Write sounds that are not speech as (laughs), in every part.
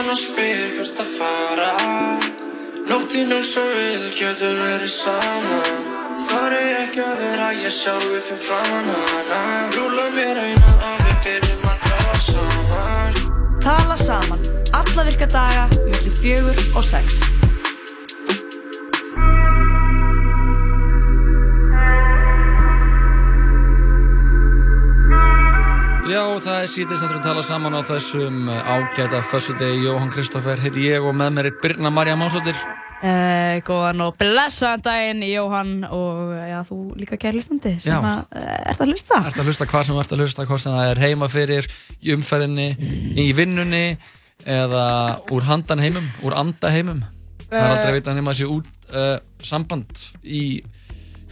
meðan hann spyr hvert að fara. Nóttinn eins og við getum verið saman. Þar er ekki að vera ég sjálfi fyrir framann hana. Rúla mér eina og við byrjum að tala saman. Tala saman, alla virka daga, millir fjögur og sex. Já, það er síðan að tala saman á þessum ágæta fössudegi Jóhann Kristófer heiti ég og með mér er Birna Marja Másóttir Uh, góðan og blessaðan daginn, Jóhann og já, þú líka kæri hlustandi sem Já. að, uh, ert að hlusta. Ertu að hlusta hvað sem ert að hlusta, hvað sem það er heima fyrir, í umferðinni, í vinnunni eða úr handan heimum, úr anda heimum. Það er aldrei að vita nema sé út uh, samband í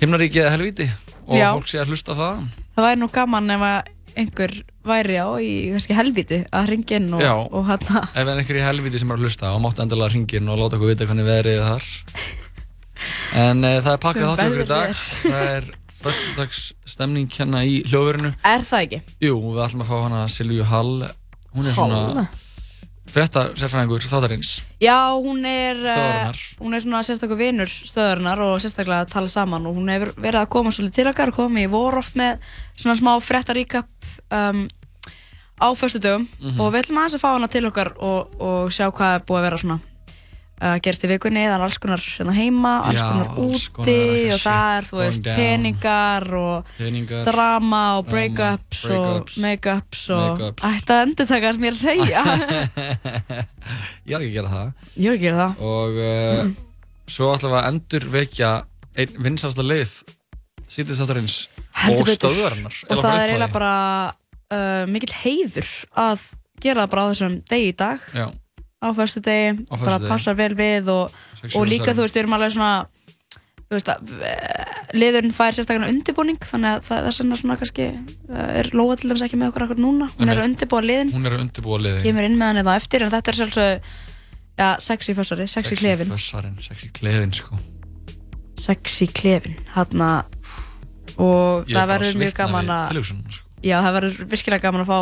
himnaríki eða helvíti og Já. fólk sé að hlusta það. Það væri nú gaman ef að einhver væri á í kannski helviti að ringja inn og, Já. og hérna Ef það er einhver í helvíti sem er að hlusta og máttu endilega hringin og láta okkur vita hvernig veðrið er þar. En uh, það er pakkað Hvernig þáttur ykkur í dag. Það er föstudags stemning hérna í hljóðverinu. Er það ekki? Jú, við ætlum að fá hana Silvíu Hall. Hún er svona Hall? frétta sérfræðingur þáttarins. Já, hún er uh, Stöðvarinnar. hún er svona sérstaklega vinur stöðarinnar og sérstaklega að tala saman og hún hefur verið að koma svolítið til okkar komið í vorof með svona smá fréttaríkap um, á föstu dögum Mhm. og við ætlum aðeins að fá hana til okkar og, og sjá hvað er búið að vera svona uh, gerst í vikunni, það er alls konar hérna heima, alls Já, konar alls úti konar og það er, þú veist, peningar og Peningar. drama og Drama, breakups og breakups, make-ups og make-ups. ætti að endur taka sem ég er að segja (laughs) Ég er ekki að gera það. Ég er ekki að gera það Og uh, svo ætlum við að endur vekja einn vinsasta leið sítið þáttarins og betur. stöðvarinnar. og það er eiginlega bara uh, mikill heiður að gera það bara á þessum degi í dag Já, á fyrstu degi, Á bara föstudegi. passar vel við og, Sexy og líka þú veist, við erum alveg svona þú veist að eh, liðurinn fær sérstaklega undirbúning þannig að það, þess vegna svona kannski uh, er Lóa til dæmis ekki með okkur akkur núna hún er að undirbúa liðin, hún er að undirbúa liði. kemur inn með hann eða eftir en þetta er sjálfsög ja, sexy fössari, sexy, klefin Fössarinn, sexy klefin sko. sexy klefin, hann og er það verður mjög gaman að sko. já, það verður virkilega gaman að fá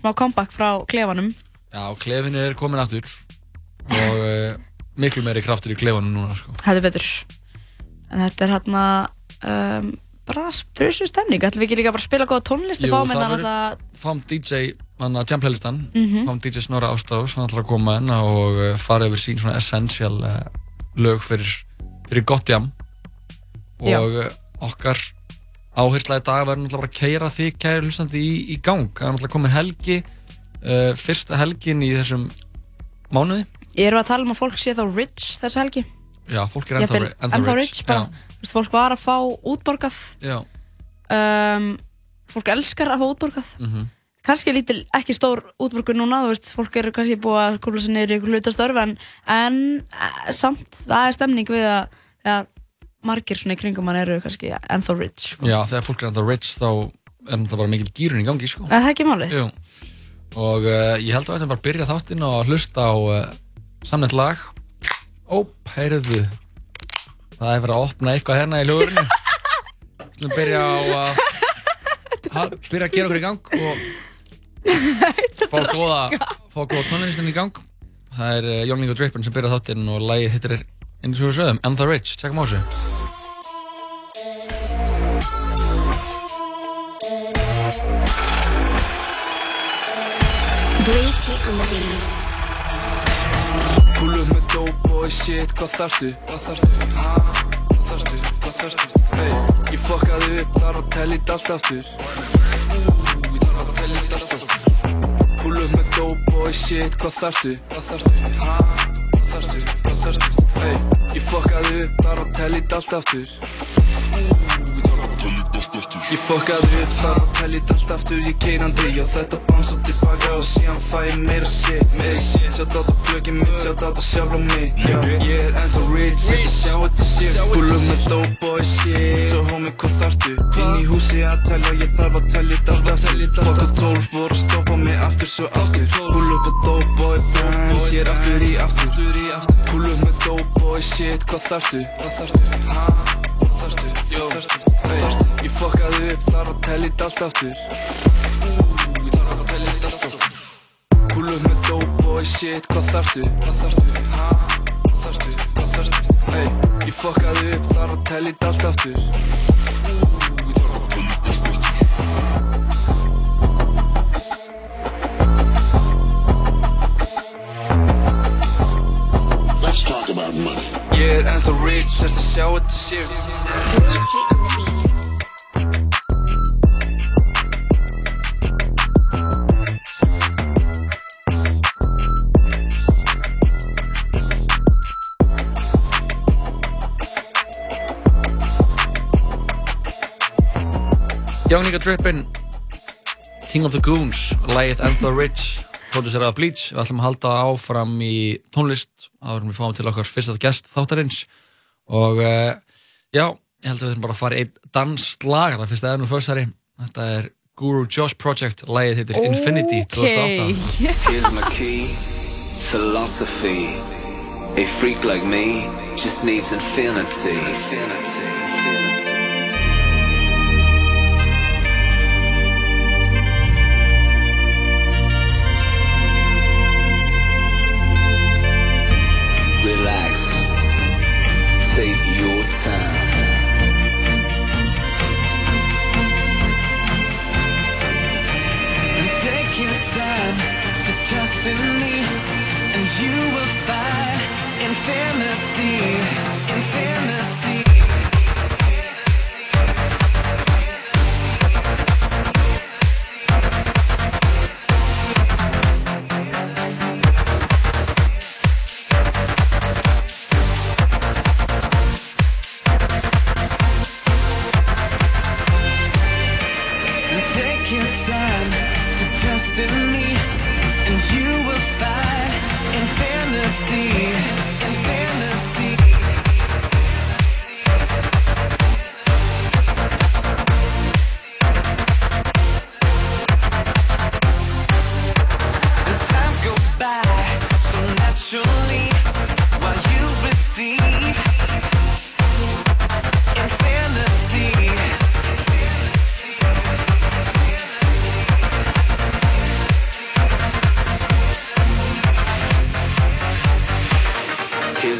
smá comeback frá klefanum Já, klefin er komin aftur og uh, miklu meiri kraftur í klefanum núna sko. Heldur betur En þetta er hérna um, bara þrjusu stemning ætlum við ekki líka bara að spila góða tónlist Jú, fáum það hérna verður- náttúrulega Fáum DJ, hann að jamplaylistan Mhm. Fáum DJ Snorra Ástafs, hann ætlar að koma inn og uh, fara yfir sín svona essential uh, lög fyrir, fyrir gott jam Já. og uh, okkar áhersla í dag verður náttúrulega bara að keira þig kæri hlustandi í, í gang. Það er náttúrulega komin helgi uh, fyrsta helgin í þessum mánuði. Erum við að tala um að fólk sé þá rich þessu helgi? Já, fólk er ennþá, ennþá, ennþá rich, rich veist, fólk var að fá útborgað. Um, Fólk elskar að fá útborgað. Mm Kannski lítil, ekki stór útborgun núna veist, fólk eru kannski búið að kóla sér niður í ykkur hlutastörf en, en eh, samt, það er stemning við að ja, margir svona í kringum hann eru kannski ennþá rich sko. já, þegar fólk er ennþá rich þá er náttúrulega bara mikil gýrun í gangi sko. Er það ekki máli? Jú. og uh, ég held að við ætlum bara að byrja þáttinn og hlusta á uh, samnett lag Óp, heyrðu það er verið að opna eitthvað hérna í Við ætlum að byrja á að (laughs) ha, byrja að gera okkur í gang og fá góða fá góða tónlistin í gang það er uh, Jónling og Drippin sem byrja þáttinn og lagið hittir er eins og við sögum I'm the Rich, tjekkum á þessu Bleachy on the beat. Pull upp með dope boy shit, hvað þarftu? Hvað þarftu? Ha? Hvað þarftu? Hvað þarftu? Hey, ég fokkaði upp þar og tellit allt aftur Ú, ég þarf að tellit allt aftur Pull upp með dope boy shit, hvað þarftu? Hvað þarftu? Ha? Hvað þarftu? Hvað þarftu? Hey, ég fokkaði upp þar og tellit allt aftur Ég fokkaði upp þar og tellit allt aftur Ég keirandi, já þetta bánsa tilbaka og síðan fæ ég meira shit. Meira shit, sjátt á þetta plökið mitt, sjátt á þetta sjálf á mig ég er ennþá rich, að sjá þetta shit. Gúlum með dope boy shit. Svo homie, hvað þarftu? Inn í húsi að telja, ég þarf að telja þetta allt aftur. Fokka tólf voru að stoppa mig aftur svo aftur. Gúlum með dope boy bands, ég er aftur í aftur. Gúlum með dope boy shit, hvað þarftu? Hvað þarftu? Ha? Hvað þarftu? Jó, hey, ég fokkaði upp þar og tellit allt aftur ég þarf að tellit allt aftur up með dope boy shit, hvað þarftu? Hvað þarftu? Ha? Hvað þarftu? Hvað þarftu? Ey, ég fokkaði upp, þarf að tellja þetta allt aftur þarf að tellja þetta money. Ég er ennþá rich, þarfst að sjá þetta sér Young Nigga Drippin King of the Goons Lægið Ennþá Rich Producerað af Bleach. Við ætlum að halda áfram í tónlist en við fáum til okkar fyrsta gest þáttarins. Og uh, já, ég held að við þurfum bara að fara í einn danslagar það fyrsta eðnum fyrstari Þetta er Guru Josh Project Lægið heitir Infinity 2008 Here's my key, philosophy. A freak like me just needs infinity. Relax, infinity,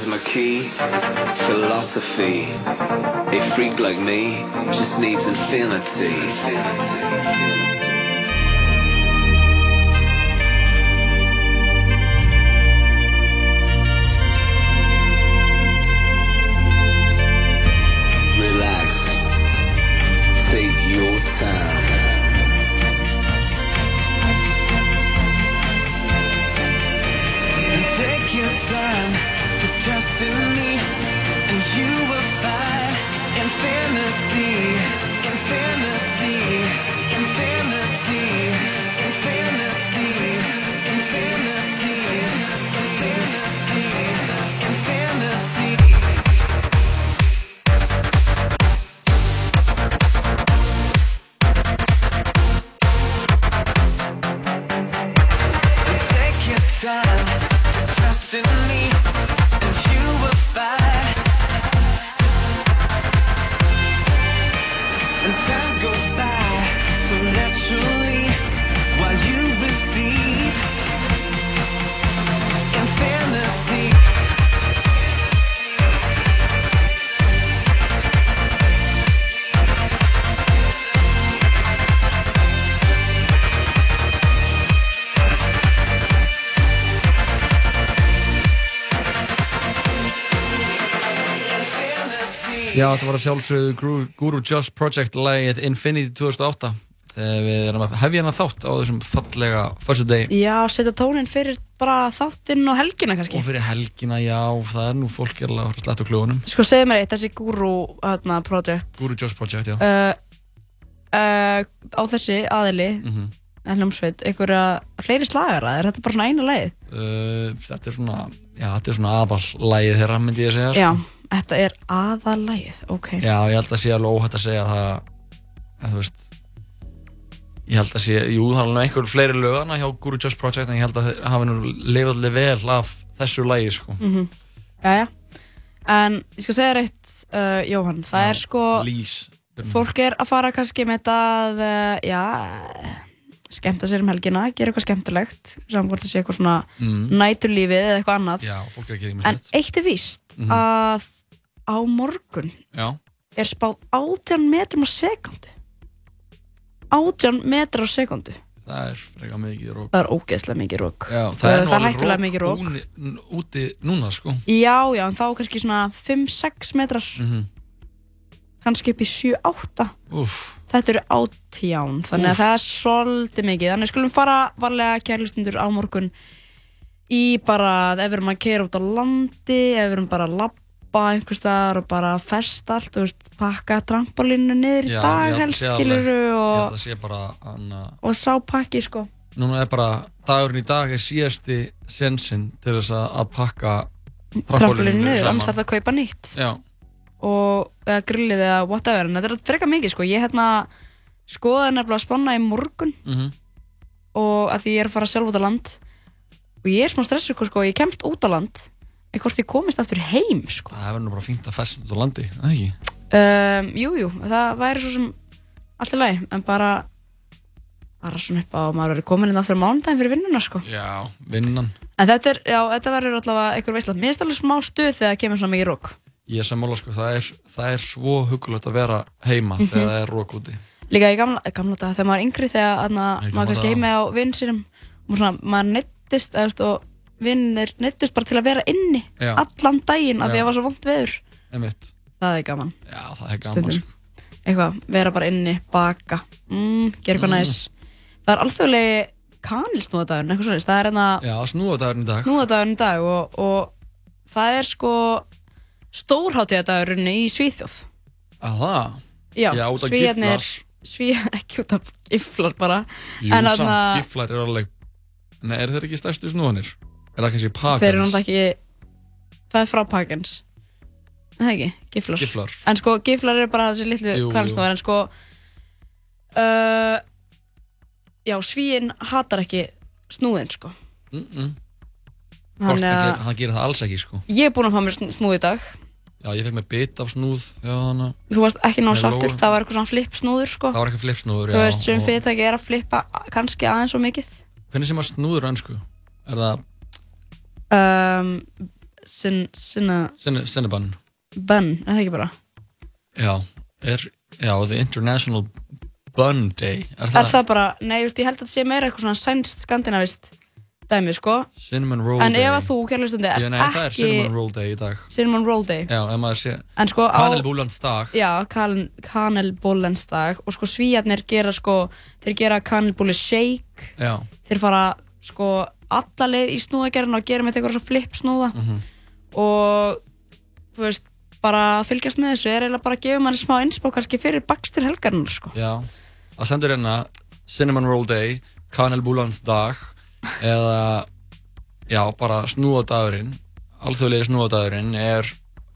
Here's my key, philosophy. A freak like me just needs infinity. Relax, þetta var að sjálfsögðu Guru, Josh Project lægið Infinity 2008 þegar við erum að hefja hana þátt á þessum fallega fyrstu degi Já, setja tónin fyrir bara þáttinn og helgina kannski. Og fyrir helgina, já, það er nú fólk er alveg að slætta úr klúunum Sko, segðu mér eitt, þessi Guru hérna, project. Guru Josh Project, já. Uh, uh, Á þessi aðili mm Mhm. en hljómsveit, einhverja fleiri slagara er þetta bara svona eina leið? uh, Þetta er svona, já, þetta er svona aðallægið þeirra, myndi ég að segja sko. Já, þetta er aðalægið, ok. Já, ég held að sé alveg óhætt að segja það að þú veist ég held að sé, jú, það er alveg einhver fleiri lögana hjá Guru Josh Project en ég held að þeir hafi nú lifað alveg vel af þessu lægi, sko. Mm Jæja, en ég skal segja þér eitt, uh, Jóhann, það er sko Lís fólk er að fara kannski með þetta að, uh, já skemmta sér um helgina, gera eitthvað skemmtilegt saman hvort það sé eitthvað svona Mm. næturlífið eða eitthvað annað. Já, að en eitt er víst Mhm. að á morgun Já, er spáð 18 metrum á sekundu 18 metrar á sekundu það er freka mikið rók. það er ógeðslega mikið rók Já, það Það- er það er alveg hættulega mikið rók. úni- n- úti núna, sko. já, já, en þá kannski svona 5-6 metrar. Mm kannski upp í 7-8 Úff, þetta eru átján þannig að Úff. það er svolítið mikið. Þannig að skulum fara varlega kærlustundur á morgun í bara ef við erum að keira út á landi ef við erum bara að labba einhvers staðar og bara festa allt og veist, pakka trampolínu niður í Já, dag helst skiluru og, og sá pakki sko. Núna er bara, dagurinn í dag er síðasti sensinn til þess að pakka trampolínu niður, annars þarf það að kaupa nýtt. Já, og eða grillið eða whatever en þetta er frekar mikið sko. Ég hérna skoðaði nefnilega að spanna í morgun. Mhm, og að því ég er að fara sjálf út á land. Og ég er smá stressu sko, ég kemst út á land hvort ég komist aftur heim sko. það verður nú bara fínt að festa út á landi, það ekki? um, Jú, jú, það væri svo sem allt í lagi, en bara bara svona upp á að maður verið komin inn aftur á mánudaginn fyrir vinnuna sko. Já, vinnan. en þetta er, já, þetta verður allavega einhver veistlega, mér finnst alveg smá stuð þegar það kemur svona mikið rók Ég er sammála, sko, það er, það er svo hugulegt að vera heima Mhm. þegar það er rók úti. líka í gamla, gamla daga þegar maður er yngri þegar gamla maður kannski heimi á vinn sínum og svona, maður neittist eða, og vinnir neittist bara til að vera inni Já. allan daginn af því að það var svo vont veður Einmitt. það er gaman Já, það er gaman, Stundum. sko. eitthvað, vera bara inni, baka mm, gera eitthvað Mm. næs það er alþjóðlegi kanilsnúðadagurinn eitthvað svona, það er enna Já, snúadagurinn í dag. snúðadagurinn í dag og, og það er sko stórháttíðadagurinn í Svíþjóð Að það? já, Já, út af Svíarnir giflar. Sví, (laughs) ekki út af giflar bara Jú, En samt, þarna- giflar er alveg... Nei, eru þeir ekki stærstu snúðanir? Er það kannski pakans? þeir eru náttúrulega ekki það er frá Pagans það er ekki, giflar Giflar. en sko giflar eru bara þessi litlu kanilsnúðar en sko uh, já, Svíinn hatar ekki snúðin sko Mm -mm. Hvort hann, að hann gerir það alls ekki, sko. ég er búinn að fá mér sn- snúð í dag Já, ég fekk með bit af snúð, já, þannig þú varst ekki ná Með sattur, það var eitthvað svona flip snúður sko Það var eitthvað flipsnúður, þú já. veist, sem og- fyrirtæki er að flippa kannski aðeins og mikið Hvernig sem að snúður á ennsku? Er það um, sin, sinna Cinna- Cinnabon? bun, er það ekki bara Já, er, já, The International Bun Day. Er er það? það bara, nei, just, ég held að það sé meira eitthvað svona sænst skandinavist dæmi sko Cinnamon Roll en Day. ef að þú, kærleistundi, Já, ert nei, það er Cinnamon ekki Roll Day í dag. cinnamon roll day Já, ef maður sé... en sko á Kanelbúlands dag. já, kan, kanelbólensdag og sko svíjarnir gera sko þeir gera kanelbóli shake Já, þeir fara sko alla leið í snúðagerðin og gera með eitthvað svo flip snúða Mhm. og þú veist bara að fylgjast með þessu er eiginlega bara að gefa manni smá innspá kannski fyrir bakstur helgarnar sko já. Það sendur hérna Cinnamon Roll Day, Kanelbúlands dag eða, já, bara snúadagurinn. Alþjóðlegi snúadagurinn er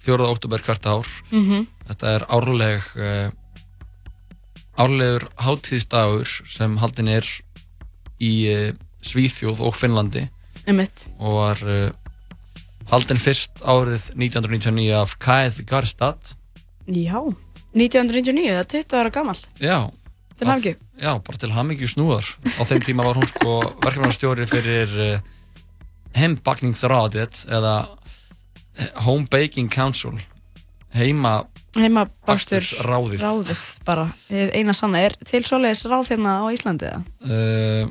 4. oktober hvert ár. mm Þetta er árleg uh, árlegur hátíðsdagur sem haldin er í uh, Svíþjóð og Finnlandi. Einmitt. Og var uh, haldin fyrst árið 1999 af Kaeth Garstad. Já. 1999, það er 20 ára gammal Já, til hafingju já, bara til hamingju snúðar. Á þeim tíma var hún sko verkefnarstjóri fyrir uh, heimbakningsradet eða eh, Home Baking Council heima heima bakstur bakstursráðið ráðið bara, eina sanna er til svoleiðis ráð hérna á Íslandi eða? uh,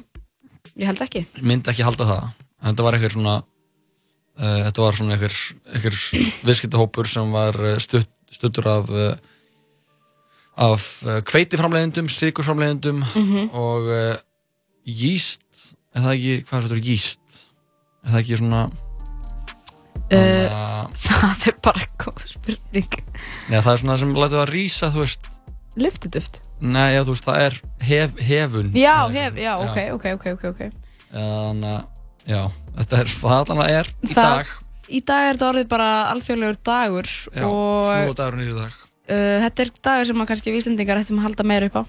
ég held ekki. Myndi ekki halda það. Þetta var einhver svona uh, þetta var svona einhver, einhver viðskiptahópur sem var uh, stutt, stuttur af uh, af uh, hveitiframleiðendum, sykurframleiðendum Mhm. og uh, jíst er það ekki, hvað er þetta jíst er það ekki svona uh, það er bara góð spurning. Neða, það er svona sem lætur það rísa þú veist, lyftuduft nei, já, þú veist, það er hef, hefun. Já, hef, já, ok, ok, ok, ok, okay. þannig að, já, þetta er það allan að er í Það- dag? í dag er þetta orðið bara alþjóðlegur dagur já, og snúðadagurinn í dag. uh, þetta er dagur sem að kannski víslendingar ættum að halda meira upp á.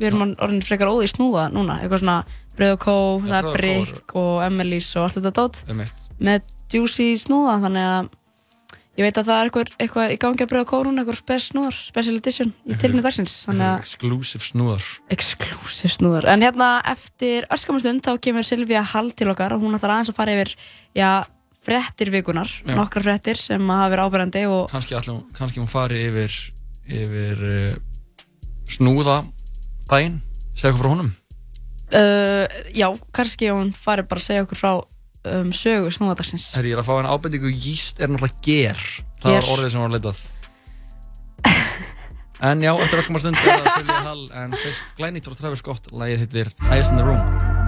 Við erum orðin frekar óði snúða núna eitthvað svona Bröð og Kó, Já, það er Brygg og Emmelies og allt þetta dót eitt með juicy snúða þannig að ég veit að það er eitthvað, eitthvað í gangi að breyða kórun, eitthvað spes snúðar, special edition í tilinu dagsins, Exclusive snúðar. exclusive snúðar. En hérna eftir öskamastund þá kemur Silvía Hall til okkar og hún ætlar aðeins að fara yfir, já, frettir vikunar, Já. nokkrar frettir sem hafa verið áberandi og Kanski, ætlum, kannski hún fari yfir, yfir uh, snúða daginn. Segja okkur frá honum. uh, já, kannski hún fari bara að segja okkur frá um, sögu snúðadagsins. Herri, ég er að fá einn ábendingu, jíst er náttúrulega ger. Það Ger. var orðið sem var leitað. (laughs) En já, eftir öskum að stund er það Silja Hall, en fyrst glænýtt frá Travis Scott, lagið hittir Eyes in the Room.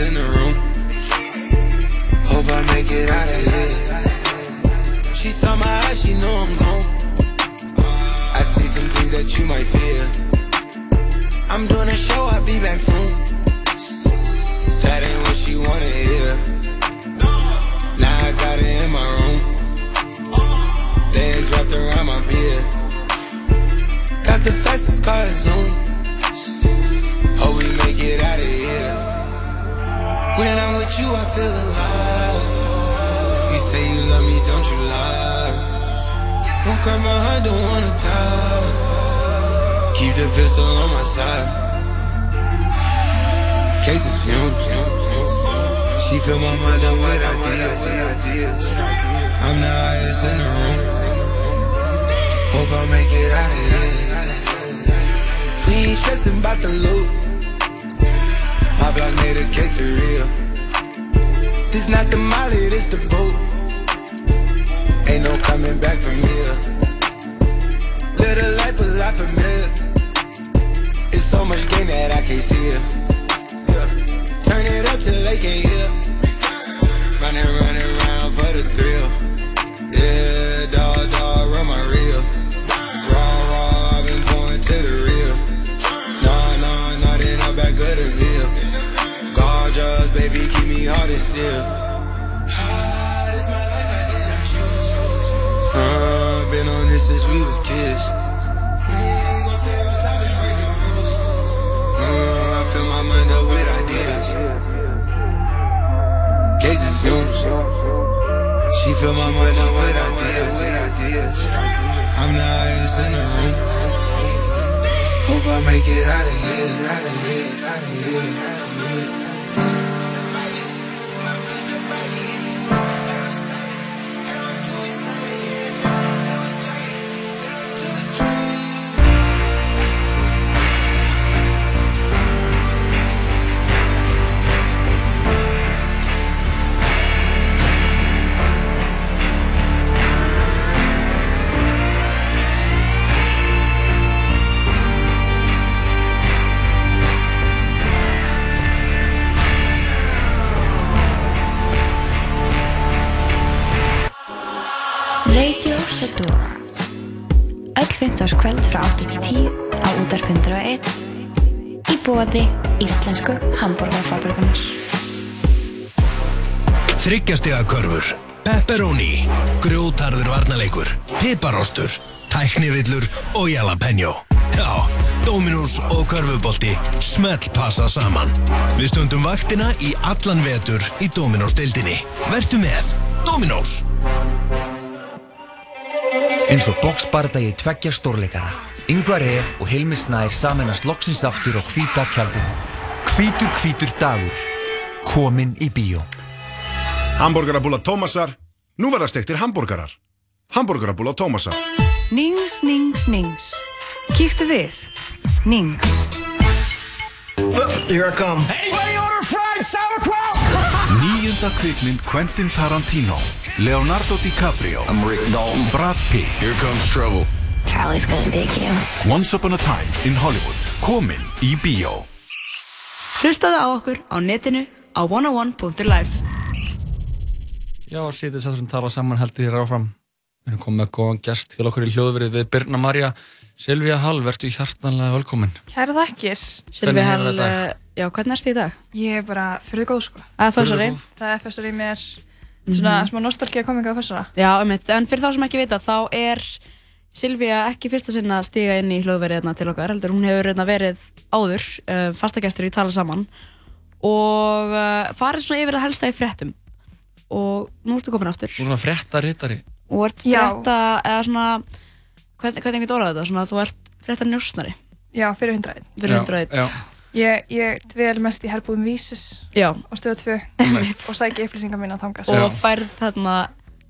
In the room. Hope I make it out of here. She saw my eyes, she know I'm gone. I see some things that you might fear. I'm doing a show, I'll be back soon. That ain't what she wanna hear. Now I got it in my room. Legs wrapped around my beard. Got the fastest car Zoom. Hope we make it out of here. When I'm with you, I feel alive. You say you love me, don't you lie? Don't cry my heart, don't wanna die. Keep the pistol on my side. Cases fumes. She fill my mind up with ideas. I'm the highest in the room. Hope I make it out of here. Ain't stressing about the loot. My block made a of. This not the molly, this the boat. Ain't no coming back from here. Live a life a lot familiar. It's so much gain that I can't see it. Yeah. Turn it up till they can't hear. Running, running still. Uh, been on this since we was kids. Uh, I fill my mind up with ideas. Cases fumes. She fill my mind up with ideas. I'm the highest in the room. Hope I make it out of here. Out of here. Out of here. Öll 15. kvöld frá 8 til 10 á útarpundur og 1 í bóði íslensku hambúrgarfabrikunar Þryggjastega körfur, pepperoni, grjótarður varnaleikur, piparostur, tæknivillur og jalapeno. Já, Dominós og körfubolti smelt passa saman. Við stundum vaktina í allan vetur í Dominós deildinni. Vertu með Dominós. Eins og boxbardagi tveggja stórleikara. Yngvar E. og Hilmi Snær saminast loksins aftur á hvíta tjaldinu. Hvítur hvítur dagur. Komin í bíó. Hamburgerabúla Tómasar. Nú verða stektir hambúrgarar. Hamburgerabúla Tómasar. Nings, nings, nings. Kíktu við. Nings. Here I come. Anybody order fried sauerkraut? Níunda kvikmynd Quentin Tarantino Leonardo DiCaprio I'm Rick Dalton Brad Pitt Here comes trouble Charlie's gonna dig you Once upon a time in Hollywood Komin í bíó Hlustaðu á okkur á netinu á 101.life Já, sítið sættur sem tala saman heldur hér áfram. Við erum komið með góðan gest til okkur í hljóðverið við Birna Marja. Silvía Hall, verður hjartanlega velkomin. Kæra þakkir. Hefur Hall Já, hvernig ertu í dag? Ég er bara fyrir góð sko. Það er fössari. Það er fössari í mér, svona Mhm. smá nostalgía kominga á fössara. Já, um en fyrir þá sem ekki vita, þá er Silvía ekki fyrsta sinna að stiga inn í hljóðverið hérna til okkar, heldur hún hefur hérna verið áður, uh, fastagestur í Tala Saman og uh, farið svona yfir það helsta í fréttum og nú ertu komin aftur Þú svona fréttarittari. og ert Já. frétta, eða svona hvernig, hvernig ég orðað þetta, svona þú ert frétta njósnari Já, fyrir hundraðið. Fyrir Já, 101. já. Ég, ég dvel mest í herbúðum vísis Já. og stöðu 2 Einmitt. og sæki upplýsingar mín að þanga. og færð þarna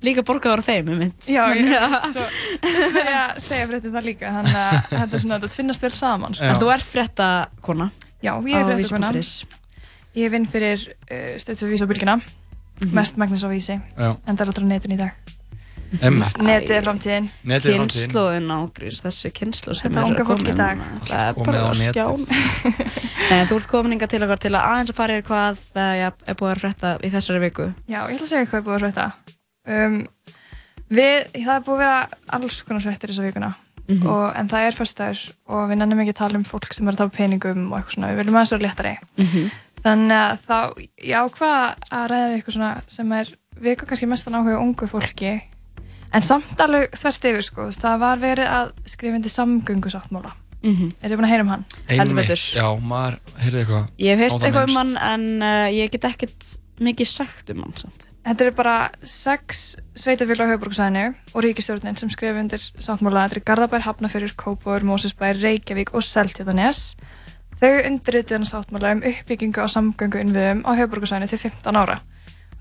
líka borgaður á þeim, um mynd Já, ég svo ég að segja frétti það líka, þannig að þetta er svona, þetta tvinnast vel saman. Sko. En þú ert frétta kona Já, ég er fréttakona. Ég vinn fyrir uh, stöðu 2 vísi á bylgina, Mhm. mest magnis á vísi, Já. en það er alltaf á netinu í dag. Netið er framtíðin. Kynnslóðin ágrís, þessi kynnslóð sem Þetta er að koma. Það er bara netið. skján (laughs) Nei, Þú ert komin inga til okkar til að aðeins að fara yfir hvað það er er búið að frétta í þessari viku Já, ég ætla að segja hvað er búið að frétta. Um, við, það er búið að vera alls konar fréttir þessa vikuna. Mhm. og, en það er fyrstæður og við nennum ekki að tala um fólk sem er að tapa peningum og eitthvað svona, við viljum aðeins vera léttari. Mhm. Þannig að þá, ég ákvað að ræða við eitthvað svona sem er vika kannski mestan áhuga á ungu fólki en samt alveg þvert yfir sko, það var verið að skrifa undir samgöngusáttmála. Mhm. Er þið búin að heyra um hann? Einmitt, betur. já, maður heyrði eitthvað. Ég hef heyrt eitthvað um hann en uh, ég get ekkert mikið sagt um hann samt Þetta er bara sex sveitafélag á höfuborgsvæðinu og ríkistjórnin sem skrifa undir sáttmála. Þetta er Garðabær, Hafnafjörður, Kópavur, Mósesbær, Reykjavík og Seltjarnanes. Þau undirrituðu hann sáttmála um uppbyggingu á samgöngu innviðum á höfuborgsvæðinu til 15 ára.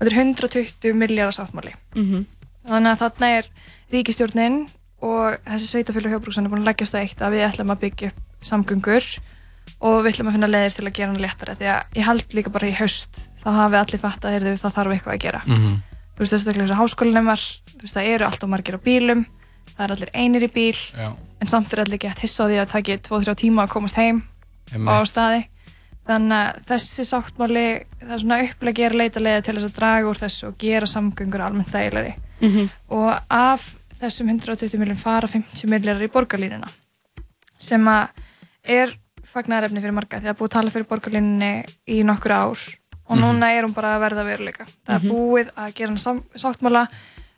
Og þetta er 120 miljardar sáttmáli. Mhm. Þannig að þarna er ríkistjórnin og þessi sveitafélag á höfuborgsvæðinu búin að leggjast á eitt að við ætlum að byggja upp samgöngur og við ætlum að finna leiðir til að gera hann léttara því að ég held líka bara í haust þá hafi allir fatt að heyrðu, það þarf eitthvað að gera. Mhm. þú veist þess að háskólinemar þú veist það eru alltaf margir á bílum það er allir einir í bíl Já. en samt er allir gett hissa á því að það taki 2-3 tíma að komast heim á staði. Þannig að þessi sáttmáli það er svona upplegi er leita leiða til þess að draga úr þessu og gera samgöngur almennt þægilegri Mhm. og af þessum 120 miljón fara 50 miljórar í borgarlínuna sem að er fagnarefni fyrir marga því að búið að tala fyrir borgarlínunni í nokkur ár. Og Mhm. núna er hún bara að verða veruleika. Það er Mhm. búið að gera hann sáttmála.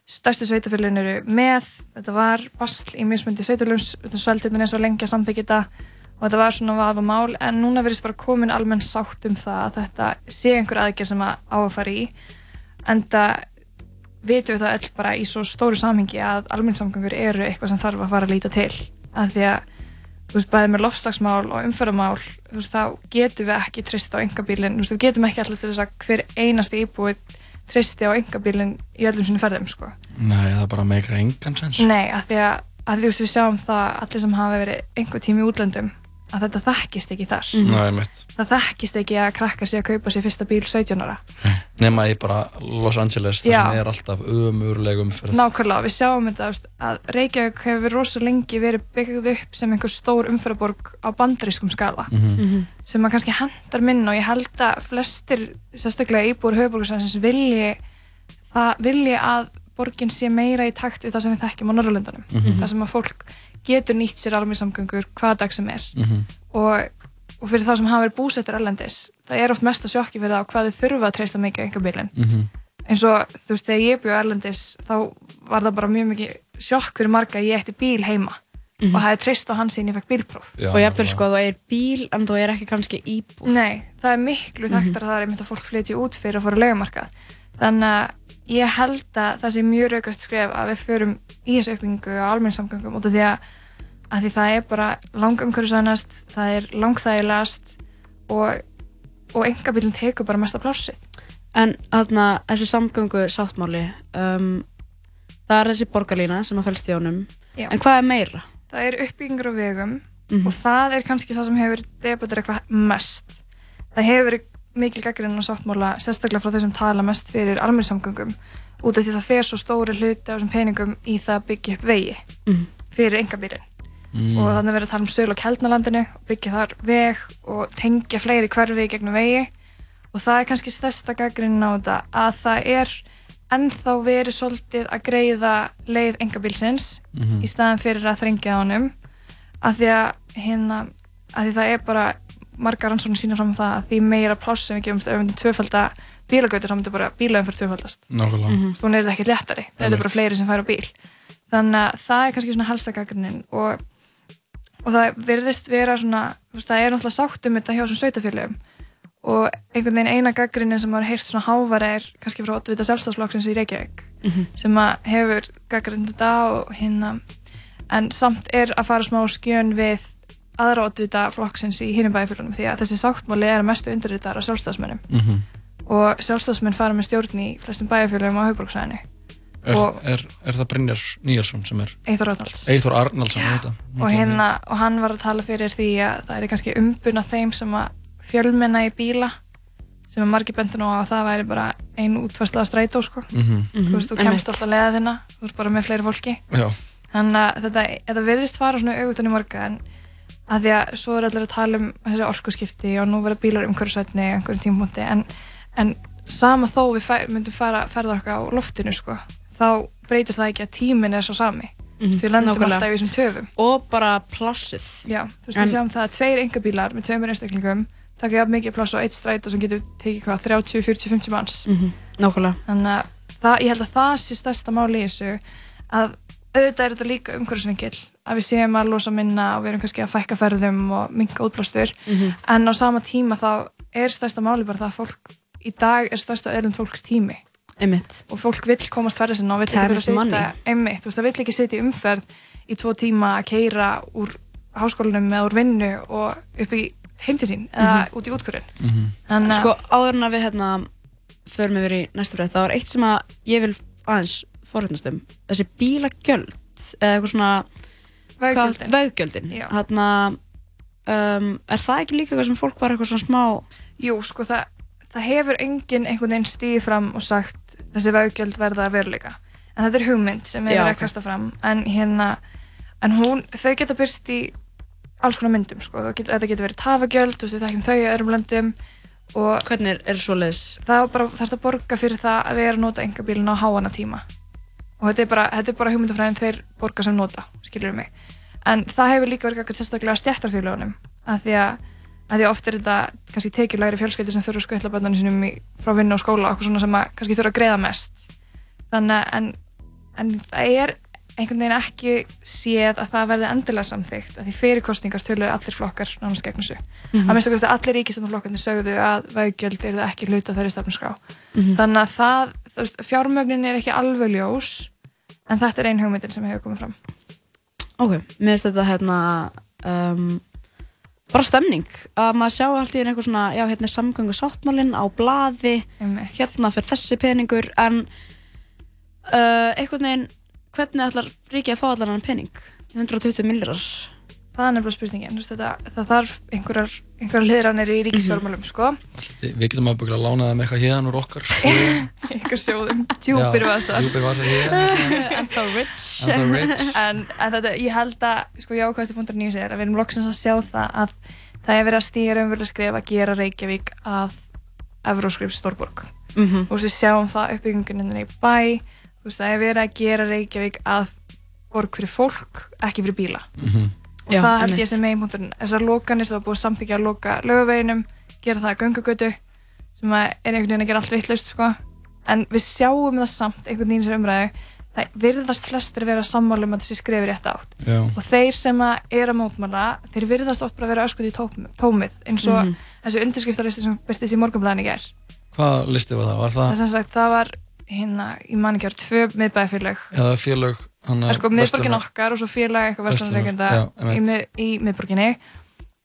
Stærstu sveitafélagin eru með. Þetta var basl í mismundi sveitafélagum svo lengi að samþykja þetta. Og þetta var svona vafa mál en núna verðist bara komin almenn sátt um það að þetta sé einhver aðgerð sem að á að fara í. En það vitum við það öll bara í svo stóru samhengi að almennsamgöngur eru eitthvað sem þarf að fara að líta til af því að þú veist, bæði með lofslagsmál og umferðamál þú veist, þá getum við ekki trist á engabílinn, þú veist, við getum ekki alltaf til þess að hver einasti íbúið tristi á engabílinn í öllum sinni ferðum, sko. Nei, það er bara meikra engan sens. Nei, af því að, að því, þú veist, við sjáum það allir sem hafa verið einhver tími í útlöndum að þetta þekkist ekki þar. Nei, mitt. Það þekkist ekki að krakkar sé að kaupa sér fyrsta bíl 17 ára. Nema í bara Los Angeles, það Já. sem er alltaf umurlegum Nákvæmlega, við sjáum þetta að Reykjavík hefur rosa lengi verið byggð upp sem einhver stór umferðaborg á bandarískum skala Mhm. Mhm. sem að kannski hendar minn og ég held að flestir, sérstaklega íbúar höfuborgarsvæðins vilji, það vilji að borgin sé meira í takt við það sem við þekkjum á Norrlundunum Mhm. það sem að fólk getur nýtt sér alveg samgöngur hvaða dag sem er Mhm. og, og fyrir þá sem hafa verið búsettur erlendis það er oft mesta sjokki fyrir það á hvað þau þurfa að treysta mikið á einhver bílinn Mhm. eins og þú veist þegar ég bjóð Erlendis þá var það bara mjög mikið sjokk fyrir marga að ég ætti bíl heima Mhm. og það er treyst á hans sín ég fekk bílpróf og jafnvel sko að þú er bíl en þú er ekki kannski íbúð Nei, það er miklu Mhm. þekktar að það er einmitt að fólk flytja út fyrir að fara að legumarka þannig að ég held að það sé mjög raugrætt skref að við förum í þessu uppbyggingu á almenningssamgöngum út af því að, að því það er bara langumhverfisvænast það er langþægilegast og, og engabílinn tekur bara mesta plássið En þarna, þessi samgöngu sáttmáli um, það er þessi borgarlína sem að fælst í honum Já. en hvað er meira? það er uppbyggingur á vegum Mhm. og það er kannski það sem hefur debatur eitthvað mest það hefur verið mikil gaggrinn á sáttmála sérstaklega frá þeir sem tala mest fyrir almenningssamgöngum út af því það fer svo stóri hluti á þessum peningum í það að byggja upp vegi Mhm. fyrir engabýrin Mm. og þannig verið að tala um söl á Kjeldnalandinu og byggja þar veg og tengja fleiri hverfi í gegnum vegi og það er kannski stærsta gaggrinn á þetta að það er ennþá verið svolítið að greiða leið engabílsins Mhm. í staðan fyrir að þrengja á honum af því að hérna að því það er bara margar rannsóknir sína fram á það að því meira pláss sem við gefumst ef við myndum tvöfalda bílagautur þá myndum bara bílaðum fyrir tvöfaldast Nákvæmlega. mm -hmm. er þetta ekkert léttari, það er Einmitt. bara fleiri sem færa bíl þannig að það er kannski svona helsta gaggrunin og, og það verðist vera svona, þú veist, það er náttúrulega sátt um þetta hjá þessum sveitafélögum og einhvern veginn eina gaggrunin sem maður heyrt svona hávara er kannski frá oddvita sjálfstafsflokksins í Reykjavík Mhm. sem að hefur gaggrind þetta og hérna en samt er að fara smá skjön við aðra oddvita flokksins í hinum bæjarfélunum því að þessi sáttmáli er að mestu undirritar á sjálfstafsmennum Mhm. og sjálfstafsmenn fara með stjórn í flestum bæjarfélagum á Hauðborgsvæðinu Er, og, er, er það Brynjar Níjarsson sem er Eyþór Arnalds. Arnaldsson, Já. þetta og, hérna, og hann var að tala fyrir því að það er kannski umbuna þeim sem að fjölmenna í bíla sem að margir bendur nú á að það væri bara ein útfærslega strætó sko. Mhm. þú veist, þú kemst alltaf leiða þina þú ert bara með fleiri fólki Já. þannig að þetta, þetta verðist fara svona auðvitað í morga en að því að svo er allir að tala um þessi orkuskipti og nú verða bílar umhverfisvætni í einhverjum tímpunkti en, en sama þó við fæ, myndum fara ferða okkar á loftinu sko, þá breytir það ekki að tíminn er svo sami. Mhm, því við lendum nákvæmlega. alltaf í þessum töfum. Og bara plássið. Já, þú veist, En- við sjáum það að tveir engabílar með tveimur einstaklingum taka jafn mikið pláss á eitt strætó sem getur tekið hvað, 30, 40, 50 manns. Mhm, nákvæmlega. Þannig að það, ég held að það sé stærsta máli í þessu að auðvitað er þetta líka umhverfisvingil að við séum að losa minna og við erum kannski að fækka ferðum og minka útblástur. Mhm. en á sama tíma þá er stærsta máli bara það að fólk í dag er stærsta öðlum fólks tími. Einmitt. Og fólk vill komast ferðið sinna og vill ekki sitja einmitt, þú veist, það vill ekki sitja í umferð í tvo tíma að keira úr háskólanum eða úr vinnu og upp í heimti sín eða út í útkvörðin Þannig að- sko áður en að við hérna förum yfir í næstu fræð, þá er eitt sem að ég vil aðeins forhætnast um. Þessi bílagjöld eða eitthvað svona Veggjöldin. hérna um, er það ekki líka eitthvað sem fólk var eitthvað svona smá Jú, sko, það, það hefur enginn einhvern veginn stíð fram og sagt þessi veggjöld verða að veruleika. En þetta er hugmynd sem er Já, að kasta fram. En hérna, en hún þau geta byrst í alls konar myndum sko, Það get, þetta getur verið tafagjöld þú veist, við þekkjum þau í öðrum löndum og hvernig er, er svoleiðis? Það er bara þarf að borga fyrir það að vera að nota engabílinn á háana tíma og þetta er bara, þetta er bara hugmyndafræðin þeir borga sem nota, skilur mig. En það hefur líka verið gaggat sérstaklega stjættarfélagunum að því að, að því oft er þetta kannski tekjulegri fjölskyldi sem þurfa að skutla bönnunum sínum í, frá vinnu og skóla okkur svona sem að kannski þurfa að greiða mest. Þannig en, en það er einhvern veginn ekki séð að það verði endilega samþygt að því fyrir kostningar töluðu allir flokkar nánast gegn þessu. Mhm. að minnst okkur allir ríkistofnarflokkarnir sögðu að veggjöld er það ekki hluta þeirri stafninskrá Mhm. þannig að það, fjármögnin er ekki alveg ljós en þetta er ein hugmyndin sem hefur komið fram. Ok, mér finnst þetta hérna um, bara stemning. Að maður sjá allt í eitthvað svona já, hérna er samgöngu sáttmálinn á blaði Einmitt. hérna fyrir þessi peningur en uh, einhvern veginn hvernig ætlar ríkið að fá allan hann pening? 120 milljar það er nefnilega spurningin, þetta, það þarf einhverjar, einhverjar hliðranir í ríkisfjármálum sko, Við við getum að byggja að lána þeim eitthvað hérna úr okkar. (laughs) Einhver sjóðum djúpir vasar. Djúpir vasar hérna (laughs) Ennþá rich. Ennþá rich. en, en þetta, ég held að sko jákvæðasti punktur nýjus er að við erum loksins að sjá það að það er verið að stýra umverulega skref að gera Reykjavík að Evróskrif Stórborg. Mhm. og við sjáum það uppbygginguninni í bæ. Þú veist, það er verið að gera Reykjavík að borg fyrir fólk, ekki fyrir bíla. Mhm. Og Já, það held ég sem meginpunkturinn þessar lokanir, það var búið að samþykja að loka lögaveginum, gera það að göngugötu sem að er einhvern veginn að gera allt vitlaust sko. en við sjáum það samt einhvern veginn sem umræðu það virðast flestir vera sammála um að þessi skrefi rétt átt Já. og þeir sem að er að mótmála þeir virðast oft bara vera öskut í tóm, tómið eins og Mhm. þessu undirskriftarlisti sem byrtist í morgunblæðin í gær Hvað listi var það? Var það, það sagt, það var hérna, ég man ekki að tvö miðbæðafélag er sko miðborgin okkar og svo félag eitthvað Vestlunarreikenda í, miðborginni.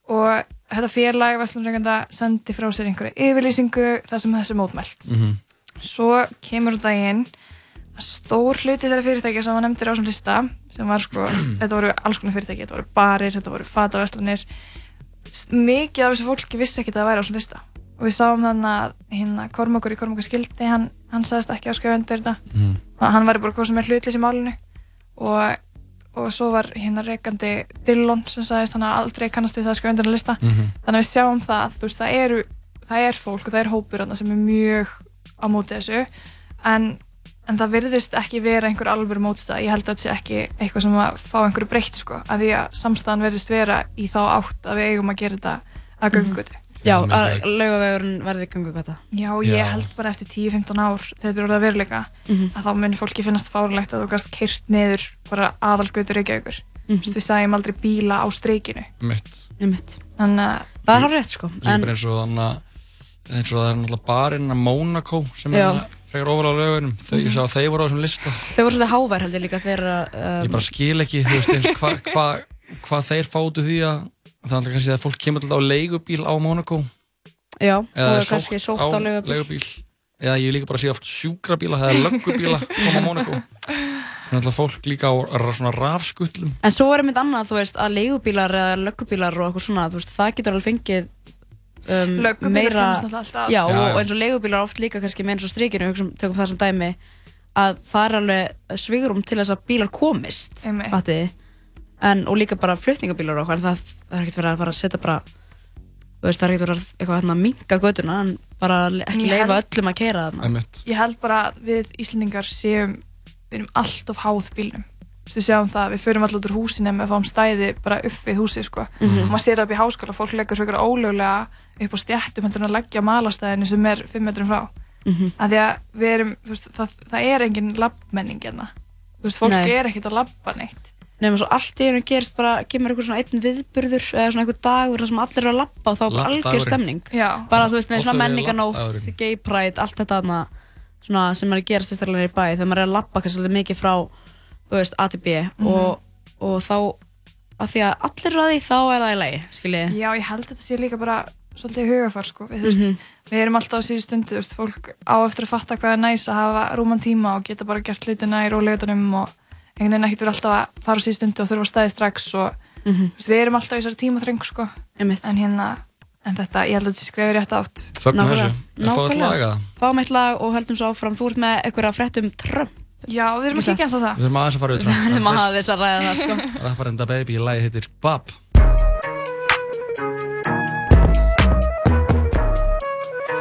Og þetta félag Vestlunarreikenda sendi frá sér einhverju yfirlýsingu þar sem þessi mótmælt. Mhm. svo kemur þetta inn að stór hluti þeirra fyrirtækja sem var nefndir á þessum lista sem var sko, (clears throat) þetta voru alls konar fyrirtæki þetta voru barir, þetta voru fataveslanir mikið af þessu fólki vissi ekki að það væri á þessum lista. Og við sáum þannig að hérna Kormákur í Kormákur skildi hann, hann sagðist ekki að skjöfa undir þetta. Og hann var bara hvað sem er hlutlis í málinu og, og svo var hérna reikandi Dillon sem sagðist hann að aldrei kannast við það að skjöfa undir að lista. Mhm. þannig að við sjáum það að veist, það, eru, það er fólk og það er hópur þarna sem er mjög á móti þessu. En, en það virðist ekki vera einhver alvöru mótstað ég held að þetta sé ekki eitthvað sem að fá einhverju breytt sko, að því að samstæðan virðist vera í þá átt að við eigum að gera þetta að göngugötu Já, að laugavegurinn verði gangugata. Já, ég held bara eftir 10-15 ár þegar þetta er orðið að veruleika Mhm. að þá mun fólki finnast fárlegt að þú gast keirt niður bara aðalgötur Reykjavíkur Mhm. mm -hmm. við sæjum aldrei bíla á streikinu Mitt. Mitt. Þannig að Það er hálf rétt sko. Líka bara eins og þannig að eins og það er náttúrulega barinn að Monaco sem Já. er frekar ofal á lögunum þau, ég sá að þeir voru á þessum lista Þau voru svolítið hávær held ég líka þegar um, ég bara skil ekki þú veist eins hvað hva, hva þeir fátu því að það er alltaf kannski að fólk kemur alltaf á leigubíl á Monaco Já, eða og er kannski sótt á leigubíl. leigubíl eða ég líka bara sé oft sjúkrabíla eða löggubíla koma á Monaco þannig að alltaf fólk líka á svona rafskullum En svo er einmitt annað, þú veist, að leigubílar eða löggubílar og eitthvað svona, veist, það getur alveg fengið um, meira að. Já, og eins og leigubílar oft líka kannski með eins og hugsaum, tökum það sem dæmi að það er alveg svigurum til þess að bílar komist Einmitt. En, og líka bara flutningabílar og en það, það er ekkert verið að fara að setja bara þú veist, það er ekkert verið að eitthvað hérna að minka göduna en bara ekki leifa held- öllum að keira þarna. Ég held bara að við Íslendingar séum við erum allt of háð bílnum. Þú veist, við sjáum það, við förum alltaf út úr húsinu með að fáum stæði bara upp við húsið sko. Mhm. og maður sér það upp í háskóla, fólk leggur svekar ólöglega upp á stjættum heldur en að leggja malastæðinu sem er 5 metrum frá. Að því að við erum, þú veist, það, það er engin labbmenning hérna, þú veist, fólk Nei. er ekkert að labba neitt Nefnum svo allt í einu gerist bara, kemur eitthvað svona einn viðburður eða svona eitthvað dagur sem allir eru að labba og þá er bara algjör stemning. Já. Bara þú veist, Oft svona menninganótt, gay pride, allt þetta þarna svona sem er að gera sérstaklega í bæ þegar maður er að labba kannski mikið frá, þú veist, A til B Mhm. og, og þá, að því að allir eru að því, þá er það í lagi, skiljið. Já, ég held að þetta sé líka bara svolítið hugafar sko. við, þú veist, Mhm. við erum alltaf á síðu stundu þú veist, fólk á eftir að fatta hvað er næs að hafa rúman tíma og geta bara gert hlutina í rólegutunum og einhvern veginn ekkert verið alltaf að fara á síðu stundu og þurfa að staði strax og Mhm. þú veist, við erum alltaf í þessari tímaþreng sko. en hérna en þetta, ég held að þetta skrifir rétt átt lag, eða? Fáum eitt lag og höldum svo áfram. Þú ert með eitthvað frétt um Trump. Já, við erum að kíkja aðeins á það Við þurfum aðeins að fara (laughs) Við þurfum að þess að ræða það, sko. (laughs) Rapparenda Baby lagi heitir Bab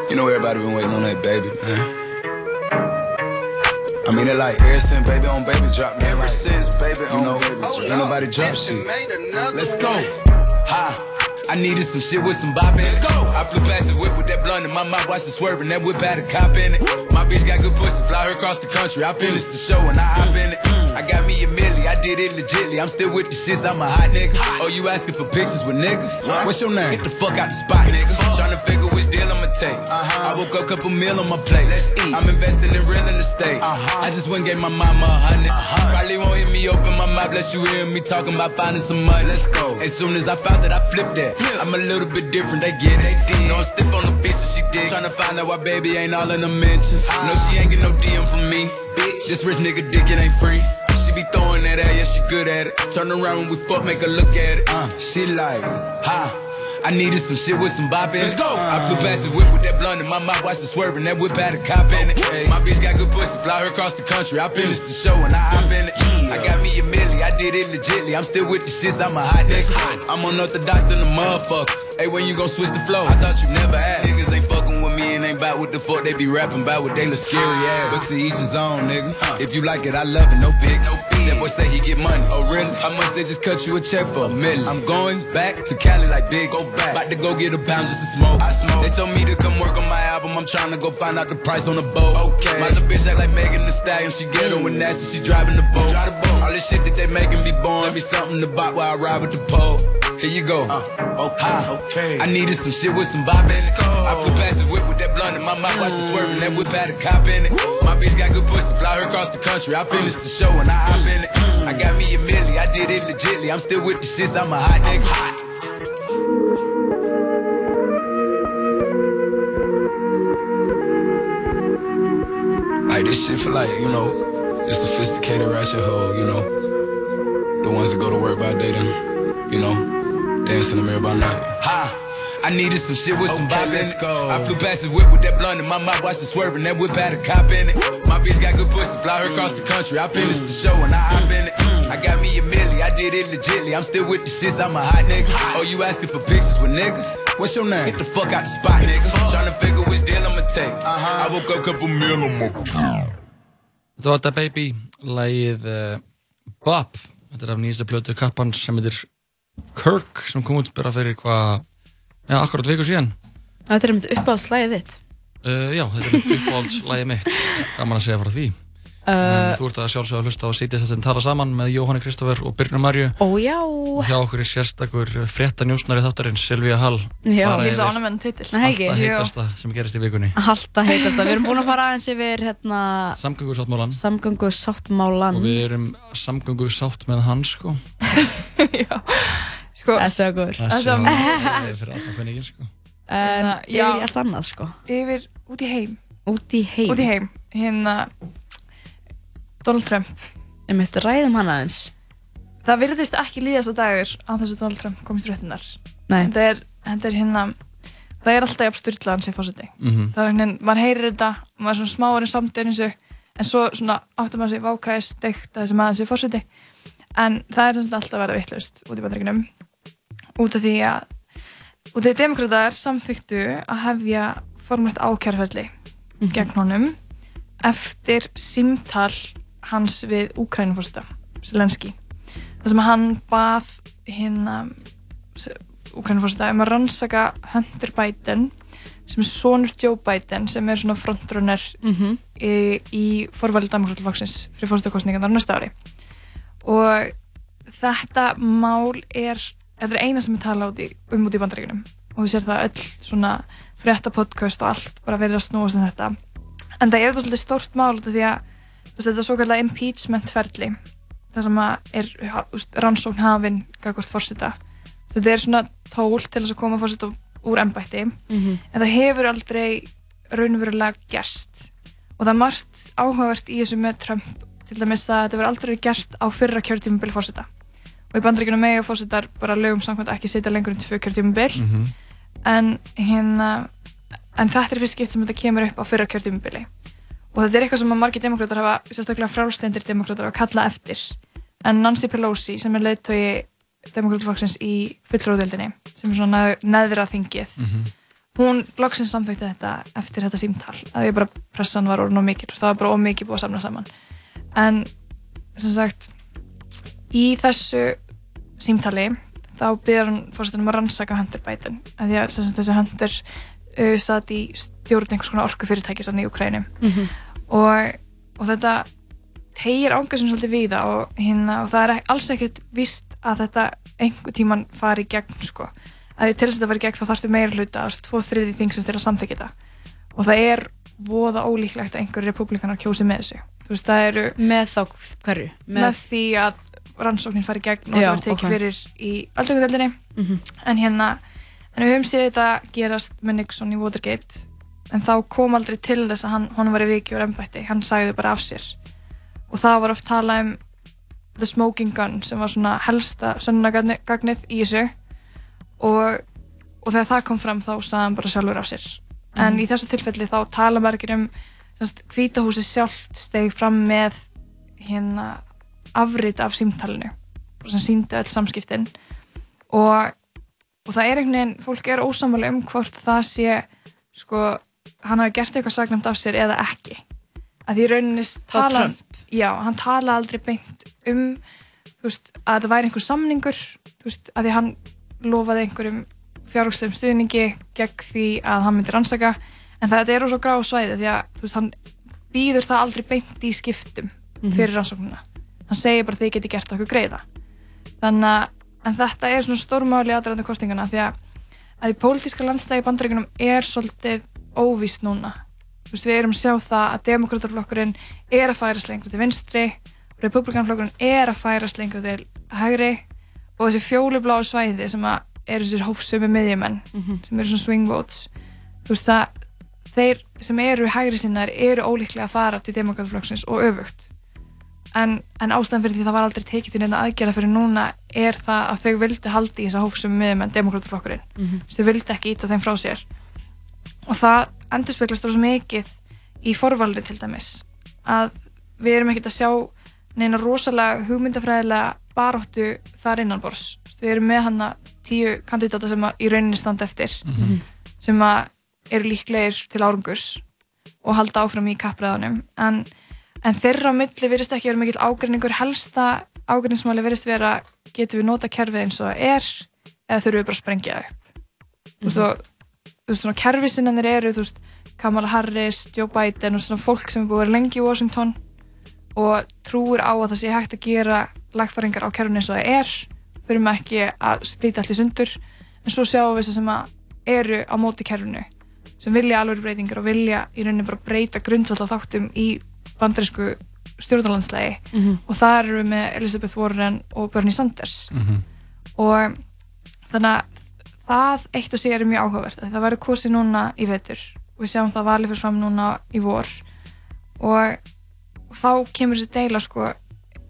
You know everybody been waiting on that baby, man. I mean, it like ever since baby on baby drop, man. Ever since baby you know, baby ain't nobody drop shit. Let's go. Ha. I needed some shit with some bop in it. Go. I flew past the whip with that blunt in my mouth, watched it swerving. That whip had a cop in it. My bitch got good pussy, fly her across the country. I finished the show and I hop in it. Mm. I got me a milli, I did it legitly. I'm still with the shits, I'm a hot nigga. Oh, you asking for pictures with niggas? What's your name? Get the fuck out the spot, nigga. to figure which deal I'ma take. Uh-huh. I woke up, couple meal on my plate. Let's eat. I'm investing in real estate. Uh-huh. I just went and gave my mama a hundred. Uh-huh. Probably won't hear me open my mouth, bless you hear me talking about finding some money. Let's go. As soon as I found that, I flipped that. I'm a little bit different, they get it. No, I'm stiff on the bitch and she dig. to find out why baby ain't all in the mentions. No, she ain't get no DM from me. Bitch, this rich nigga dick, it ain't free. Be throwing that at, yeah, she good at it. Turn around when we fuck, make her look at it. Uh, she like, ha. I needed some shit with some bop in it. Let's go. I flew past the whip with that blunt in my mouth, watched it swerving. That whip had a cop in it. My bitch got good pussy, fly her across the country. I finished the show and I hop in it. I got me a milli, I did it legitly. I'm still with the shits, I'm a hot nigga. I'm unorthodox than a motherfucker. Hey, when you gon' switch the flow? I thought you never asked. Niggas ain't fucking with me ain't bout what the fuck they be rapping about what they look scary ass. But to each his own, nigga. If you like it, I love it, no pick. That boy say he get money. Oh, really? How much they just cut you a check for? A million. I'm going back to Cali like big. Go back. About to go get a pound just to smoke. I smoke. They told me to come work on my album. I'm trying to go find out the price on the boat. Okay. My little bitch act like Megan Thee Stallion. And she ghetto and nasty. She driving the boat. Drive the boat. All this shit that they making me born. Let me something to buy while I ride with the pole. Here you go. okay. okay. I needed some shit with some bop in it. I flew past the whip with that blunt in my mouth. Watched it swerving. That whip had a cop in it. My bitch got good pussy. Fly her across the country. I finished the show and I hop in it. I got me a milli. I did it legitly. I'm still with the shits. I'm a hot nigga. hot. Like this shit for like, you know, the sophisticated ratchet hoe, you know. In the mirror by night. Ha! I needed some shit with some bop in it. I flew past the whip with that blunt in my mouth, watched it swerving. That whip had a cop in it. My bitch got good pussy, fly her across the country. I finished the show and I hop in it. I got me a milli, I did it legitly. I'm still with the shits, I'm a hot nigga. Oh, you asking for pictures with niggas? What's your name? Get the fuck out the spot, nigga. Tryna figure which deal I'ma take. I woke up, couple meal on my Þetta var þetta Baby, lagið uh, Bop Þetta er af nýjastu plötu kappans sem heitir Kirk sem kom út bara fyrir hvað Já, akkurat viku síðan. Þetta er mitt uppáðslægið þitt. Uh, já, þetta er mitt uppáhaldslægi mitt. Gaman að segja frá því. Uh, þú ert að sjálfsögða að hlusta á Sítið þetta tala saman með Jóhanni Kristoffer og Birnu Marju. Ó já. Og hjá okkur er sérstakur frétta njúsnari þáttarins, Silvíja Hall. Já. Ég er svo ánum enn ekki. Alltaf heitasta sem gerist í vikunni. Alltaf heitast Við erum búin að fara aðeins yfir hérna Samgöngusáttmálan. samgöngu sáttmálan. Og við erum samgöngu sátt með hann, sko. (laughs) Sko, góður. Þessi var góður fyrir alla fenningin, sko. En Hérna, yfir já. allt annað sko. Yfir, út í heim. Út í heim. Donald Trump. Ég mitt ræðum hann aðeins. Það virðist ekki líða svo dagur á þess að Donald Trump komist réttinnar. Nei. Þetta er, þetta er hérna, það er alltaf jafn styrlaðan sem fórseti. Mhm. Það er hérna, maður heyrir þetta, maður er svona smáurinn samt eins og, en svo svona áttur maður sig vákaði steikt að þessi maður sé fórseti. En það er sagt alltaf að vera vittlust út í bandreikinum. Út af því að, út af því að demokrátar samþyktu að hefja formrætt ákjærferðli gegn honum eftir símtal hans við Úkrænufórseta, Zelenski. Það sem hann bað hérna Úkrænufórseta um að rannsaka Hunter Biden sem er sonur Joe Biden sem er svona frontrunner Mhm. í, í forvæli Danmarkvöldflokksins fyrir fórstakostningarnar næsta ári og þetta mál er þetta er eina sem er talað út í, um út í bandaríkunum og þú sér það öll svona frétta podcast og allt bara verið að snúast um þetta en það er þetta svolítið stórt mál því að þetta er svo kallar impeachment ferli það sem að er ha- þú veist, rannsókn hafin gagvart fórseta þetta er svona tól til þess að koma fórseta úr embætti Mhm. en það hefur aldrei raunverulega gerst. Og það er margt áhugavert í þessu með Trump til dæmis það að þetta verður aldrei gert á fyrra kjörtímabil fórseta og í bandaríkjunum megi fórsetar bara lögum samkvæmt ekki sitja lengur en tvö kjörtímabil. Mhm. en hérna en þetta er fyrst skipt sem þetta kemur upp á fyrra kjörtímabili og þetta er eitthvað sem margir demokrátar hafa, sérstaklega frálstendir demokrátar hafa kallað eftir en Nancy Pelosi sem er leiðtói demokrátarflokksins í fullróðildinni sem er svona neð- neðra þingið Mhm. hún loksins samþykti þetta eftir þetta símtal að ég bara pressan var orðin og mikil það var bara of mikið búið að samna saman en sem sagt í þessu símtali þá byrjar hann fórsetunum að rannsaka Hunter Biden að því að þessi Hunter uh, satt í stjórn einhvers konar orkufyrirtæki sann í Ukrænu Mhm. Og, og þetta tegir ángasum svolítið við það og, hérna, og það er alls ekkert víst að þetta einhver tíman fari í gegn sko. að til þess að þetta fari í gegn þá þarftu meira hluta það er tvo þriði þingsins til að samþykja þetta og það er voða ólíklegt að einhverju republikanar kjósi með þessu þú veist það eru með þá hverju með, því að rannsóknin fari í gegn og Já, það var tekið ok. fyrir í aldröggudeldinni Mhm. en hérna en við höfum séð þetta gerast með Nixon í Watergate en þá kom aldrei til þess að hann, hann var í viki úr embætti, hann sagði bara af sér. Og það var oft talað um The Smoking Gun sem var svona helsta sönnunagagnið í þessu. Og, og þegar það kom fram þá sagði hann bara sjálfur af sér. En Mhm. í þessu tilfelli þá tala margir um hvítahúsi sjálft steg fram með hérna afrit af símtalinu. Sem síndi öll samskiptin. Og, og það er einhvern veginn fólk er ósamáli um hvort það sé sko, hann hafi gert eitthvað sagnamt af sér eða ekki. Að því í rauninni tala já, hann tala aldrei beint um veist, að það væri einhver samningur veist, að því hann lofaði einhverjum fjárhagslegum stuðningi gegn því að hann myndi rannsaka. En það er svo gráð svæði því að veist, hann býður það aldrei beint í skiptum Mhm. fyrir rannsóknuna hann segir bara þið geti gert okkur greiða. Þannig að en þetta er svona stórmáli aðræðandi kostingana því að að því pólitíska landstæði í bandaríkunum er svolítið óvíst núna veist, við erum að sjá það að demokrataflokkurinn er að færast lengur til vinstri republikanflokkurinn er að færast lengur til hægri og þessi fjólubláu svæði sem eru þessir hófsömi miðjumenn Mhm. sem eru svona swing votes þú veist það þeir sem eru hægri sinnar eru ólíklega að fara til demokrataflokksins og öfugt en, en ástæðan fyrir því það var aldrei tekið til neina aðgerða fyrir núna er það að þau vildi haldi í þessa hófsömi miðjumenn demokrataflokkurinn Mhm. Þú veist, þau vildi ekki íta þeim frá sér og það endur speglast svo mikið í forvalri til dæmis að við erum ekkert að sjá neina rosalega hugmyndafræðilega baróttu þar innanbors við erum með hana tíu kandidáta sem að í rauninni standa eftir Mhm. sem að eru líklegir til árangurs og halda áfram í kappræðanum en, en þeirra á milli virðist ekki vera mikill ágreiningur. Helsta ágreiningsmáli virðist vera getum við nota kerfið eins og það er eða þurfum við bara að sprengja það upp veist, og, þú veist, svona kerfisinnanir eru, þú veist, Kamala Harris, Joe Biden og svona fólk sem er búið að vera lengi í Washington og trúir á að það sé hægt að gera lagfæringar á kerfinu eins og það er þurfum ekki að slíta allir sundur en svo sjáum við þess að sem að eru á móti kerfinu sem vilja alveg breytingar og vilja í rauninni bara breyta grundvallar þáttum í bandarísku stjórnarlandslægi Mhm. og þar eru við með Elizabeth Warren og Bernie Sanders Mhm. og þannig að það eitt og sér er mjög áhugavert það verður kosið núna í vetur. Og við sjáum það valið fyrir fram núna í vor. Og þá kemur þessi deila sko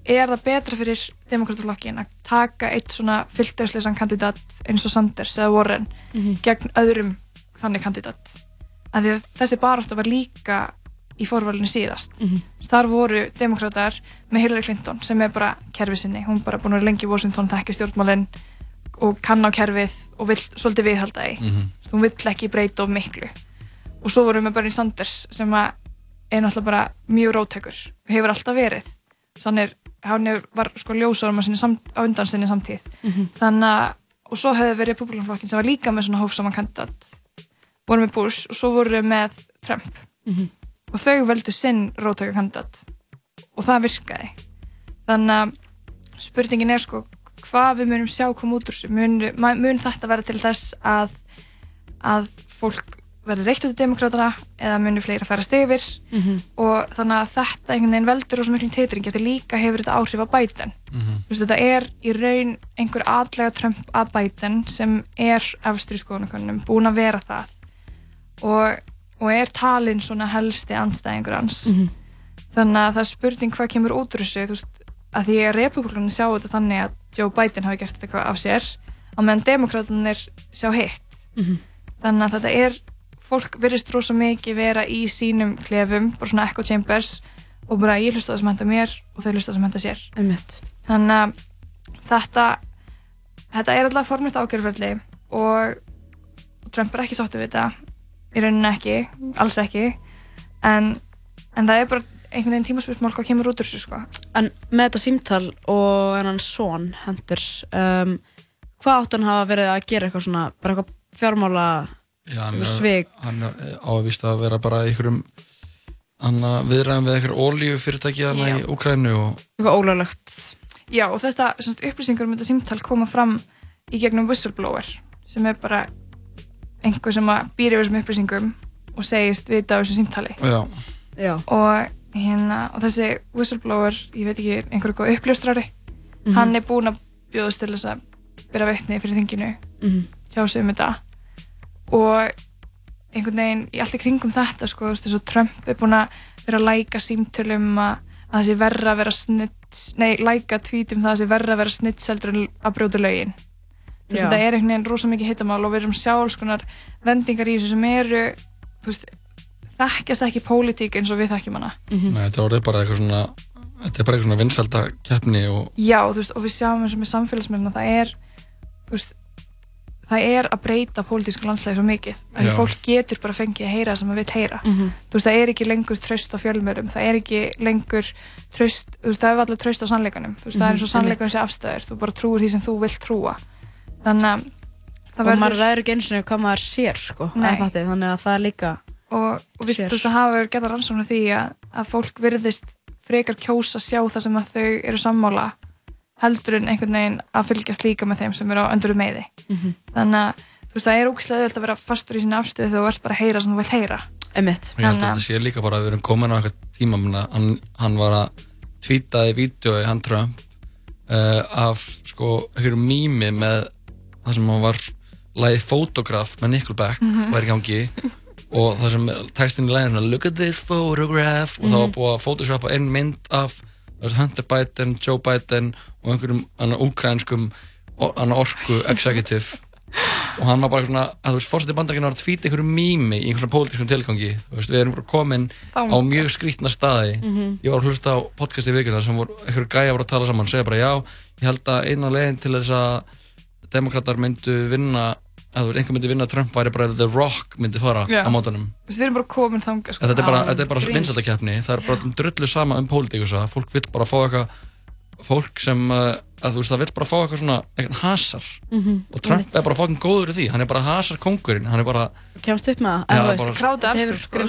er það betra fyrir demokrataflokkin að taka eitt svona fylgdæðsleisan kandidat eins og Sanders eða Warren Mhm. gegn öðrum þannig kandidat? Af því að þessi barátta var líka í fórvalinu síðast. Mhm. þar voru demokrater með Hillary Clinton sem er bara kerfi sinni, hún bara búin að vera lengi í Washington, þekki stjórnmálinn og kann á kerfið og vill svolítið viðhalda því. Mhm. hún vill ekki breyta of miklu. Og svo vorum við með Bernie Sanders sem er náttúrulega bara mjög róttökur og hefur alltaf verið. Þannig er, hann var sko ljósárum á, undan sinni samtíð. Mhm. þannig að, og svo hefur verið republikanflokkin sem var líka með svona hófsaman kandidat. Voru með Bush og svo voru við með Trump. Mhm. og þau veldu sinn róttöka kandidat. Og það virkaði. Þannig að spurningin er sko hvað við munum sjá koma út úr þessu mun, mun þetta vera til þess að að fólk verði reitt út í demokratana eða muni fleira færast yfir Mhm. og þannig að þetta einhvern veginn veldur og svo miklum titringi því líka hefur þetta áhrif á Biden Mhm. Þú veist, þetta er í raun einhver atlega Trump að Biden sem er efstur í skoðanakonum, búin að vera það og, og er talinn svona helsti anstæðingur hans Mhm. þannig að það er spurning hvað kemur út úr þessu þú veist, að því að republikanin sjá þetta þannig að Joe Biden hafi gert þetta af sér á meðan demokratinir sjá hitt Mhm. þannig að þetta er fólk virðist rosa mikið vera í sínum klefum, bara svona echo chambers og bara ég hlusta það sem henda mér og þau hlusta það sem henda sér Einmitt. þannig að þetta þetta er alltaf formlegt ágjörferðli og Trump er ekki sáttu við þetta í rauninni ekki, alls ekki en, en það er bara einhvern veginn tímaspörsmál hvað kemur út úr þessu sko En með þetta símtal og hennan son, Hunter, um, hvað átt hann hafa verið að gera eitthvað svona, bara eitthvað fjármála Já, hann svig? Hann ávist að vera bara einhverjum viðræðum við einhver ólíu fyrirtæki hann í Úkrænu og Eitthvað ólöglegt. Já og þetta semst, upplýsingar um þetta símtal koma fram í gegnum whistleblower sem er bara einhver sem að býr yfir þessum upplýsingum og segist vita á þessu símtali Já. Já. og hérna og þessi whistleblower, ég veit ekki einhver eitthvað uppljóstrari Mhm. hann er búinn að bjóðast til þess að byrja veitni fyrir þinginu Mhm. sjá sig um þetta og einhvern veginn í allt í kringum þetta sko, þú veist, þess að Trump er búinn að vera að læka símtölum að, að það sé verra að vera snitt nei, læka tweetum það að það sé verra að vera snitt seldur að brjóta lögin þú veist, þetta er einhvern veginn rosa mikið hittamál og við erum sjálfs konar vendingar í þessu sem eru þú veist, þekkjast ekki pólitík eins og við þekkjum hana. Nei, þetta orðið bara eitthvað svona þetta er bara eitthvað svona vinsælda keppni og Já, þú veist, og við sjáum eins og með samfélagsmiðluna það er, þú veist það er að breyta pólitísku landslæði svo mikið, að fólk getur bara fengið að heyra það sem það vil heyra. Mhm. þú veist, það er ekki lengur tröst á fjölmörum það er ekki lengur tröst þú veist, það er allir tröst á sannleikanum. Þú veist, það er eins og Mhm, sannleikunum sé afstæður, þú bara trúir því sem þú vilt trúa. Þannig að það og maður ræður ekki eins og hvað maður sér sko, að fatti, þannig að það er líka og, og við, þú veist, það hafa verið geta rannsóknar því að, að fólk virðist frekar kjósa sjá það sem að þau eru sammála heldur en einhvern veginn að fylgjast líka með þeim sem eru á öndurum meði Mhm. þannig að þú veist, það er ógæslega auðvitað að vera fastur í sinni afstöðu þegar þú ert bara að heyra sem þú vilt heyra Emitt. ég held að þetta sé líka bara að við erum komin á eitthvað tíma hann, hann var að tweetaði vídeo hann Trump uh, af sko einhverju mými með það sem hann var lagið Photograph með Nickelback Mhm. var í gangi og það sem textin í læginu er, look at this photograph og það var Mhm. búið að photoshopa einn mynd af Hunter Biden, Joe Biden og einhverjum annar úkrænskum annar orku executive og hann var bara svona, að þú veist, fórsetið bandarækina var að tvíta einhverju mými í einhverjum pólitískum tilgangi þú veist, við erum bara komin Þangað. á mjög skrítna staði Mhm. ég var að hlusta á podcast í vikuna sem voru, einhverju gæja voru að tala saman og segja bara já, ég held að eina leginn til þess að demokrater myndu vinna að þú veist, einhver myndi vinna Trump væri bara The Rock myndi fara Já. á mótanum Þú veist, við erum bara komin þangað sko. þetta er bara, þetta er bara Gríns. vinsældakeppni það er bara drullu sama um pólitíkusa fólk vil bara fá eitthvað fólk sem uh, að þú veist, það vill bara fá eitthvað svona, eitthvað hasar. Mhm, og Trump einmitt. er bara fokkin góður í því, hann er bara hasar kongurinn, hann er bara kemst upp með það. Þú veist, elskur hefur sko.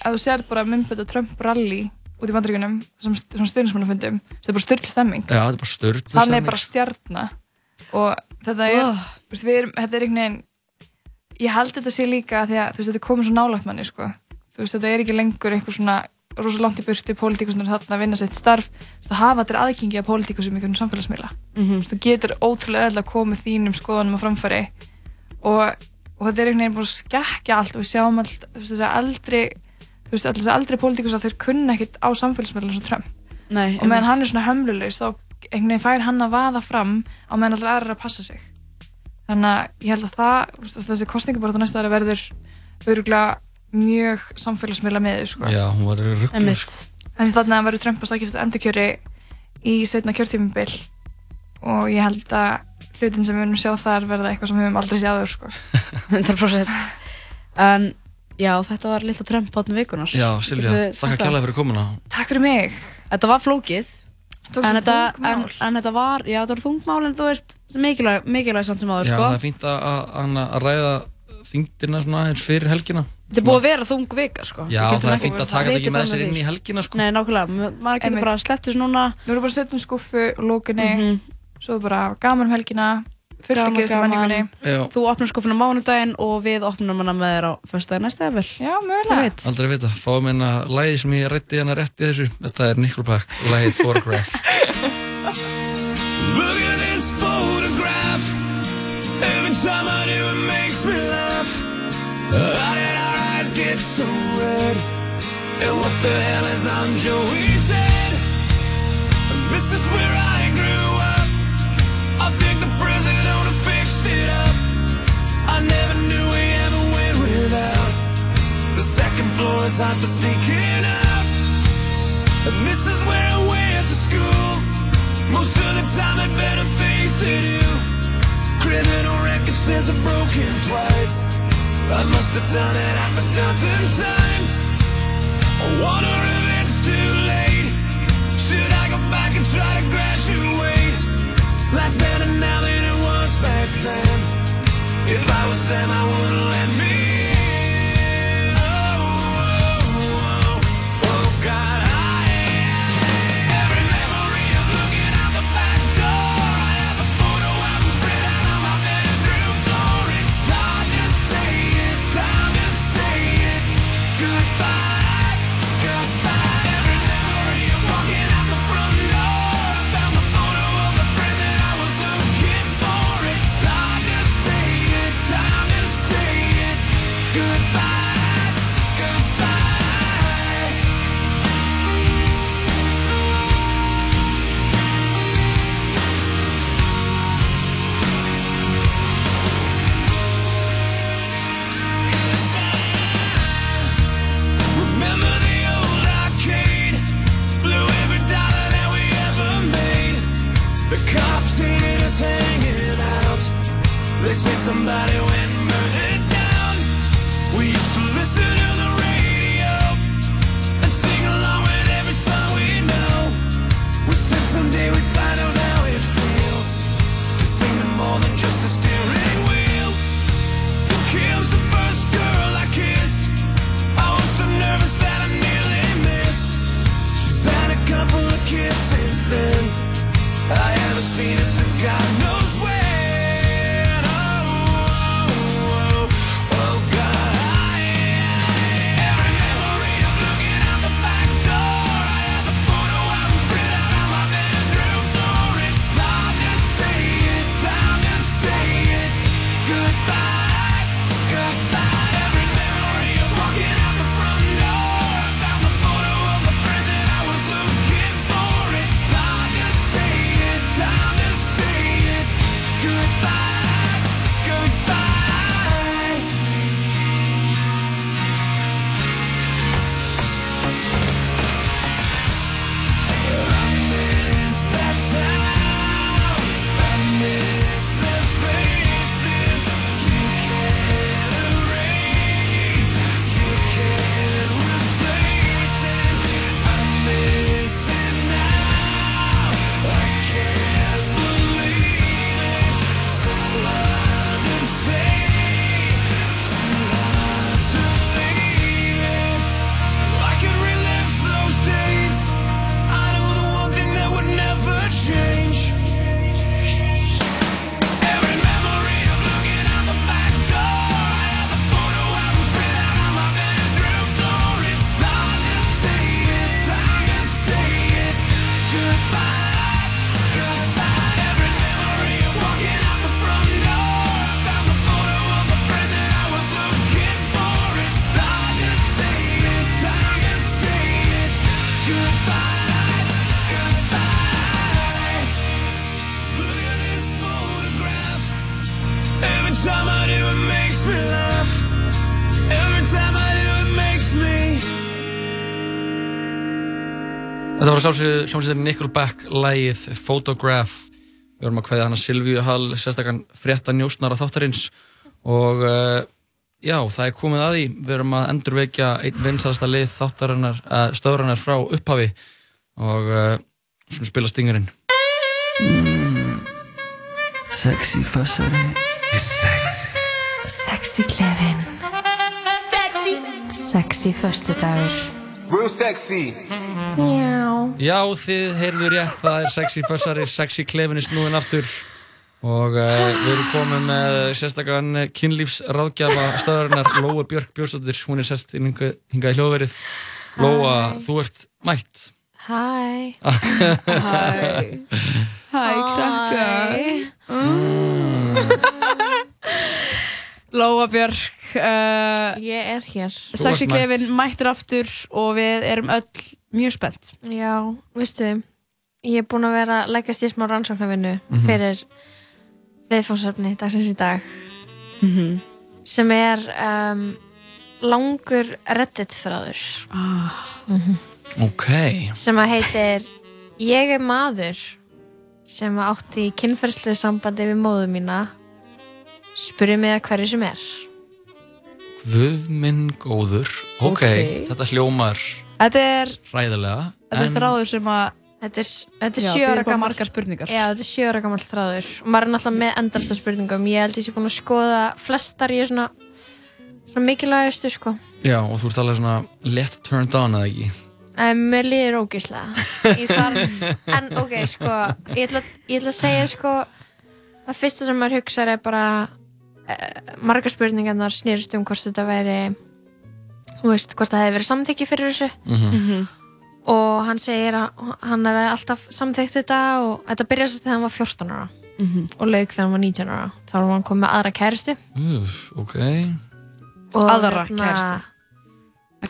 ef þú sér bara myndbönd og Trump rally út í sem svona stjórnismannafundum það er bara styrl stemming. Er hann er bara stjarnar og þetta er, Oh. veist, við erum, þetta er einhvern veginn ég held þetta sé líka því að veist, þetta er komið svo nálægt manni sko. veist, þetta er ekki lengur einhver svona rosa langt í burtu, pólitíkusnir þarna að vinna sitt starf, þú veist, að hafa þetta aðgengi að pólitíkusum í einhvern samfélagsmiðla. Þú veist, þú getur ótrúlega öll að koma þínum skoðunum á framfæri og, og þetta er einhvern veginn búin að skekkja allt og við sjáum all, þú veist, þess að eldri þú veist, að eldri pólitíkus að þeir kunna ekkit á og Trump. Nei, og meðan hann er svona hömlulegs þá einhvern veginn fær hann að vaða fram á meðan allir aðrir að passa sig þannig að ég held að það þessi kostningabarata næsta ári verður öruglega mjög samfélagsmiðla með sko. já, hún var rugglu Einmitt. en þannig að hann verður Trump að sækjast endurkjöri í setna kjörtímumbil og ég held að hlutin sem við munum sjá þar verða eitthvað sem við höfum aldrei séð áður sko. (laughs) 100% en já, þetta var litla Trump áttum vikunar já, Silja, þakka það? kærlega fyrir komuna Takk fyrir mig Þetta var flókið en þetta en, en þetta var, já þetta var þungmál en þú veist, mikilvæg, mikilvæg samt sem áður já, sko. það er fínt að, að, að ræða þingdina svona aðeins fyrir helgina Þetta er búið að vera þung vika sko. já, það er fínt að taka þetta ekki með sér inn í helgina sko. Nei, nákvæmlega, Ma- maður getur bara sleppt þessu núna Við vorum bara að setja um skuffu og lókunni Mhm. svo er bara gaman um helgina fullt að gerast í menningunni. Þú opnar skufuna mánudaginn og við opnum hana með þér á föstudaginn næsta eða vel Já, mögulega aldrei vita, fáum hérna lægi sem ég rætti hérna rétt í þessu þetta er Nickelback, lægið Photograph (laughs) Look at this photograph. Every time I do, it makes me laugh. How did our eyes get so red? And what the hell is on Joey's head? This is where I is hot for sneaking up. And this is where I went to school. Most of the time I had better things to do. Criminal record says I've broken twice. I must have done it half a dozen times. I wonder if it's too late. Should I go back and try to graduate? Life's better now than it was back then. If I was them, I wouldn't let me hanging out. They say somebody went murdered down. We used to listen to the radio and sing along with every song we know. We said someday we'd find out how it feels to sing to more than just a steering wheel. And Kim's the first girl I kissed. I was so nervous that I nearly missed. She's had a couple of kids since then. I got var sjálfsögðu hljómsveitin Nickelback lægið Photograph. Við vorum að kveða hana Silvíu Hall sérstakann frétta njósnara þáttarins. Og uh, já, það er komið að því. Við erum að endurvekja einn vinsarasta lið þáttarinnar, uh, stöðurinnar frá upphafi. Og uh, sem spila stingurinn. Sexy fössari Sexy. Sexy klefin Sexy. Sexy föstudagur Real sexy. Já Já, þið heyrðu rétt, það er sexy fössari, sexy klefinni snúin aftur. Og uh, við erum komið með sérstakann kynlífsráðgjafa stöðarinnar Lóa Björk Björnsdóttir, hún er sest inn hingað í hljóðverið. Lóa, þú ert mætt. Hæ Hæ Hæ, krakkar. Lóa Björk uh, Ég er hér Sexy Klefin mættir aftur og við erum öll mjög spennt Já, veistu Ég er búin að vera að leggast í smá rannsóknarvinnu Mhm. fyrir viðfónsefni dagsins í dag Mhm. sem er um, langur reddit þráður ah. Ok. sem að heitir Ég er maður sem átti í kynferðslu sambandi við móðu mína spurði mig að hverju sem er Guð minn góður. Ok, Ok. þetta hljómar Þetta er, ræðilega. þetta er þráður sem að Þetta er, þetta er Já, sjö býður ára upp á gammal. Já, þetta er sjö ára gammal þráður og maður er náttúrulega með endalsta spurningum ég held ég sé búin að skoða flestar ég er svona, svona mikilvægustu sko Já, og þú ert alveg svona lett turned on, eða ekki? en mér líður ógeðslega Ég þarf- en ok, sko ég ætla, ég ætla að segja sko að fyrsta sem maður hugsar er bara margar spurningarnar snýrst um hvort þetta væri þú veist, hvort það hefði verið samþykki fyrir þessu Mhm. og hann segir að hann hefði alltaf samþykkt þetta og þetta byrjaði þess að hann var 14 ára Mhm. og lauk þegar hann var 19 ára þá var hann komið með aðra kæristu Úf, ok. og Aðra? Að kalla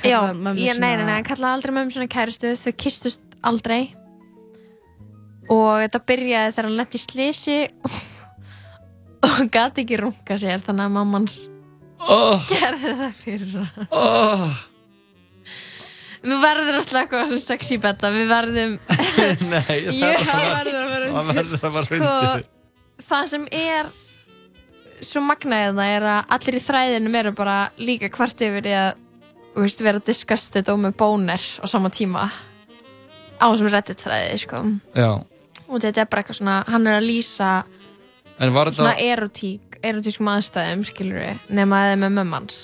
já, ég, nei, nei, nei, hann kallaði aldrei mömmu svona kæristu þau kistust aldrei og þetta byrjaði þegar hann lett í slisi og, og gati ekki runga sér þannig að mammans oh. gerði það fyrir hann Oh. Þú verður að slaka á þessum sexy betta, við verðum (laughs) Nei, það verður að vera vera sko, undir. það sem er svo magnaðið það er að allir í þræðinum eru bara líka hvart yfir því að þú veist, vera disgusted og með bóner á sama tíma á þessum reddit þræði sko. Já, og þetta er bara eitthvað svona hann er að lýsa svona þetta... erotík erotískum aðstæðum skilur við nema að það er með mömmans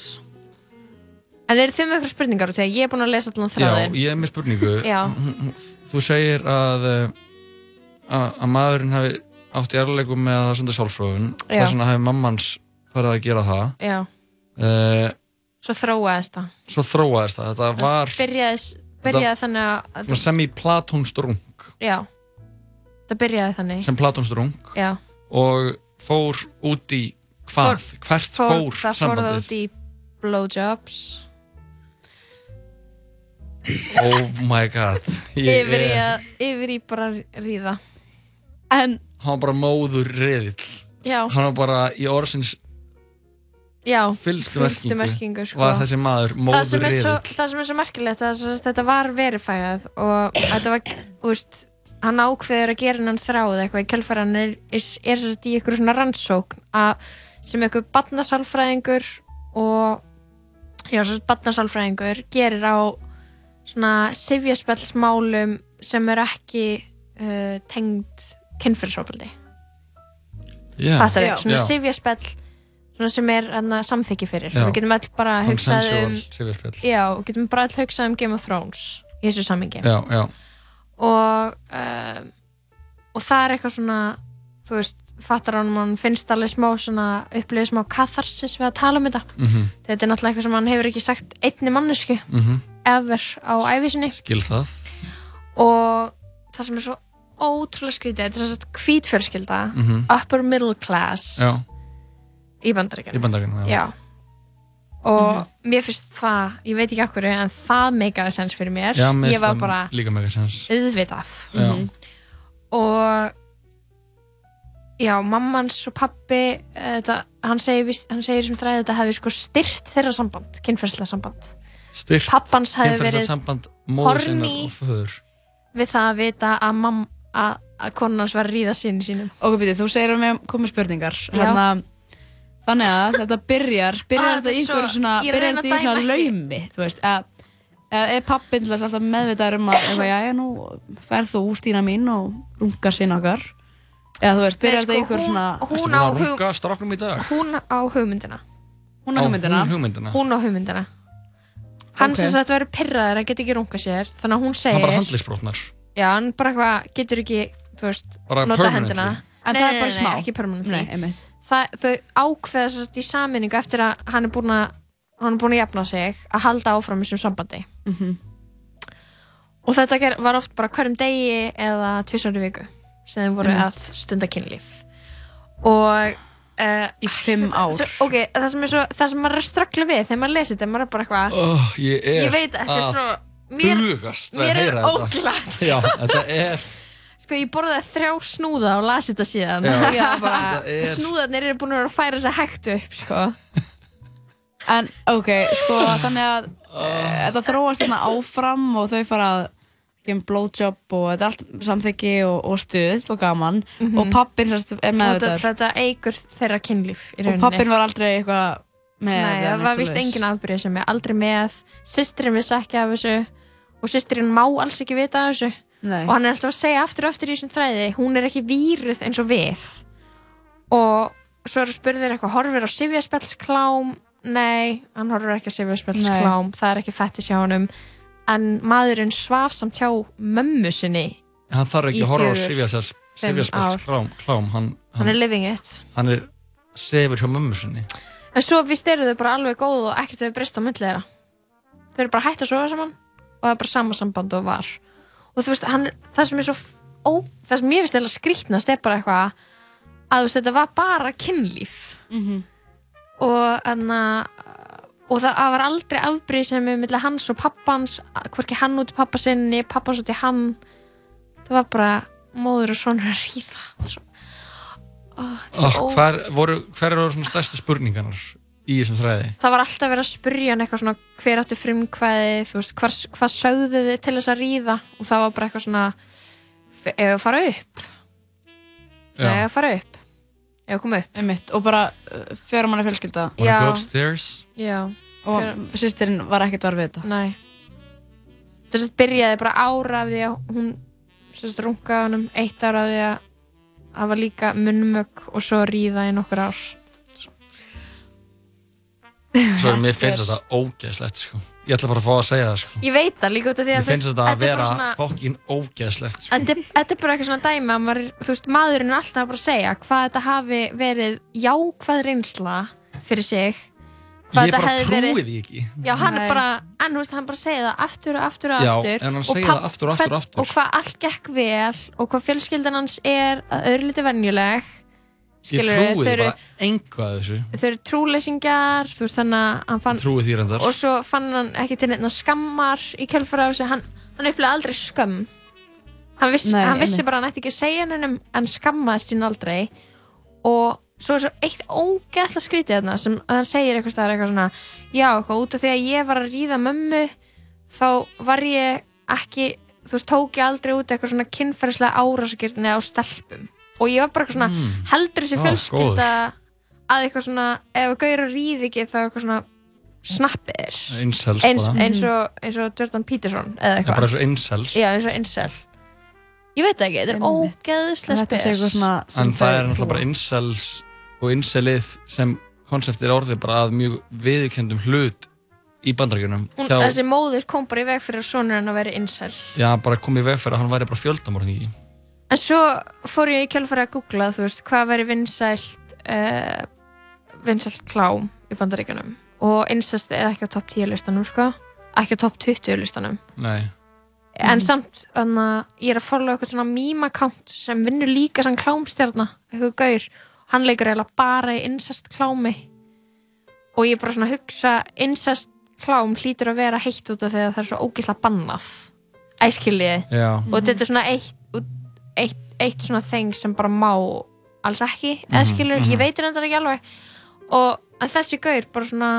en eru þið með eitthvað spurningar út í að ég er búin að lesa allan Já, þráðin ég er með spurningu. (laughs) Já. Þú segir að, uh, að, að maðurinn hafi átt í erleikum með það svona sjálfsfróðun. Já. Þess vegna hafi mammans farið að gera það. Já, Uh, svo þróaðist það svo þróaðist það. Þetta var byrjaði, byrjaði þannig að svona semi-platónstrung já, það byrjaði þannig sem platónstrung já, og fór út í hvað? Hvert fór, það fór það sambandið? út í blowjobs Oh my god. Yfir í, að, yfir í bara ríða en Hann var bara móður riðill. já, Hann var bara í orðsins fylgstu merkingu, sko. var þessi maður það móður riðill. það sem er svo merkilegt þetta var verifægað og þetta var, úst, hann ákveður að gera hann þráð eitthvað í kjölfæran er, er, er sem sagt í ykkur svona rannsókn að, sem ykkur barnasálfræðingur og já, sem sagt barnasálfræðingur gerir á svona sifjaspellsmálum sem eru ekki uh, tengd kynfyrirsofaldi Já. Fattar Já. þau? Svona Já. sifjaspell svona sem er anna, samþykki fyrir Já. við getum öll bara hugsað um já, við getum bara öll hugsað um Game of Thrones í þessu sammingi Já, já. Og um, og það er eitthvað svona þú veist, fattar hann mann finnst alveg smá svona upplifið smá katharsis við að tala um þetta Mhm. þetta er náttúrulega eitthvað sem hann hefur ekki sagt einni mannesku Mhm. ever á æfisinni Skil það. og það sem er svo ótrúlega skrítið þetta er sem sagt hvítfjölskylda Mhm. upper middle class Já, í bandaríkjunum í bandaríkjunum, já. já og mér finnst það, ég veit ekki okkur en það meikaði sens fyrir mér Já, mér ég var bara auðvitað Já. Mhm. og já, mammans og pappi eh, þetta, hann segir, hann segir sem þræði þetta hefði sko styrt þeirra samband kynferðslega samband Styrt pappans hefði verið og föður. við það að vita að mamma að, hans var að ríða sinni sínum Ok, byrju, þú segir að við komum spurningar. Hérna, Þannig að þetta byrjar Byrjar Ah, þetta svo- svona Byrjar þetta í svona laumi Þú veist, að eða er pappin til þess alltaf meðvitaður um að eitthvað, já, já, nú ferð þú Stína mín og runga sinn okkar. Eða þú veist, byrjar þetta sko, einhver svona hún Hún á á hún á hugmyndina. Hún á hugmyndina? Hún hugmyndina. Hún á hugmyndina. Hann sem sagt verður pyrraður að geta ekki runga sér þannig að hún Hann segir bara handlisbrotnar já, hann bara eitthvað getur ekki þú veist, nota hendina. En Nei, það er bara nei, smá. nei, ekki permanently. Það, þau ákveða sem sagt í saminningu eftir að hann er búin að hann er búin að jafna sig að halda áfram í þessum sambandi Mhm. og þetta ger, var oft bara hverjum degi eða tvisar í viku sem þeim voru Einmitt. að stunda kynlíf og uh, í fimm ár svo, ok, það sem, er svo, það sem maður er að ströggla við þegar maður lesir þetta, maður er bara eitthvað oh, Ég er Ég veit, þetta er að svo- mér- að mér er heyra þetta. óglatt. Já, þetta er Sko ég borðaði þrjá snúða og lasi þetta síðan. Já. Já, bara, Þetta er- Snúðarnir eru búin að vera að færa þess hægt upp sko. En ok, sko þannig að uh, þetta þróast hérna áfram og þau fara að gefa blowjob og þetta er allt samþyggi og, og stuð og gaman. Mhm. og pappin sérst er þetta, meðvitaður þetta eigur þeirra kynlíf í og rauninni. pappin var aldrei eitthvað með Nei, eða það var vist engin afbyrðið sem er aldrei með. Systirinn vissi ekki af þessu og systirinn má alls ekki vita af þessu Nei. og hann er alltaf að segja aftur og aftur í þessum þræði hún er ekki víruð eins og við. Og svo eru spurðir eitthvað horfir á Sifjaspelsklám nei, hann horfir ekki á Sifjaspelsklám það er ekki fættis hjá honum. En maðurinn svaf samt hjá mömmu sinni Hann þarf ekki að horfa á fjögur, fimm Sifjaspels ár. klám, klám hann, hann hann, er living it. hann er sefur hjá mömmu sinni. En svo vist eru þau bara alveg góð og ekkert hefur breyst á þeirra. Þau eru bara hætt að sofa saman og það er bara sama samband og var og þú veist, hann, það sem er svo ó, það sem ég finnst eða skrítnast er bara eitthvað að þú veist, þetta var bara kynlíf. Mhm. og þannig og það, var aldrei afbrýðsemi millir hans og pappans hvorki hann út í pappa sinni, pappans út í hann. Það var bara móður og sonur að ríða er ó- hver, voru, hver eru svona stærstu spurningarnar í þessum þræði? það var alltaf verið að spurja hann eitthvað svona hver áttu frumkvæði, þú veist, hvar, hvað sögðu þið til þess að ríða og það var bara eitthvað svona ef að fara upp Já. ef að fara upp ef að koma upp Einmitt, og bara uh, fyrir manni fjölskylda Wanna Já. go upstairs? Já. og Fer- sýstirinn var ekkert var við þetta nei þess að byrjaði bara ára af því að hún sérst rungaði honum eitt ára af því að það var líka munnmögg og svo ríða í nokkur ár Svo mér finnst þetta ógeðslegt sko. Ég ætla bara að fá að segja það sko. ég veit það líka út af því að Mér finnst þetta að er bara vera svona- fokkin ógeðslegt sko. Þetta er, þetta er bara eitthvað svona dæmi að maður, þú veist, maðurinn er alltaf bara að segja hvað þetta hafi verið jákvæð reynsla fyrir sig hvað Ég þetta bara hefði trúi verið- því ekki Já, hann Nei. er bara, en þú veist, hann bara segja það aftur og aftur og Já, aftur en hann pabb- það aftur og aftur og aftur. og hvað allt gekk vel og hvað fjölskyldan hans er að öðru liti venjuleg Ég skilurðu, trúi þau bara engu að þessu. þau eru trúleysingjar þú veist, þannig að hann fann Trúi því reyndar. Og svo fann hann ekki til neitt skammar í kjölfara af þessu, hann, hann upplega aldrei skömm. Hann, viss, Nei, hann vissi einmitt. bara að hann ætti ekki að segja hennum en skammaðist sín aldrei. Og svo er svo eitt ógeðslega skrítið þarna sem að hann segir eitthvað staðar eitthvað svona já, eitthvað út af því að ég var að ríða mömmu þá var ég ekki þú veist, tók ég aldrei út eitthvað svona kynferðislega árásakirni á stelpum og ég var bara eitthvað svona Mm. heldur þessi Ah, fjölskylda að eitthvað svona, ef að gauður ríði ekki þá eitthvað svona snappir. Incels eins, eins, og, eins og Jordan Peterson eða eitthvað. bara eins og incels. Já eins og incel. Ég veit ekki, þetta er ógeðslega Þetta sé eitthvað spes. svona sem En það er náttúrulega bara incels og incelið sem konsept er orðið bara að mjög viðurkendum hlut í bandarækjunum Hún, þessi móður kom bara í veg fyrir að sonur hann að vera incel. Já, bara komið í veg fyrir að hann væri bara fjöldamorðingi en svo fór ég í kjálfæri að googla þú veist, hvað veri vinsælt uh, vinsælt klám í bandaríkjunum. Og incest er ekki á topp 10 listanum sko. Ekki á topp 20 listanum. Nei. En samt þannig að ég er að followa eitthvað svona meme account sem vinnur líka sem klámstjarna eitthvað gaur, hann leikur eiginlega bara í incest klámi. Og ég er bara svona að hugsa incest klám hlýtur að vera heitt út af því að það er svo ógislega bannað. Æskiljiði Já. og þetta er svona eitt, eitt, eitt svona þeng sem bara má alls ekki, eða Mhm, skilur, mhm. ég veit þetta ekki alveg og en þessi gaur bara svona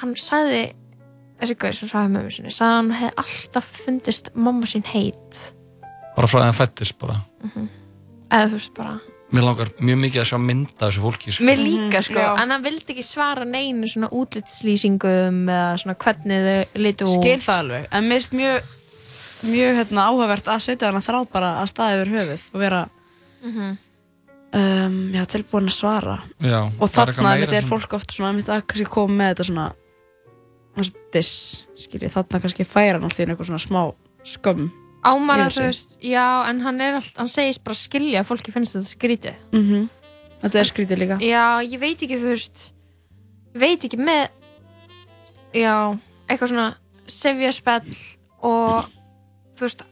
hann sagði þessi gauð sem svaði mömmu sinni sagði að hann hefði alltaf fundist mamma sín heit bara frá því að hann fættist bara eða þú veist bara mér langar mjög mikið að sjá mynda þessu fólki sko. Mér líka sko, já. en hann vildi ekki svara neinu svona útlitslýsingum eða svona hvernig þau litu út. skil það alveg en mér finnst mjög mjög hérna, áhugavert að setja hana þráð bara að staða yfir höfuð og vera Mhm. um, já, tilbúin að svara Já, og er þarna er svona- fólk oft svona einmitt að kannski koma með þetta svona diss, skilji, þarna kannski færa hann alltaf eitthvað svona smá skömm Ámar að þú veist, já, en hann er allt, hann segist bara skilja að fólki finnst þetta skrítið. Mhm. Þetta er skrítið líka Já, ég veit ekki, þú veist, ég veit ekki með, já, eitthvað svona sefjaspell og, þú veist,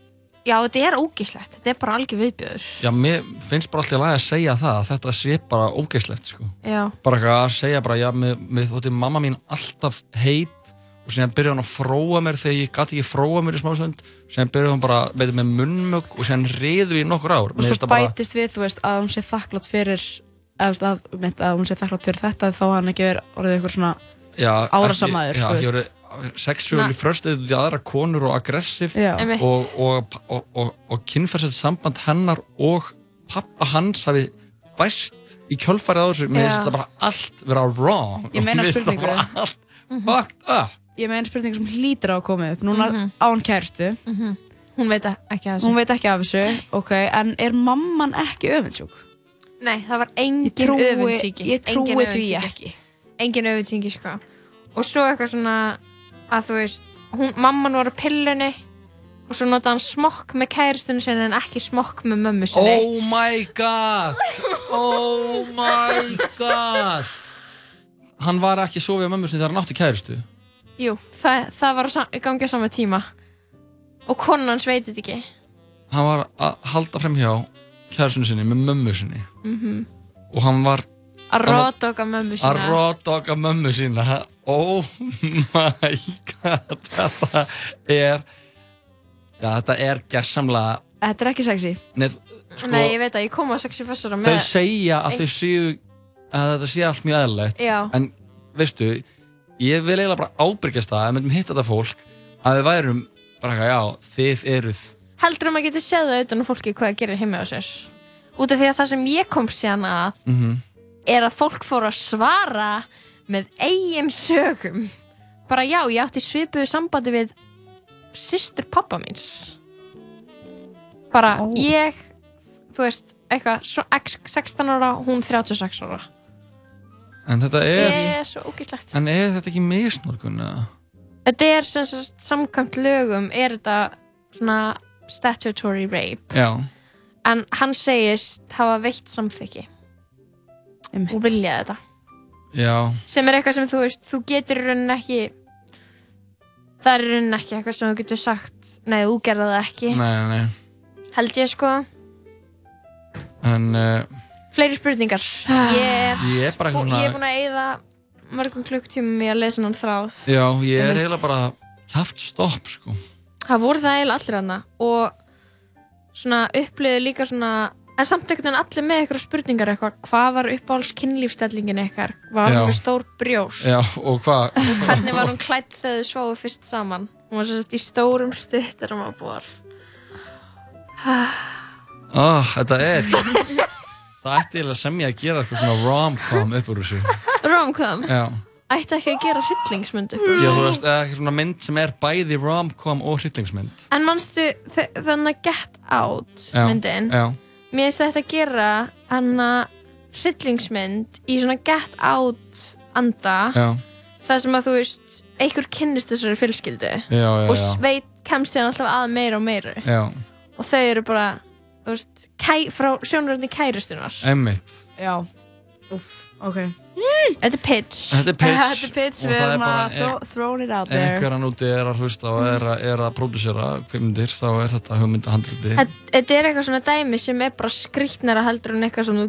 já, þetta er ógíslegt, þetta er bara algjör viðbjöður. Já, mér finnst bara alltaf að að segja það að þetta sé bara ógeislegt sko. Já. bara eitthvað að segja bara, já, mér, mér þótti mamma mín alltaf heit og síðan byrjaði hann að fróa mér þegar ég gæti ekki fróa mér í smásund síðan byrjaði hann bara, veitum, með munnmögg og síðan riður í nokkur ár og Mér svo finnst það bara, bætist við, þú veist, að hún sé þakklátt fyrir eða, þú veist, að, mynd, að hún sé þakklátt fyrir þetta þá hann ekki verið orðið eitthvað svona já, árásamæður, ekki- já, þú ekki veist. verið sexuáli fröstuð út í aðra konur og. Einmitt. og, og, og, og, og kynferðsett samband hennar og pappa hans hafi bæst í kjölfarið á þessu Já. finnst þetta bara allt vera wrong Ég meina Mér finnst það spurningu. bara allt fucked up ég meina spurning sem hlýtur á að koma upp núna Mhm. á hann kærustu Hún veit ekki af þessu. hún veit ekki af þessu, ok, en er mamman ekki öfundsjúk? Nei, það var engin Ég trúi- ég trúi Engin því ekki. Engin öfundsíki, sko. Og svo eitthvað svona að þú veist, hún, mamman var á pillunni og svo notaði hann smokk með kæristunni sinni en ekki smokk með mömmu sinni. Oh my god Oh my god Hann var ekki að sofa á mömmu sinni þegar hann átti kæristu Jú, það, það var á sam- í gangi á sama tíma. Og konan hans veit þetta ekki. Hann var að halda frem hjá kæristunni sinni með mömmu sinni Mm og hann var Að rótoka mömmu sína. að rótoka mömmu sína Oh my god Þetta er Já, þetta er gersamlega Þetta er ekki sexy Nei, sko, Nei, ég veit að ég kom á sexy fessara þau með... segja að þau séu að þetta sé allt mjög eðlilegt Já. en veistu ég vil eiginlega bara ábyrgjast það að við myndum hitta þetta fólk að við værum bara eitthvað, já, þið eruð Heldur um að geta séð það utan á fólki hvað það gerir heima á sér? Út af því að það sem ég kom síðan að mm er að fólk fór að svara með eigin sögum. Bara já, ég átti svipuðu sambandi við systur pappa míns. Bara ég, þú veist, eitthvað, svo x 16 ára, hún 36 ára. en þetta er Það er svo ógíslegt. en er þetta ekki misnórkun eða? Þetta er sem sagt samkvæmt lögum, er þetta svona statutory rape. já, En hann segist hafa veitt samþykki Einmitt. og vilja þetta. já Sem er eitthvað sem þú veist, þú getur í rauninni ekki, það er í rauninni ekki eitthvað sem þú getur sagt, nei, þú gerði það ekki. nei, nei, nei. Held ég sko. en uh, Fleiri spurningar. Ég, ég er bara og eitthvað ég er svona búin að eyða mörgum klukktímum í að lesa hann þráð. já, ég er Einmitt. eiginlega bara kæft stopp sko Það voru það eiginlega allir hana og svona upplýði líka svona en samt einhvern veginn allir með eitthvað spurningar eitthvað. Hvað var uppáhalds kynlífstellingin eitthvað var Já. hún stór brjós já, og hvað hvernig var hún klætt þegar þau sváðu fyrst saman? Hún var sérst í stórum stuttur um að búa oh, þetta er það ætti eiginlega sem ég að gera eitthvað svona rom-com upp úr þessu. Romcom? Já. Ætti ekki að gera hryllingsmynd upp úr Já, þessu. þú veist, eitthvað svona mynd sem er bæði rom-com og hryllingsmynd. en manstu þ- þannig að Get Out Já, myndin? Já, mér finnst þetta að gera hann að hryllingsmynd í svona Get Out anda já, það sem að þú veist einhver kynnist þessari fjölskyldu já, já, og sveit kemst þér alltaf að meira og meira. Já, og þau eru bara þú veist, kæ, frá sjónuröndin kærustunar emmitt. Já, uff, ok Þetta er pitch. Þetta er pitch. Þetta er pitch, við er erum að throw, throw it out Ef there. einhverjan úti er að hlusta og er að, er að pródusera kveimyndir, þá er þetta hugmyndahandriti. Þetta þetta er eitthvað svona dæmi sem er bara skrýtnara heldur en eitthvað sem þú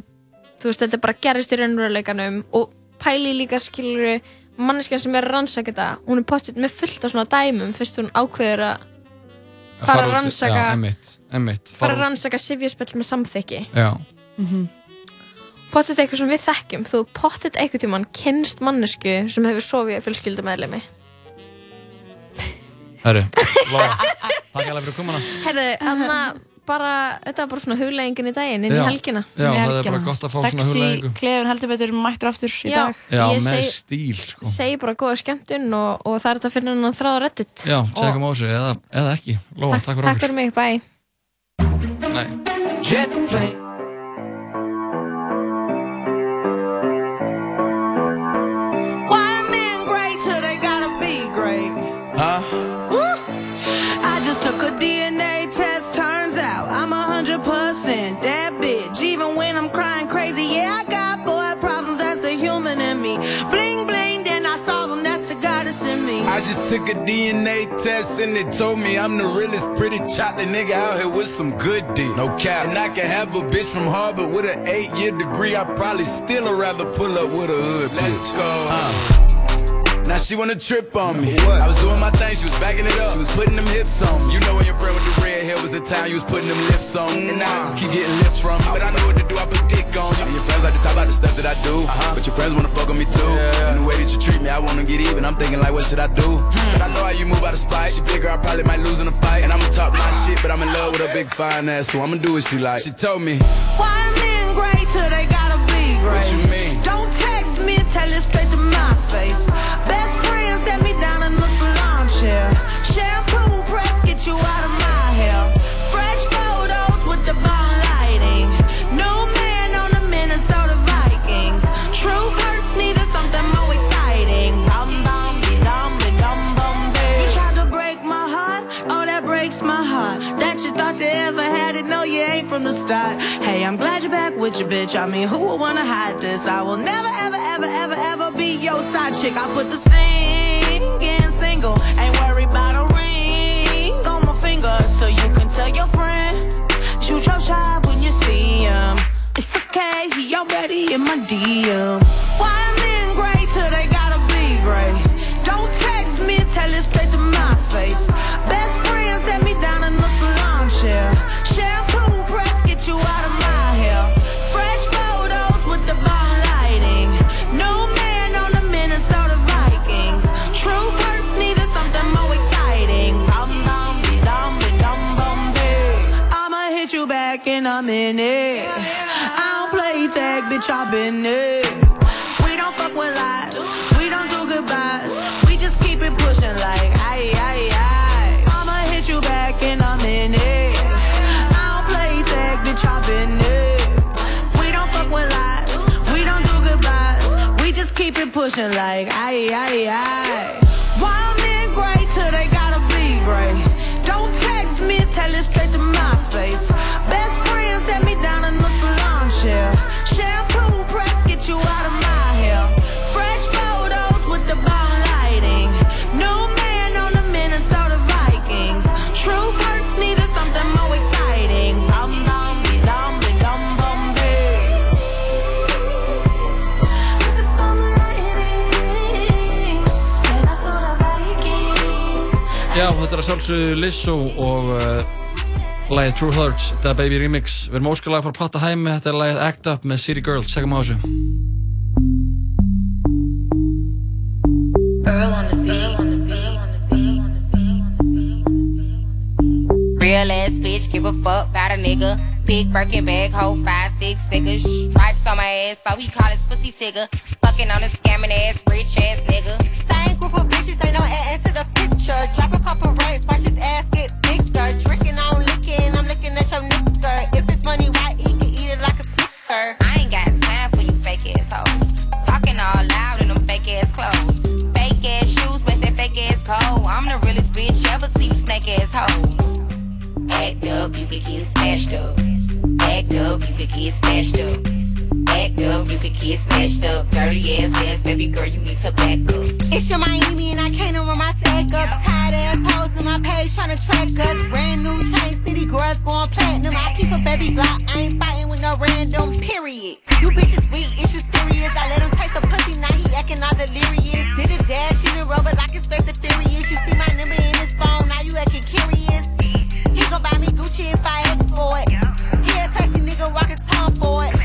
þú veist, þetta bara gerist í raunveruleikanum og pæli líka skilur manneskjan sem er að rannsaka þetta hún er pottitt með fullt af svona dæmum fyrst hún ákveður að fara að rannsaka fara að rannsaka sifjarspell með samþykki. Já, pottitt eitthvað sem við þekkjum þú pottitt eitthvað tímann kynst mannesku sem hefur sofið í fjölskyldumæðlemi Herru, (laughs) Lóa, takk alveg fyrir komuna. Herðu, þannig að bara, þetta var bara svona hugleggingin í daginn, inn í Já. helgina. Já, það er bara gott að fá svona hugleiðingu. Sexy klefin heldur betur mættur aftur í Já. dag. Já, Ég með segi- stíl, sko. Segi bara góða skemmtun og, og það er þetta að finna hann þráð reddit. Já, tjekkum á þessu, eða, eða ekki. Lóa, takk fyrir Takk fyrir mig, bye. Took a DNA test and it told me I'm the realest pretty chocolate nigga out here with some good D. No cap. And I can have a bitch from Harvard with an eight year degree. I probably still would rather pull up with a hood Let's bitch. go. Uh. Now she wanna trip on me. I was doing my thing, she was backing it up. She was putting them hips on me. You know when your friend with the red hair was the time you was putting them lips on. me. And now I just keep getting lips from. But I know what to do, I put dick on you. And your friends like to talk about the stuff that I do. Uh-huh. But your friends wanna fuck on me too. And the way that you treat me, I wanna get even. I'm thinking like, what should I do? Hmm. But I know how you move out of spite. She bigger, I probably might lose in a fight. And I'ma talk my ah. shit, but I'm in love with a big fine ass, so I'ma do what she like. She told me, Why men great till they gotta be great? What you mean? Don't text me, tell it straight to my face. Start. Hey, I'm glad you're back with your bitch. I mean, who would wanna hide this? I will never, ever, ever, ever, ever be your side chick. I put the singing single, ain't worried about a ring on my finger, so you can tell your friend. Shoot your shot when you see him. It's okay, he already in my DM. You back in minute. I don't play tag, bitch, I've been it. We don't fuck with lies, we don't do goodbyes. We just keep it pushing like aye aye aye. I'ma hit you back in a minute. I don't play tag, bitch, I've been it. We don't fuck with lies, we don't do goodbyes. We just keep it pushing like aye aye aye. Er að sjálfsögðu Lizzo og uh, lagið True Hurts, The Baby Remix. Við erum óskalag fara að platta hæmi, þetta er lagið Act Up með City Girls, segum á þessu. Earl on the beat. Real ass bitch, give a fuck about a nigga. Big Birkin bag, hold five, six figures. Stripes on my ass, so he call his pussy tigger. Fucking on a scamming ass, rich ass nigga. Same group of bitches, ain't no ass to the picture. Drop a couple racks, watch his ass get bigger. Drinking on licking, I'm looking at your nigga. If it's money, why he can eat it like a snicker? I ain't got time for you fake ass hoes. Talking all loud in them fake ass clothes. Fake ass shoes, match that fake ass cold. I'm the realest bitch ever see you snake ass hoe. Act up, you could get smashed up. Act up, you could get smashed up. Act up, you could get snatched up. Dirty ass ass, baby girl, you need to back up. It's your Miami and I can't run my stack up. Tired ass hoes in my page trying to track us. Brand new chain city girls going platinum. I keep a baby Glock, I ain't fighting with no random period. You bitches weak, is you serious? I let him taste the pussy, now he acting all delirious. Did dash, she the rubber like it's Fast and Furious. You see my number in his phone, now you acting curious. He gon' buy me Gucci if I ask for it. He a taxi nigga walking Tom for it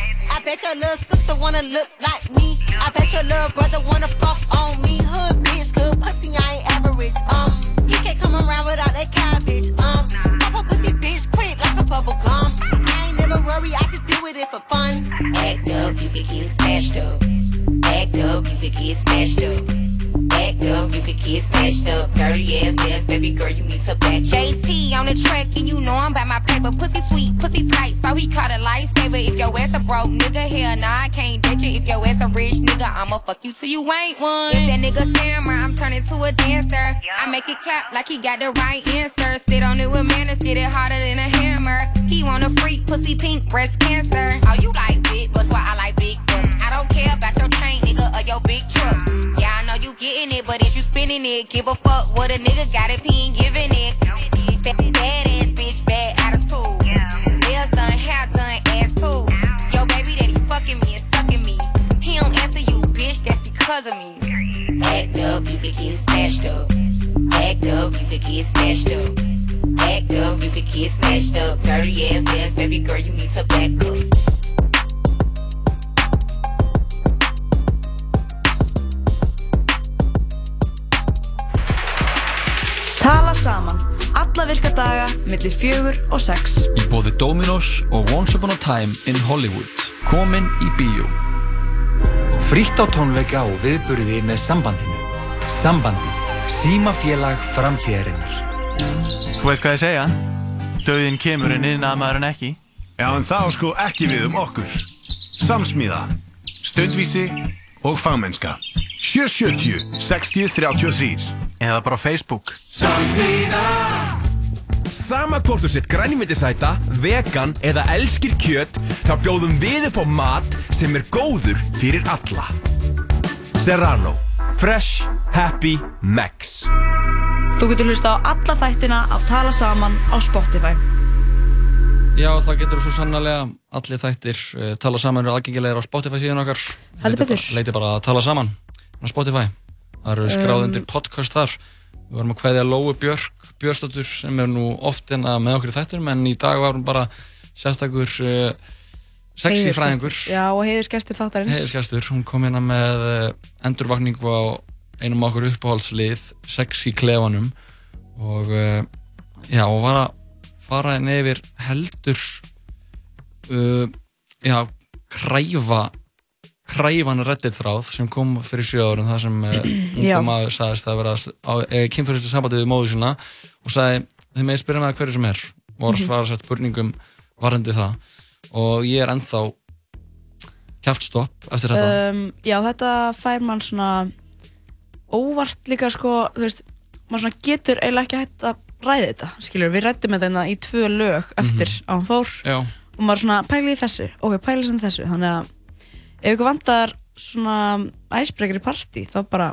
bet your little sister wanna look like me. I bet your little brother wanna fuck on me. Hood bitch, good pussy, I ain't average. Um, you can't come around without that cabbage. Um, pop a pussy bitch quick like a bubble gum. I ain't never worry, I just deal with it for fun. Act up, you can get smashed up. Act up, you can get smashed up back up. You could get snatched up. Dirty ass ass, baby girl, you need to back. JT on the track, and you know I'm by my paper. Pussy sweet, pussy tight, so he caught a lifesaver. If your ass a broke nigga, hell nah, I can't date you. If your ass a rich nigga, I'ma fuck you till you ain't one. If that nigga scammer, I'm turning to a dancer. I make it clap like he got the right answer. Sit on it with manners, get it harder than a hammer. He want a freak, pussy pink, breast cancer. All you getting it, but if you spinning it, give a fuck what a nigga got if he ain't giving it. Bad, bad ass bitch, bad attitude. Nails done, hair done, ass too. Yo, baby, that he fucking me and sucking me. He don't answer you, bitch, that's because of me. Act up, you could get snatched up. Act up, you could get snatched up. Act up, you could get snatched up. Dirty ass ass, baby girl, you need to back up. Saman, alla virka daga, millir fjögur og sex. Í bóði Dominos og Once Upon a Time in Hollywood. Komin í bíó. Frítt á tónleika og viðburði með sambandinu. Sambandi. Símafélag framtíðarinnar. Þú veist hvað ég segja? Dauðin kemur en yðnaðamaður en ekki. Já, en þá sko ekki við um okkur. Samsmíða, stundvísi og fagmennska. 770 60 33 Eða bara Facebook. Samsmíða Sama hvort þú sett grænmyndisæta, vegan eða elskir kjöt þá bjóðum við upp á mat sem er góður fyrir alla Serrano Fresh, Happy, Max Þú getur hlusta á alla þættina af Tala saman á Spotify. Já, það getur svo sannlega allir þættir uh, tala saman eru aðgengilegir á Spotify síðan okkar. Heldur Leiti betur. bara- Leiti bara að tala saman á Spotify. Það eru skráð Um, podcast þar. Við vorum að kveðja Lóu Björk, Björnsdóttur sem er nú oft hérna með okkur í þættinum en í dag var hún bara sérstakur uh, sexy fræðingur. Heiðursgestur. Já, og heiðurskestur þáttarins. Heiðisgestur, hún kom hérna með uh, endurvakningu á einum okkur uppáhaldslið, sexy klefanum og uh, já, og var að fara yfir heldur uh, já, kræfa kræfan reddit þráð sem kom fyrir sjö árum þar sem (clears throat) Já. unga maður sagðist að vera á e, kynfyrirstu sambandi við móðu sína og sagði, þið meði spyrja með hverju sem er og var að Mhm. svara sett spurningum varandi það og ég er ennþá kjaftstopp eftir þetta Um, já, þetta fær mann svona óvart líka sko, þú veist, maður svona getur eiginlega ekki hægt að ræða þetta, skilur, við rættum þetta hérna í tvö lög eftir Mhm. að hann fór Já. og maður svona pæli í þessu, ok, pæli sem þessu, þannig að ef ykkur vantar svona æsbreykir í partí, þá bara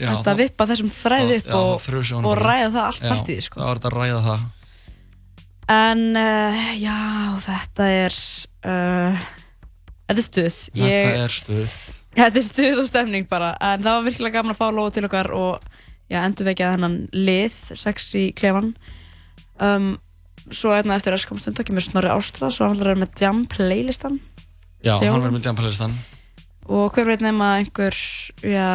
Já, þetta þá- vippa þessum þræði upp Já, og, þá og ræða það allt Já, partíð, sko. Það var þetta að ræða það. En uh, já, þetta er uh, Þetta er stuð. Þetta er stuð. Þetta er stuð og stemning bara. En það var virkilega gaman að fá Lóa til okkar og endur vekja þennan lið sex í klefan um, Svo hérna eftir öskum stund kemur Snorri Ástrað Svo hann vera með Jam playlistan Já, Sjálfan. hann verður með djampalistan Og hver veit nema einhver Já,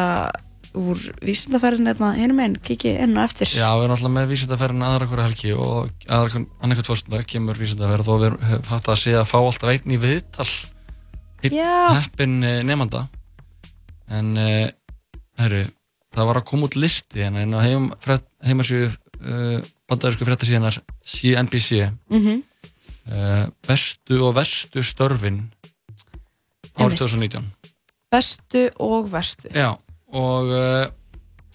úr vísindaferðin hérna einn, kiki inn og eftir. Já, við erum alltaf með vísindaferðin aðra hverja helgi og aðra annarkvæmt fórstunda kemur vísindaferð og við erum hægt að sé að fá alltaf einn í viðtal. Heppin uh, nefnda en uh, herru, það var að koma út listi hérna inn á heim, heimasíðu uh, bandarísku fréttasíðanar CNBC Mhm. uh, bestu og verstu störfin árið Einmitt. 2019 Bestu og verstu. Já, og uh,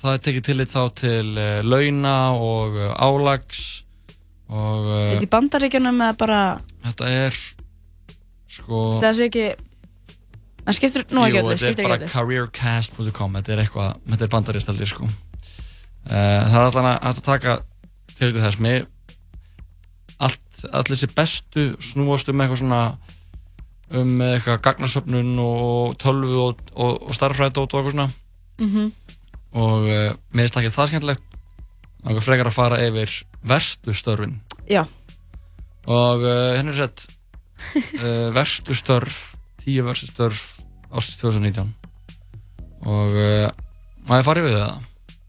það er tekið tillit þá til uh, launa og uh, álags og uh, Þetta í bandaríkjunum eða bara þetta er sko Það sé ekki Það skiptir nú ekki öllu, þetta er bara careercast.com þetta er eitthvað, þetta er bandarist held ég sko. Það er alltaf að, taka til þess. Með allt, allir þessi bestu snúast um eitthvað svona um eitthvað gagnarsöfnun og tölvu og, og, og starffræði og eitthvað svona. Mhm. og uh, mér finnst það ekki það skemmtilegt. Og frekar að fara yfir verstu störfin. Já. og uh, henni er sett uh, verstu störf tíu verstu störf ásins 2019 og maður farið við það?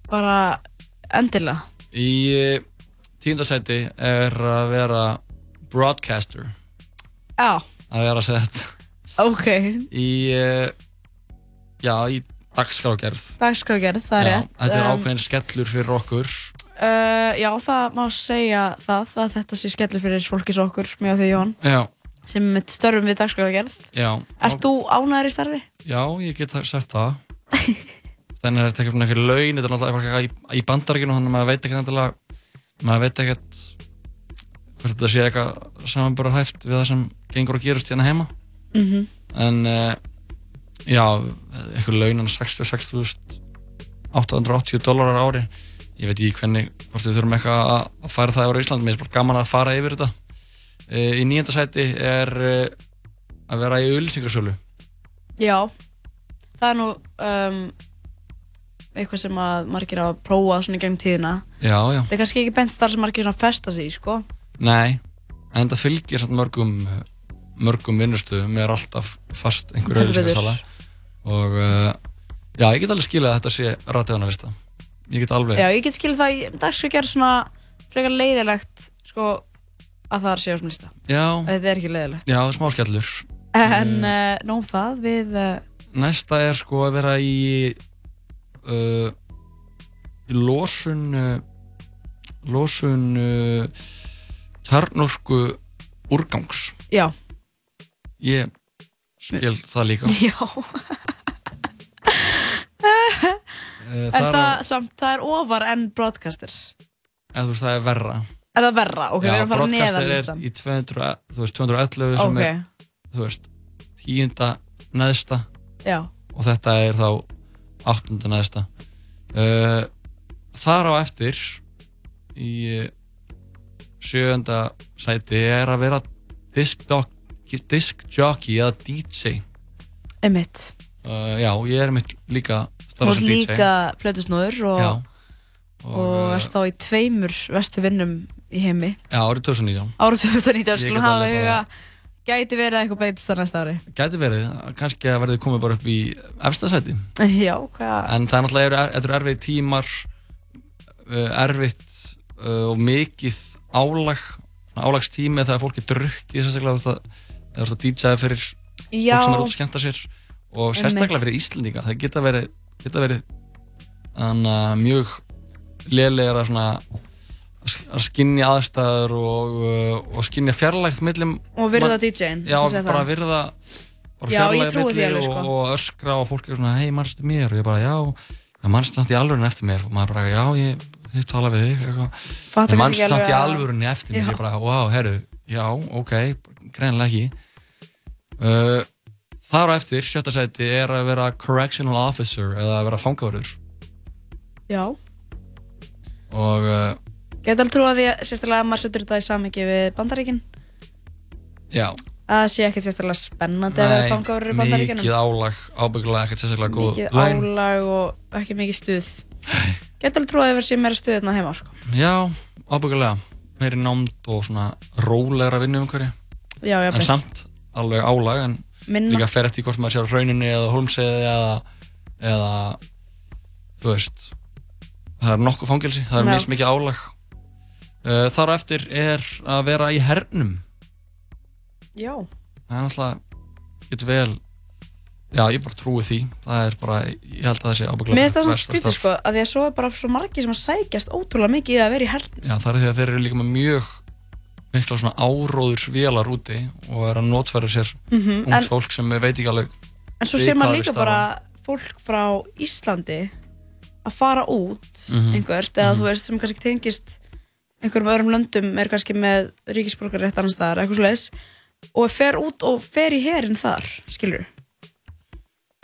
Bara endilega. Í uh, tíundasæti er að vera broadcaster. Já, að vera sett ok. í uh, já, í dagskrágerð dagskrágerð, það er Já, rétt. Þetta er Um, ákveðin skellur fyrir okkur. Uh, Já, það má segja það að þetta sé skellur fyrir fólki svo okkur með því Jón Já, sem er með störfum við dagskrágerð já. Ert þú ánæður í starfi? Já, ég get sagt það. (laughs) Þannig er þetta ekki svona einhver laun Þetta er náttúrulega eitthvað í, í bandaríkinu Þannig að maður veit ekki náttúrulega Maður veit ekkert Hvort þetta sé eitthvað samanbúrarhæft Við það sem gengur og gerust hérna heima. Mhm. En uh, Já, einhver laun en 66.880 dólarar ári. Ég veit ekki hvernig Hvort við þurfum eitthvað að, að færa það yfir Ísland Mér er bara gaman að fara yfir þetta. Uh, Í nýjönda sæti er uh, Að vera í auðlýsingarsölu Já, það er nú um, eitthvað sem að margir hafa prófað svona í gegnum tíðina. Já, já. Það er kannski ekki bent starf sem margir svona festa sig í, sko Nei, en það fylgir mörgum mörgum vinnustöðum er alltaf fast einhver Heldur betur. auðvitað og uh, já, ég get alveg skilið að þetta sé rættiðan að vista ég get alveg Já, ég get skilið það, í- dagskrágerð svona frekar leiðilegt, sko að það sé á svona lista. Já. Þetta er ekki leiðilegt já, smá skellur. En uh, nóg um það við uh, næsta er sko að vera í uh, í losun uh, losun kjarnorku úrgangs. Já. Ég skil það líka. (laughs) Já. Eh, En það, á- samt, það er ofar en broadcaster. Eða þú veist það er verra. Er það verra? Ok, við erum að fara neðan broadcaster listan er í 200, þú veist, 211 sem Ok. er þú veist, tíunda neðsta. Já. og þetta er þá áttunda neðsta. Uh, þar á eftir í sjöunda sæti er að vera disc, disc jockey eða DJ Einmitt. Uh, já, ég er mitt líka ert sem DJ líka plötusnóður og, og, Og, ert þá í tveimur vestu vinnum í heimi. Já, árið 2019 Árið 2019, Ég skulum get hafa alveg í huga bara- Gæti verið að eitthvað breytist það næsta ári. Gæti verið, kannski að verði komið bara upp í efsta sæti. (laughs) Já, hvað en það er náttúrulega þetta eru erfið tímar uh, erfitt uh, og mikið álag álagstími þegar fólk er drukkið sérstaklega þegar þú ert að DJa fyrir Já. fólk sem er út að skemmta sér og sérstaklega fyrir Íslendinga það geta verið, geta verið þannig að mjög lélegra svona að að skinja aðstæður og, uh, og skinja fjarlægt millum Og virða DJ-inn, já, bara virða bara fjarlægt alveg, og, sko. og öskra og fólk er svona hei, mannstu mér? Og ég bara, já, mannstu í alvörunni eftir mér og maður bara, já, ég, ég tala við þig mannstu ekki samt í að- alvörunni eftir mér ég bara, wow, herru, já, ok greinilega ekki. Uh, þar á eftir, sjötta sæti er að vera correctional officer eða að vera fangavörður. Já. Og uh, Gæti alveg trúa því að sérstaklega að maður setur þetta í samhengi við bandaríkin. Já, að það sé ekkert sérstaklega spennandi að vera fangaverður í bandaríkinum mikið álag ábyggilega ekkert sérstaklega góð mikið álag og ekki mikið stuð Gæti alveg trúa að það sé meira stuð hérna heima sko. Já, ábyggulega meiri námt og svona rólegra vinnu umhverju Já, jafnvel. en samt alveg álag en Minna. líka fer eftir hvort maður sér á rauninni eða hólmseði eða, eða þú veist það er nokkuð fangelsi, það er Já. mis mikið álag uh, þar eftir er að vera í hernum Já það er alltaf getur vel já, ég bara trúi því það er bara, ég held að það sé ábyggulega Mér finnst það svona starf. sko að því að svo er bara svo margir sem að sækjast ótrúlega mikið í að vera í hernum Já, það er því að þeir eru líka með mjög mikla svona áróðursvélar úti og er að notfæra sér Mhm, ungt en- fólk sem veit ekki alveg En svo sé maður líka bara fólk frá Íslandi að fara út Mhm. einhvert eða þú veist sem kannski tengist einhverjum öðrum löndum er kannski með ríkisborgarrétt annars staðar eitthvað svoleiðis og fer út og fer í herin þar skilur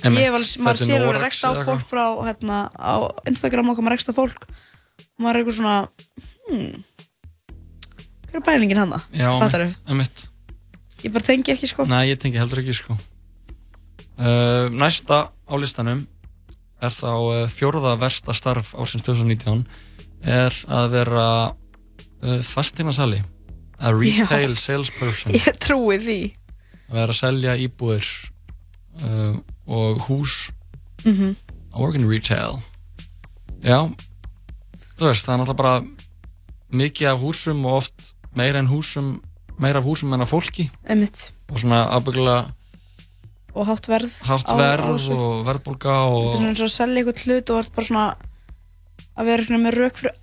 ég hef alveg, sér alveg Noregs rekst á fólk frá hérna, á Instagram okkar maður rekst á fólk. Og maður er eitthvað svona hmm, hver er bælingin hann Já, fattar einmitt, einmitt. ég bara tengi ekki sko. Nei, ég tengi heldur ekki sko. Uh, Næsta á listanum er þá uh, fjórða versta starf ársins 2019 er að vera uh, fasteignarsali a retail salesperson. Ég trúi því. Að vera að selja íbúðir uh, og hús. Mhm. organ retail. Já. Veist, það er náttúrulega bara mikið af húsum og oft meira en húsum meira af húsum en af fólki. Einmitt. og svona ábyggulega og hátt verð hátt verð og verðbólga og Þetta er svona eins og að selja eitthvað hlut og ert bara svona að vera einhvern með rauk fyrir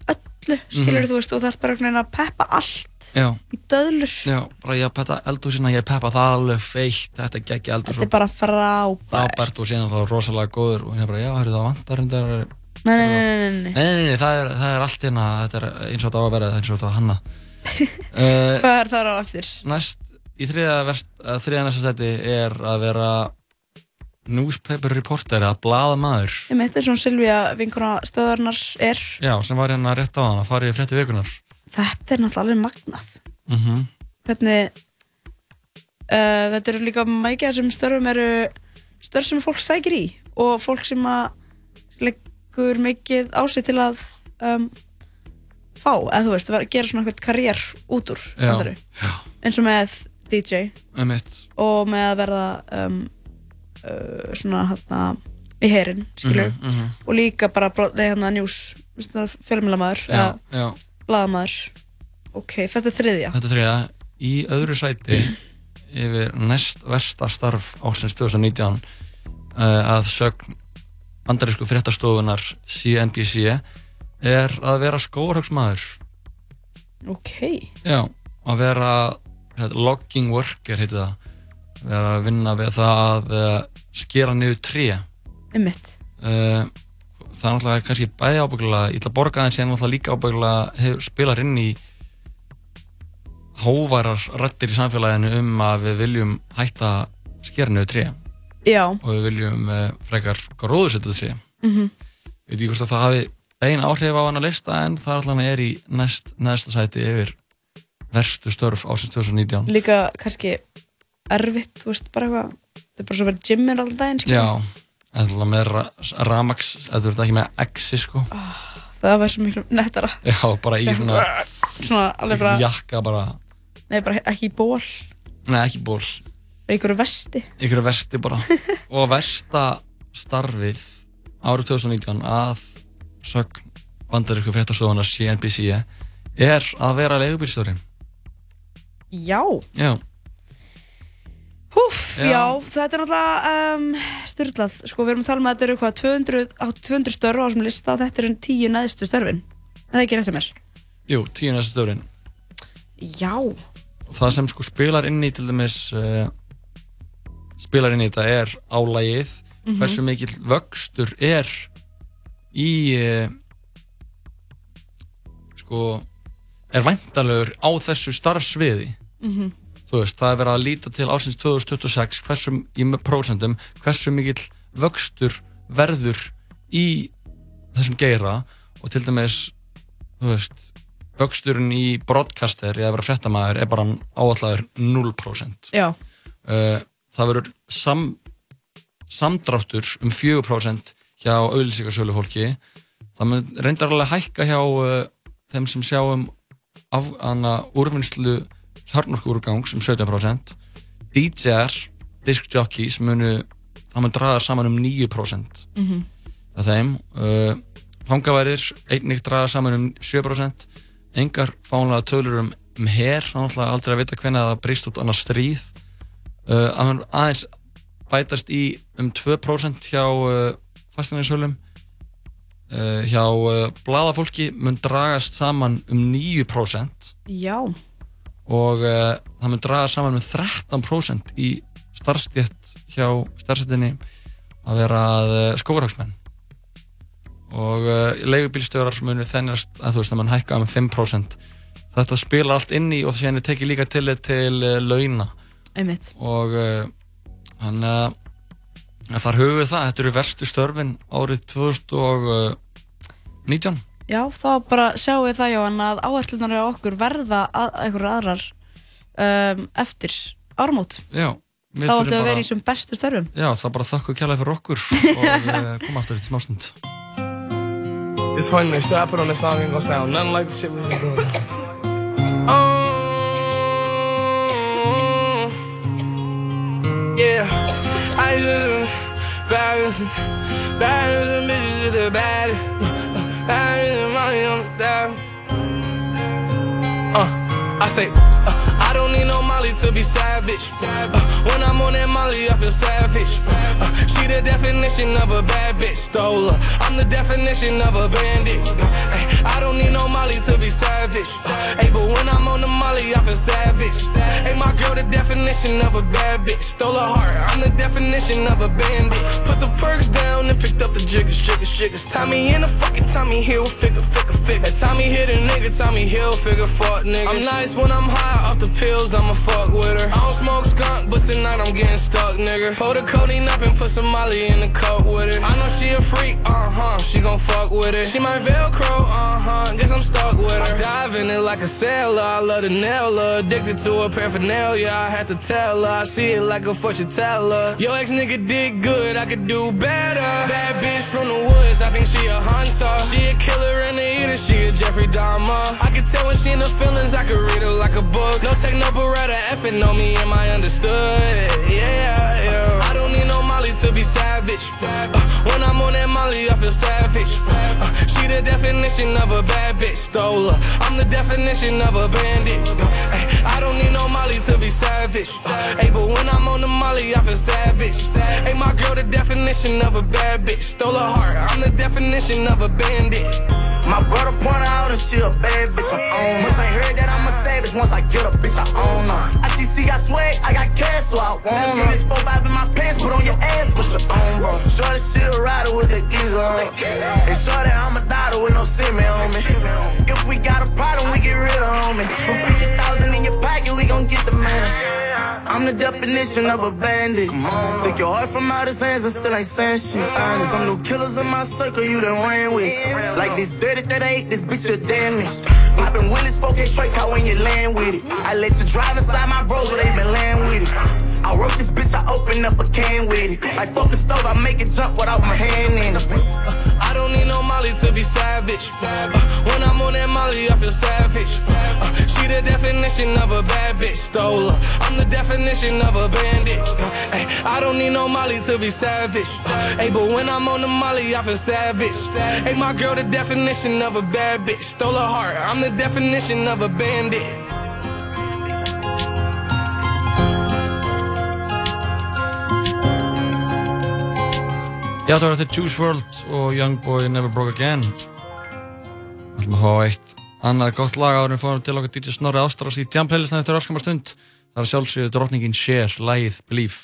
öllu, skilur Mhm. þú veist, og það er bara einhvern veginn að peppa allt já, í döðlur. já, bara ég peppa eldhúsina, ég peppa það alveg feitt, þetta geggi eldhús Þetta er bara frábært. frábært og síðan þá rosalega góður og hérna bara, já, hörru, það vantar reyndar Nei, nei, nei, nei, nei. Nei, nei, nei, það er, það er allt hérna, þetta er eins og þetta á að vera, eins og þetta var hanna. uh, (laughs) Hvað er það á eftir? næst, í þriða, verst, þriða næsta seti er að vera newspaper reporter, eða blaðamaður. Ég meit þess að Silvíja vinkona stöðarnar er. Já, sem var hérna rétt á hann að fara í frétti vikunar. Þetta er náttúrulega magnað. Mm Hvernig, uh, þetta eru líka mækja sem störfum eru störf sem fólk sækir í og fólk sem að leggur mikið á sig til að um, fá, eða þú veist, gera svona eitthvað karriér út úr, Já, fattarðu? eins og með DJ Um mitt. og með að verða um, uh, svona hérna í herin, skilur Mhm, mhm. og líka bara nei, hérna news fjölmjölamæður já. blaðamæður ok, þetta er þriðja Þetta er þriða, í öðru sæti yfir næst versta starf ásins 2019 uh, að sögn bandarísku fréttastofunar CNBC er að vera skóarhagsmaður. ok, Já, að vera hérna, logging worker heitir það vera að vinna við það að uh, skera niður tré. Einmitt. uh, það er náttúrulega kannski bæði ábyggulega ég ætla að borga aðeins en náttúrulega líka ábyggulega spilar inn í hóvarar rættir í samfélaginu um að við viljum hætta skera niður tré. Já. Og við viljum uh, frekar gróðusettu tré. Mm ég veit ekki hvort að það hafi ein áhrif á hann að lista en það allan er í næst, næsta sæti yfir verstu störf ásins 2019 líka kannski erfitt, þú veist, bara eitthvað þetta er bara svo verið gymmir alltaf daginn skilur. Já, eða með ra Ramax, eða þú ert ekki með Exi sko. Það var svo miklu nettara. Já, bara í svona svona bara, jakka bara, nei bara ekki í ból nei ekki ból bara í einhverju vesti. Ykkur vesti bara. (laughs) Og versta starfið árið 2019 að sögn bandarísku fréttastofunar CNBC er að vera leigubílstjóri. Já, Já, húf, Já. já. þetta er náttúrulega um, styrlað, sko við erum að tala um að þetta eru hvað 200, á 200 störf á þessum lista og þetta eru tíu neðstu störfin það er ekki rétt sem er jú, tíu næsta stöðurinn já, og það sem sko spilar inn í til dæmis uh, spilar inn í þetta er álægið Mhm. hversu mikill vöxtur er í uh, sko er væntanlegur á þessu starfsviði Mhm. Þú veist, það er verið að líta til ásins 2026 hversu, í prosentum hversu mikill vöxtur verður í þessum geira og til dæmis þú veist, vöxturinn í broadcaster eða vera fréttamaður er bara áallæður 0% já, uh, það verður sam, samdráttur um 4% hjá auðlýsingarsölu fólki það mun reyndar alveg hækka hjá uh, þeim sem sjá um af, hana, úrvinnslu hjarnorkuúrgangs um 17% DJ-ar, diskjockeys munu, það mun draga saman um 9% Mhm. af þeim. Uh, fangaværir einnig draga saman um 7% engar fánlega tölur um, um það er aldrei að vita hvernig það brýst út annars stríð. Uh, að aðeins bætast í um 2% hjá uh, fasteignarsölum uh, hjá uh, bladafólki mun dragast saman um 9% já og uh, það mun draga saman um 13% í starfstjætt hjá starfstjættinni að vera uh, skóvarhagsmenn og uh, leigubílstjórar munu þennast að þú veist að mann hækka um 5% þetta spilar allt inn í og er tekið líka til til launa. Einmitt. Og þannig að þar höfum við það, þetta eru verstu störfin árið 2019 Já, þá bara sjáum við það Jóhann að áherslunar á okkur verða að, einhverjar aðrar um, eftir ármót. Já, við Þá ættum við að bara- vera í þessum bestu störfum. Já, það bara þakku kjærlega fyrir okkur (laughs) og uh, koma aftur í smástund It's funny, the shit I put on this song ain't gonna sound nothing like the shit we was doing. Um, yeah, I just balance, balance, bitches to the bad, balance, money on the down. Uh, I say, uh, I don't need no Molly to be savage. Uh, when I'm on that Molly, I feel savage. Uh, she the definition of a bad bitch. Stole her. I'm the definition of a bandit. Uh, ay, I don't need no Molly to be savage. Hey, but when I'm on the Molly, I feel savage. Hey, my girl, the definition of a bad bitch. Stole her heart. I'm the definition of a bandit. Put the perks down and picked up the jiggers, jiggers, jiggers. Tommy in the fucking Tommy Hill figure, figure, figure. Tommy hit a nigga, Tommy Hill figure, fuck niggas. I'm nice when I'm high off the I'ma fuck with her. I'm getting stuck, nigga. Pull the codeine up and put some Molly in the cup with it. I know she a freak, uh huh. She gon' fuck with it. She my Velcro, uh huh. Guess I'm stuck with her. I dive in it like a sailor. I love the nail her. Addicted to her paraphernalia. I had to tell her. I see it like a fortune teller. Yo ex nigga did good, I could do better. Bad bitch from the woods, I think she a hunter. She a killer and a eater, she a Jeffrey Dahmer. I can tell when she in the feelings, I can read her like a book. No take no beretta, effing on me, am I understood? Yeah, yeah. I don't need no Molly to be savage. Uh, when I'm on that Molly, I feel savage. Uh, she the definition of a bad bitch. Stole her. I'm the definition of a bandit. Uh, I don't need no Molly to be savage. Uh, hey, but when I'm on the Molly, I feel savage. Hey, my girl, the definition of a bad bitch. Stole her heart. I'm the definition of a bandit. My brother point out and she a bad bitch, I own her. Must ain't heard that I'm once I get a bitch, I own her. ICC got swag, I got cash, so I want her. This 4 5 in my pants, put on your ass, put your own, bro. Shorty, she a rider with the geezer on. And shorty, I'm a daughter with no semen on me. If we got a problem, we get rid of homie. Put 50,000 in your pocket, we gon' get the man. I'm the definition of a bandit. Took your heart from out his hands and still ain't saying shit. Honest, some new killers in my circle you done ran with. Like this dirty 38, this bitch you damaged. Poppin' Willis 4K Trey car when you land with it. I let you drive inside my bros where they been land with it. I wrote this bitch, I open up a can with it. Like fuck the stove, I make it jump without my hand in it. I don't need no Molly to be savage. Uh, when I'm on that Molly, I feel savage. Uh, she the definition of a bad bitch. Stole her. I'm the definition of a bandit. Uh, ay, I don't need no Molly to be savage. Uh, hey, but when I'm on the Molly, I feel savage. Hey, my girl, the definition of a bad bitch. Stole her heart. I'm the definition of a bandit. Já, það var þetta Juice WRLD og Youngboy Never Broke Again. Það ætlum að fá eitt annað gott lag áður en fórum til okkar DJ Snorri Ástrás í Jam playlistan eftir öskamar stund. Það er sjálfsögðu drottningin Cher, lagið Believe.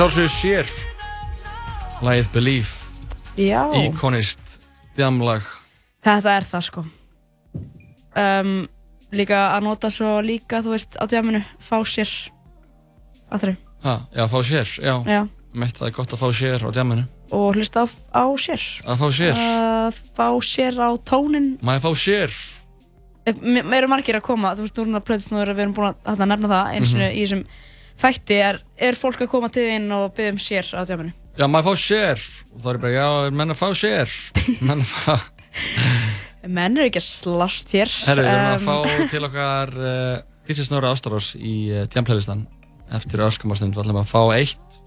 Að sjálfsögðu sér Lagið Believe. Já. Íkonist Djamlag. Þetta er það sko. Um, Líka að nota svo líka, þú veist, á djaminu Fá sér Aðri ha, Já, fá sér, já, Já. Meitt það er gott að fá sér á djaminu Og hlusta á, á sér. Að fá sér. Að fá sér á tónin Maður fá sér? Mér eru margir að koma, þú veist, þú erum að plöðist nú við erum búin að, að nefna það eins og Mhm. í þessum þætti er, er fólk að koma til þín og byggja um sér á djaminu Já, maður fá sér. Og þá er bara, já, er menn að fá sér? (laughs) Menn að fá Menn eru ekki að slást hér. Herru, við erum að fá til okkar uh, DJ Snorri Ástarós í uh, Djamplaylistan Eftir öskumastund Við ætlum að fá eitt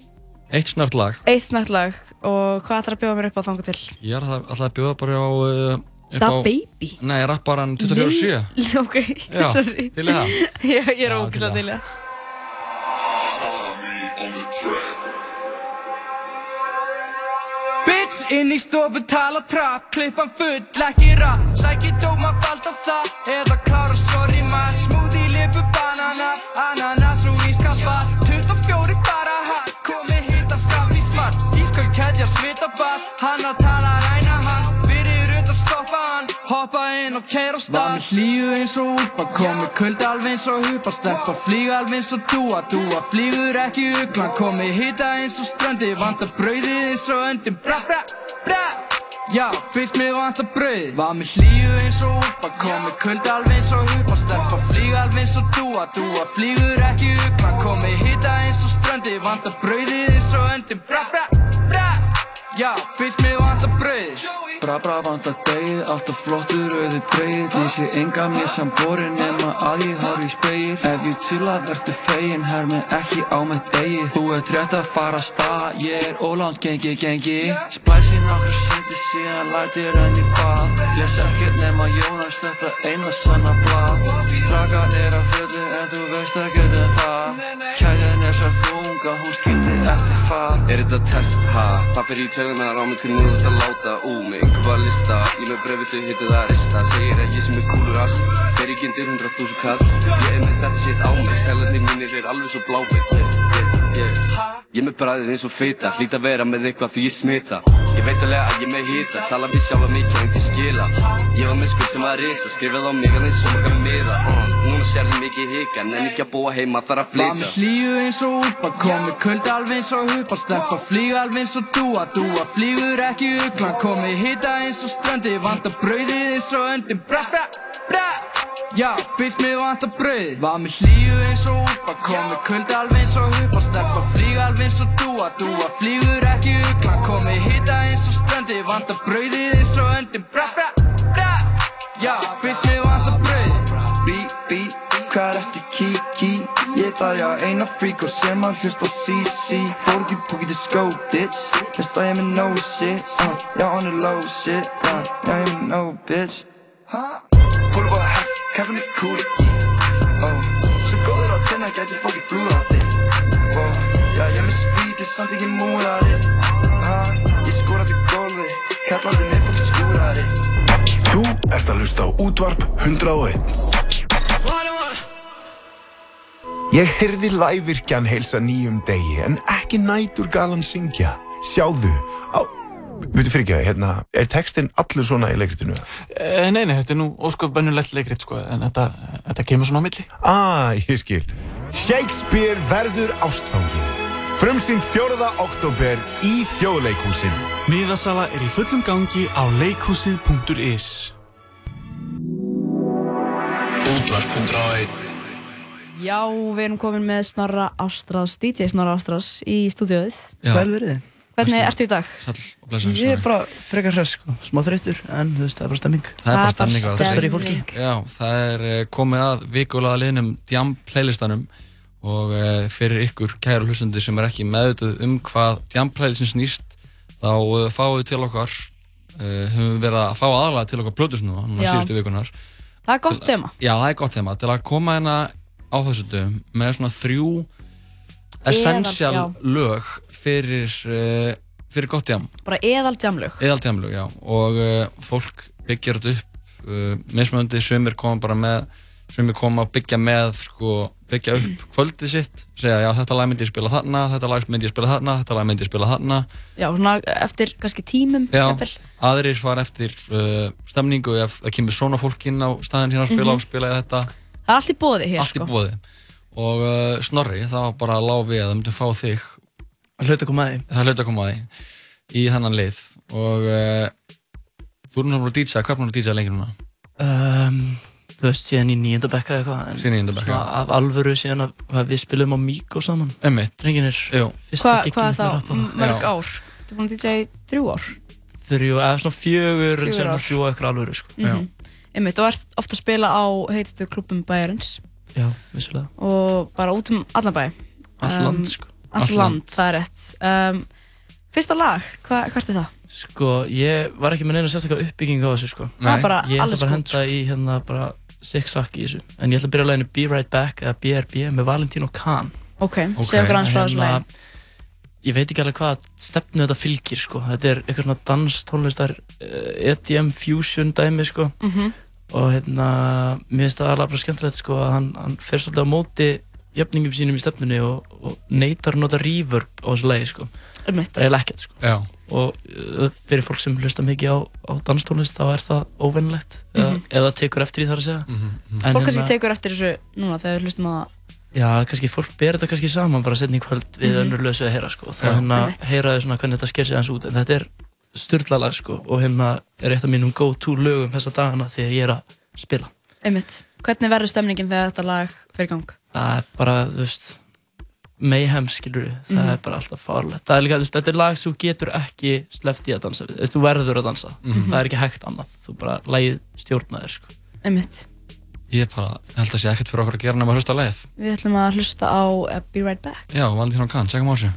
Eitt snögt lag. Eitt snögt lag. Og hvað ætlar að bjóða mér upp á þanga til? Ég er að- ætla að bjóða bara á uh, Da á- Baby? Nei, rapparan 24-7 Lill- Ok, Já, sorry. til í það? (laughs) Já, ég er Já, ógæslega til í það Bitch inn í stofu tala trapp Klippan full, ekki rap. Sæki dóma fald á það Eða klára sorry man. Smoothie, lipu, banana Ananas og ískappa 24 fara hatt Komi hitta skaf í smart. Ísköld keðja svita ball Hann að tala Hoppa inn og keira á stað Var með hlýju eins og úlpa Komi kulda alveg eins og hupa Stelpa flýga alveg eins og dúa Dúa flýgur ekki uglan Komi hitta eins og ströndi Vanda brauðið eins og öndin Bra bra bra Já, fyrst mig vanta brauð Var með hlýju eins og úlpa Komi kulda alveg eins og hupa Stelpa flýga alveg eins og dúa Dúa flýgur ekki uglan Komi hitta eins og ströndi Vanda brauðið eins og öndin bra bra Já, fyrst mig vanta brauð. Bra bra vantar degið, alltaf flottur auðið dreigið Ég sé enga mér sem borin nema að ég horf í speil Ef ég til að verður fegin, hermi ekki á mitt eigið. Þú ert rétt að fara að stað, ég er ólánt gengi gengi. Splæsi nokkur sindi síðan lætir enn í bað. Les ekkert nema Jónas þetta eina sanna blað. Strakar er að fullu en þú veist ekkert um það. Kæðin er svo þunga, hún skildi eftir fað Er þetta test, ha? Fyrir í tögunar á mig hvernig þú ert að láta Ú, með að lista? Ég með brefi þau hittu það að rista. Segir að ég sem er kúlur ass. Fer ekki undir hundra þúsund kall. Ég er með þetta shit á mig. Stælarnir mínir er alveg svo blámið yeah. Ég með bræðið eins og feita Hlýt að vera með eitthvað því ég smita. Ég veit alveg að ég með hita Tala við sjálfa mikið en til skila. Ég var með skuld sem var risa Skrifið á mig að þeim svo marga miða. Núna sérðu mikið hika Nenni ekki að búa heima þar að Var flytja. Með hlýju eins og úlpa Komi kulda alveg eins og hupa Stelpa flýga alveg eins og dúa Dúa flýgur ekki uglan Komi hitta eins og ströndi Vanda brauðið eins og öndin Bra bra bra Já, fyrst mig vanta brauð Var með hlýju eins og úlpa Komi kulda alveg eins og hupa Stelpa flýga alveg eins og dúa Dúa flýgur ekki uglan Komi hitta eins og ströndi Vanda brauðið eins og öndin Bra bra bra. Já, fyrst mig vanta brauð. Bí, bí, hvað er eftir kiki? Ég þar já eina frík og sem að hlusta á CC Fóruð í púkið til skó, bitch Þess að ég með no shit, uh, já on the low shit, uh, já ég með no bitch. Fóruð bara hægt, mig kúli Svo góður á tenna, gæti fókið flúða þig Já ég er með spítið, samt ekki múrari Ég skóraði gólfi, kallaði mig fókið skúrari Þú ert að hlusta á útvarp 101 Ég heyrði lævirkjan heilsa nýjum degi en ekki nætur galan syngja. Sjáðu á... Veitu fyrir ekki að, hérna, er textin allur svona í leikritinu? Eh, Nei, nei, þetta er nú ósköp bennulegt leikrit, sko, en þetta, þetta kemur svona á milli. Ah, ég skil. Shakespeare verður ástfangin. Frumsýnd 4. oktober í þjóðleikhúsinu. Miðasala er í fullum gangi á leikhúsið.is Útvarp 101 Já, við erum komin með Snorra Ástrás, DJ Snorra Ástrás í stúdíóið. Já. Hvernig ertu í dag? Sæl og blessaður, Ég er bara frekar hress, sko. Smá þreyttur, en þú veist, það er bara stemming. Það er bara stemning á Þessar í fólki. Já, það er eh, komið að vikulega liðnum Djam playlistanum og uh, fyrir ykkur kæru hlustundi sem er ekki meðvituð um hvað Djam playlistin snýst þá uh, fáum við til okkar uh, höfum við verið að fá aðalega til okkar plötus nú, núna síðustu vikunar Það er gott þema. Já, það er gott þema til að koma hérna á þessu dögum með svona þrjú essential lög fyrir, uh, fyrir gott jam. Bara eðal djamlög. eðaldjamlug, já. Og uh, fólk byggjar þetta upp uh, mismunandi. Sömur koma bara með sem er koma að byggja með sko, byggja upp (clears throat) kvöldið sitt. Segja já þetta lag myndi ég spila þarna þetta lag myndi ég spila þarna, þetta lag myndi ég spila þarna. Já, svona eftir kannski tímum Já, jafnvel. aðrir svar eftir uh, stemningu ef það kemur svona fólk inn á staðin sína að spila Mhm. og spila þetta. Það er allt í bóði hér allt sko. í bóði og uh, Snorri, það var bara að lág við að það myndum fá þig Það hlaut að koma að því. Það hlaut að koma að því. Í þennan lið. Og uh, þú erum náttúrulega DJ, hvað er náttúrulega að DJ lengi núna? um, Þú veist, síðan í nýjönda bekka eða eitthvað Síðan í níunda bekk, svona Af alvöru síðan að að við spilum á Míko saman. Emmitt Drengirnir Jú. Hva, Hvað er þá? Mörg ár? Þú er búin að DJ í þrjú ár? Þrjú, eða svona fjögur en að þrjú á eitthvað alvöru sko. Mhm. Einmitt, þú ert ofta að spila á heitustu klubum bæjarins Já, vissulega. Og bara út um allan bæ. Allt Um, land, sko. Allt land, það er rétt. Um, Fyrsta lag, hva, hvert er það? Sko, ég var ekki með neina sérstaklega uppbygging á þessu sko. Það er bara Ég ætla bara að gott, henda í hérna bara zigzag í þessu. En ég ætla að byrja að læginu Be Right Back eða BRB með Valentino Khan Ok, segðu okkur aðeins frá þessu. Hérna, Ég veit ekki alveg hvað stefnu þetta fylgir sko. Þetta er eitthvað svona danstónlistar EDM fusion dæmi sko. Mhm. Og hérna, mér finnst það alveg bara skemmtilegt sko að hann, hann fer svolítið á móti jöfningum sínum í stefnunni og, og neytar að nota reverb á þessu lagi sko. Það er eiginlega ekkert sko Já. Og uh, fyrir fólk sem hlusta mikið á, á danstónlist þá er það óvennilegt eða, Mhm. eða tekur eftir því þar að segja Mhm, mhm. En Fólk kannski hérna- tekur eftir þessu núna þegar við hlustum á það Já, kannski fólk ber þetta kannski saman bara setni í kvöld við Mhm. önnur lösu að heyra sko. þá Já. hérna Einmitt. heyra þau svona hvernig þetta sker sig hans út en þetta er styrlalag sko og hérna er eitt af mínum go-to lögum þessa dagana þegar ég er að spila Einmitt, hvernig verður stemningin þegar þetta lag fer í gang? Það er bara, þú veist mayhem skilur við, það Mhm. er bara alltaf farlegt það er líka, þú veist, þetta er lag sem þú getur ekki sleppt í að dansa við, þú veist, þú verður að dansa. Mhm. það er ekki hægt annað, þú bara lagið stjórnaðir sko. Einmitt, Ég bara held að sé ekkert fyrir okkur að gera nema að hlusta á leið við ætlum að hlusta á uh, Be Right Back. Já, Valentino Khan, tjekkum á þessu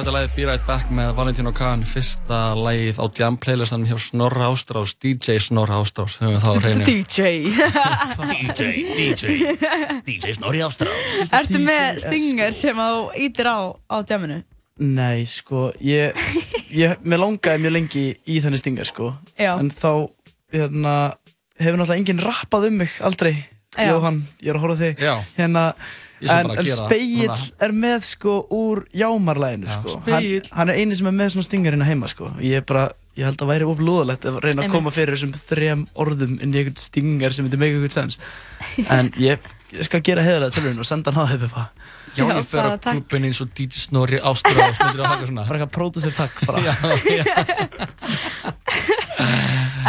Já, þetta er lagið Be Right Back með Valentino Khan, fyrsta lagið á Jam playlistanum hjá Snorra Ástrás, DJ Snorra Ástrás, höfum við það á (laughs) hreinu. DJ DJ, DJ, DJ Snorri Ástrás Ertu með stinger sem þú ítir á á djaminu? Nei, sko, ég, ég, mér langaði mjög lengi í þannig stingar, sko. Já. En þá, hérna, hefur náttúrulega enginn rappað um mig, aldrei. Já. Jóhann, ég er að horfa þig. Hérna, en, en núna. er með, sko, úr Jámarlæginu, sko. Spegill. Hann, hann er eini sem er með svona stingar hérna heima, sko. Ég er bara, ég held að væri of lúðalegt að reyna að koma fyrir þessum þrem orðum inn í einhvern stingar sem myndi make a good sense. En ég, ég skal gera heiðarlega tilhörun og senda hann á þau, pappa. Já, ég fer á klubbin eins og DJ Snorri Ástrás, (laughs) myndir að taka svona. Bara eitthvað pródusir takk, bara. Já, já.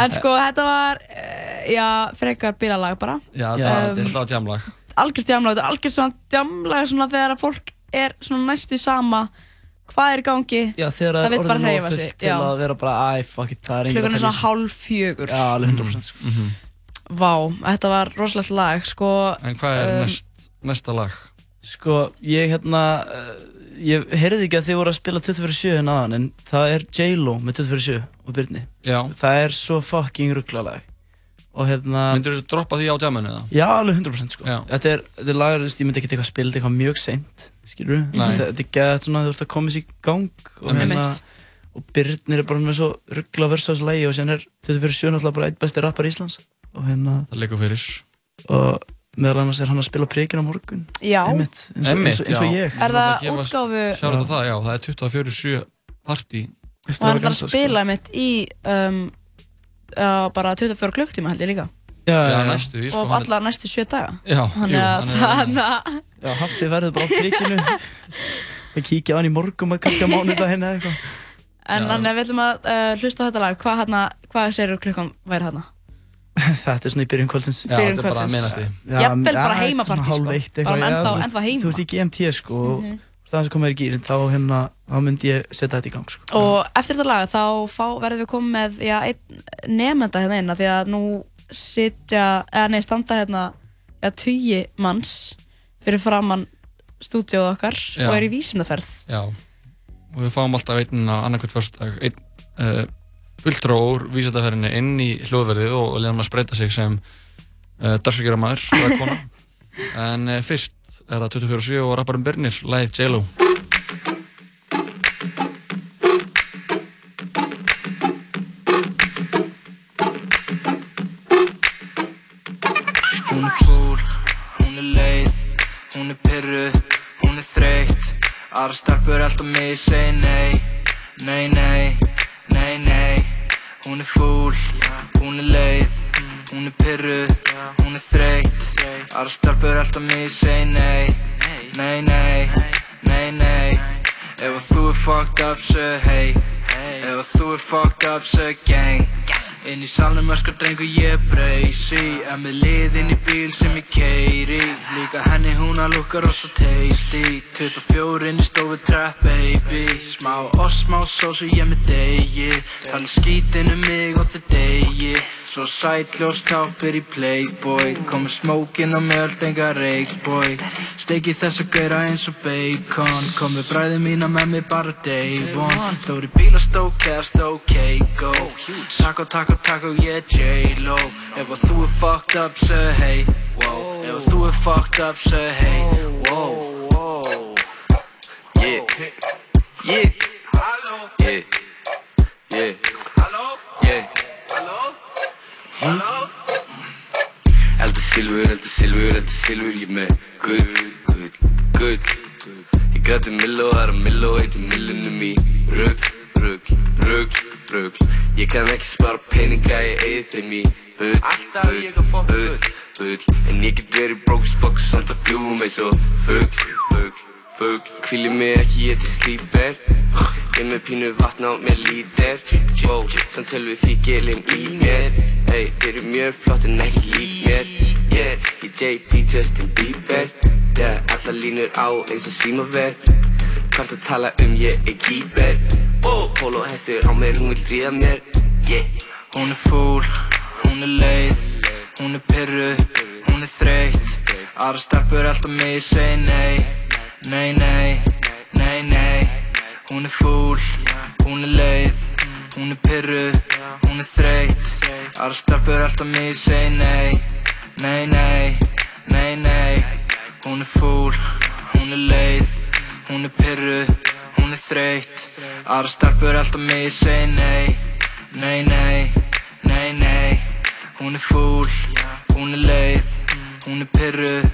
En sko, þetta var, eh, já, frekar bílalag bara. Já, Um, þetta var- þetta var jamlag. Algjört jamlag, þetta er algjört svona jamlag svona þegar að fólk er svona næstu sama hvað er í gangi, Já, það er vill bara hreyfa sig. til Já. að vera bara, æ, fuck it, það er enginn Klukkan er svona hálf fjögur. Já, alveg 100% sko. Vá, þetta var rosalegt lag, sko. En hvað er um, næst, næsta lag? Sko, ég hérna, uh, ég heyrði ekki að þið voru að spila 24-7 hérna aðan, en það er J-Lo með 24-7 og Byrni. Já. Það er svo fucking rugglalag. Og hérna... Myndur þú droppa því á jaminu eða? Já, alveg 100% sko. Já. Þetta er, þetta er lagar, ég myndi ekki eitthvað spila þetta eitthvað mjög seint, skilur du? Nei. Þetta, þetta er gett svona, þú ert að koma sér í gang og Einmitt. hérna, og Byrnir er bara með svo ruggla versa á þessu lagi og sen er 24-7 náttúrulega bara eitt besti rappar Íslands og hérna... Það leikur fyrir. Og meðal annars er hann að spila príkin á morgun. Já. Einmitt, eins og, eins og, eins og ég. Er það útgáfu- Sjáðu þetta það, já, það er 24-7 partí. Og hann ætlar sko. að spila mitt í um, uh, bara 24 klukktíma held ég líka. Já, Já, já, næstu því, sko. Og hann er- næstu sjö daga. Já, Þannig jú, að hann er- þannig að Já, Haffi verður bara á príkinu. (laughs) Við kíkja á hann í morgun og kannski á mánudaginn eða eitthvað. En þannig að við ætlum að uh, hlusta á þetta lag. Hvað, hana, hvað segir klukkan væri hérna? (laughs) Þetta er svona í byrjun kvöldsins. Já, Byrjun þetta er bara kvöldsins. miðnætti. Já, Jafnvel bara svona sko. hálf eitt Bara eitthvað. veist- ennþá heima. Þú ert í GMT sko og Mhm. það sem komið er í gýrin, þá hérna, þá myndi ég setja þetta í gang sko. Og eftir þetta lag þá fá, verðum við komið með já, einn nefnda hérna inn af því að nú sitja, eða nei, standa hérna já, tugi manns fyrir framann stúdíóð okkar Já. og er í vísumnaferð. Já, og við fáum alltaf einn að annarkvæmt fyrstdag, einn uh, fulltró úr vísættaferðinni inn í hljóðverðið og, og leiðum að spreita sig sem uh, dagsvíkjara maður. En uh, fyrst er það 24-7 og rapparinn Birnir, lagið J-Lo. Er pyrru, hún er þreytt. Aðra stelpur alltaf mig segi nei, nei, nei, nei, nei. Hún er fúl, hún er leið, hún er pyrru, hún er þreytt. Aðra stelpur alltaf mig segi nei, nei, nei, nei, nei. Ef þú er fucked up, segðu hey. Ef þú er fucked up, segðu gang Inn í salnum öskar drengur ég breysi. En með liðinn í bíl sem ég keiri Líka henni hún að lukka rosa tasty. 24 inn í stofu trap baby. Smá oss, smá sós og ég með degi. Tala skítinn um mig og þið degi Svo sætljós þá fyrir playboy Komið smókin á mig allt enga reikboy Steiki þess að gera eins og bacon Komið bræði mína með mig bara day one Þóri bílastók eða stók go Taco, taco, taco, ég er J-Lo Ef að þú er fucked up, segðu hey wow. Ef að þú er fucked up, segðu hey wow. Yeah. Yeah. Yeah. Eldur silfur, eldur silfur, eldur silfur Ég með gull, gull, gull, Ég græti millo, það er að millo Eitir millunum í rugg, rugg, rugg, rugg Ég kann ekki spara peninga, ég eigi þeim í bull, bull, bull, bull En ég get verið fuck Samt að fljúum eins og fugg, fugg, fugg Hvíli mig ekki, ég til slíper Ég með pínu vatna á mér lítir Wow, samt tölvi fíkilinn í mér. Hey, þeir eru mjög flott en ekki lík mér. Yeah, ég JP Justin Bieber. Yeah, allar línur á eins og símaver Hvart að tala um ég er keeper. Oh, polo hestur á mér, hún vil ríða mér. Yeah. Hún er fúl, hún er leið, hún er pyrru, hún er þreytt. Aðra stelpur alltaf mig segi nei, nei, nei, nei, nei. Hún er fúl, hún er leið Hún er pyrruð, hún er þreytt. Aðra stelpur alltaf mig segi nei. Nei, nei, nei, nei. Hún er fúl, hún er leið Hún er pyrruð, hún er þreytt. Aðra stelpur alltaf mig segi nei. Nei, nei, nei, nei. Hún er fúl, hún er leið Hún er pyrruð,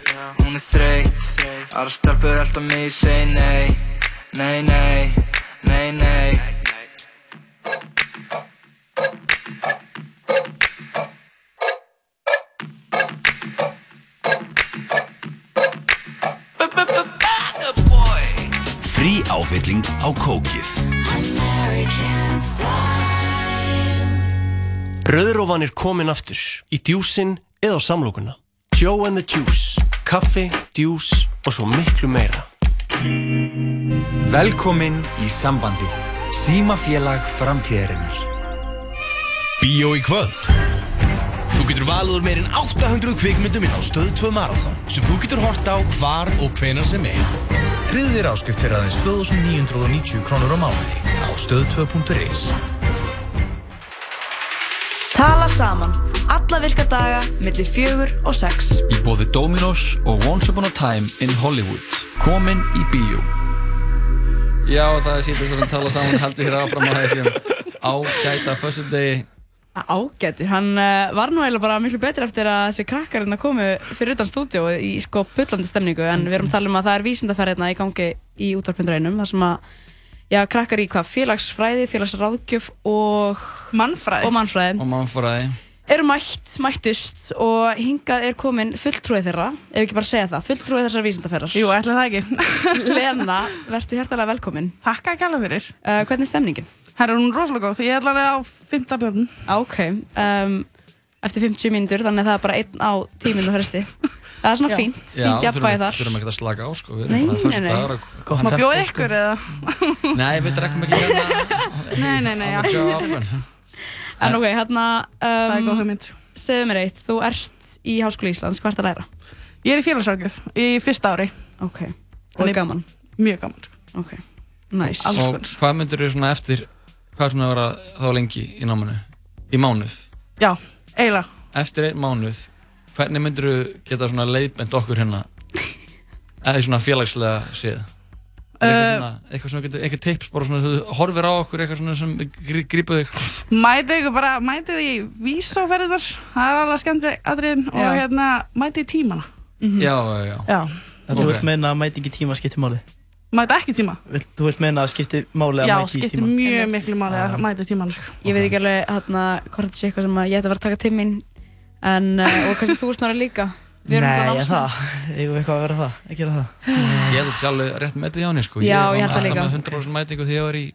hún er þreytt. Aðra stelpur alltaf mig segi nei Nei, nei, nei, nei. Frí áfylling á kókið. Rauðrófan er komin aftur í djúsin eða á samlokuna. Joe and the Juice, kaffi, djús og svo miklu meira. Velkomin í sambandið. Símafélag framtíðarinnar. Bíó í kvöld Þú getur valið úr meirinn 800 kvikmyndum inn á Stöð 2 Marathon sem þú getur hort á hvar og hvenar sem er. Tryggðu þér áskrift fyrir aðeins 2990 krónur á mánuði á stöð2.is Tala saman. Alla virka daga, millir fjögur og sex. Í bóði Dominos og Once Upon a Time in Hollywood. Komin í bíó. Já, það er síðan sem við tala saman heldur hér áfram á þessum ágæta fössudegi. Ágættur, hann uh, var nú eiginlega bara miklu betri eftir að þessi krakkar hérna komu fyrir utan stúdíu í sko pullandi stemningu en við erum að tala um að það er vísindaferð hérna í gangi í útvarpundrænum þar sem að já, krakkar í hvað, félagsfræði, félagsráðgjöf og mannfræði og mannfræði Og mannfræði. Eru mætt, mættust og hingað er komin fulltrúið þeirra ef ekki bara segja það, fulltrúið þessar vísindaferðar Jú, ætla það ekki (laughs) Lena, verður hjertalega velkomin Takk að kalla fyrir uh, Hvernig er stemningin? Her er hún rosalega góð, því ég ætla að á fymta björn Ok, um, eftir 50 mínútur þannig að það er bara einn á tíminu fresti Það er svona Já. fínt, fínt jafnvægi þar Þurfum ekki að slaka á, sko. Við erum bara nei. dagar að- Gott Má bjóða ykkur eða? Nei, við drekkum ekki hérna. Nei, nei, nei, On já. the job, en- ok, hérna um, Það er góð hugmynd Segðu mér eitt, þú ert í Háskóli Íslands, hvað ert að læra? Ég er í félagsrákjöf í fyrsta ári Ok, og er gaman? Mjög gaman sko. Ok, nice Alls Og hvað myndir þú svona eftir, hvað er svona að vera þá lengi í námanu? Í mánuð? Já, eiginlega Eftir einn mánuð, hvernig myndir þú geta svona leiðbend okkur hérna? (laughs) Eða svona félagslega séð? Uh, Eitthvað svona, eitthvað tips bara svona, þú horfir á okkur eitthvað svona sem grí- grípur þig? Mætið ykkur bara, mætið í vísóferðar Það er alveg skemmt aðriðin og Já. hérna, mætið í tímana Já, já, já. Já, En þú Ok. vilt meina að mæti ekki tíma skiptir máli? mætið ekki í tíma Vilt, þú vilt meina að skiptir máli að Já, mæti í skiptir tíma? mjög miklu máli að mætið í tímana sko. Ég veit ekki alveg hérna hvort þetta sé eitthvað sem að ég ætti að vera að taka til mín en, uh, og kannski þú snára líka Við erum Nei, náttúrulega ég námsmenn. það, eigum við eitthvað að vera það, að gera það Ég held að þetta sé alveg rétt metið hjá henni sko. Já, ég held það var líka. alltaf með 100% mætingu þegar ég var í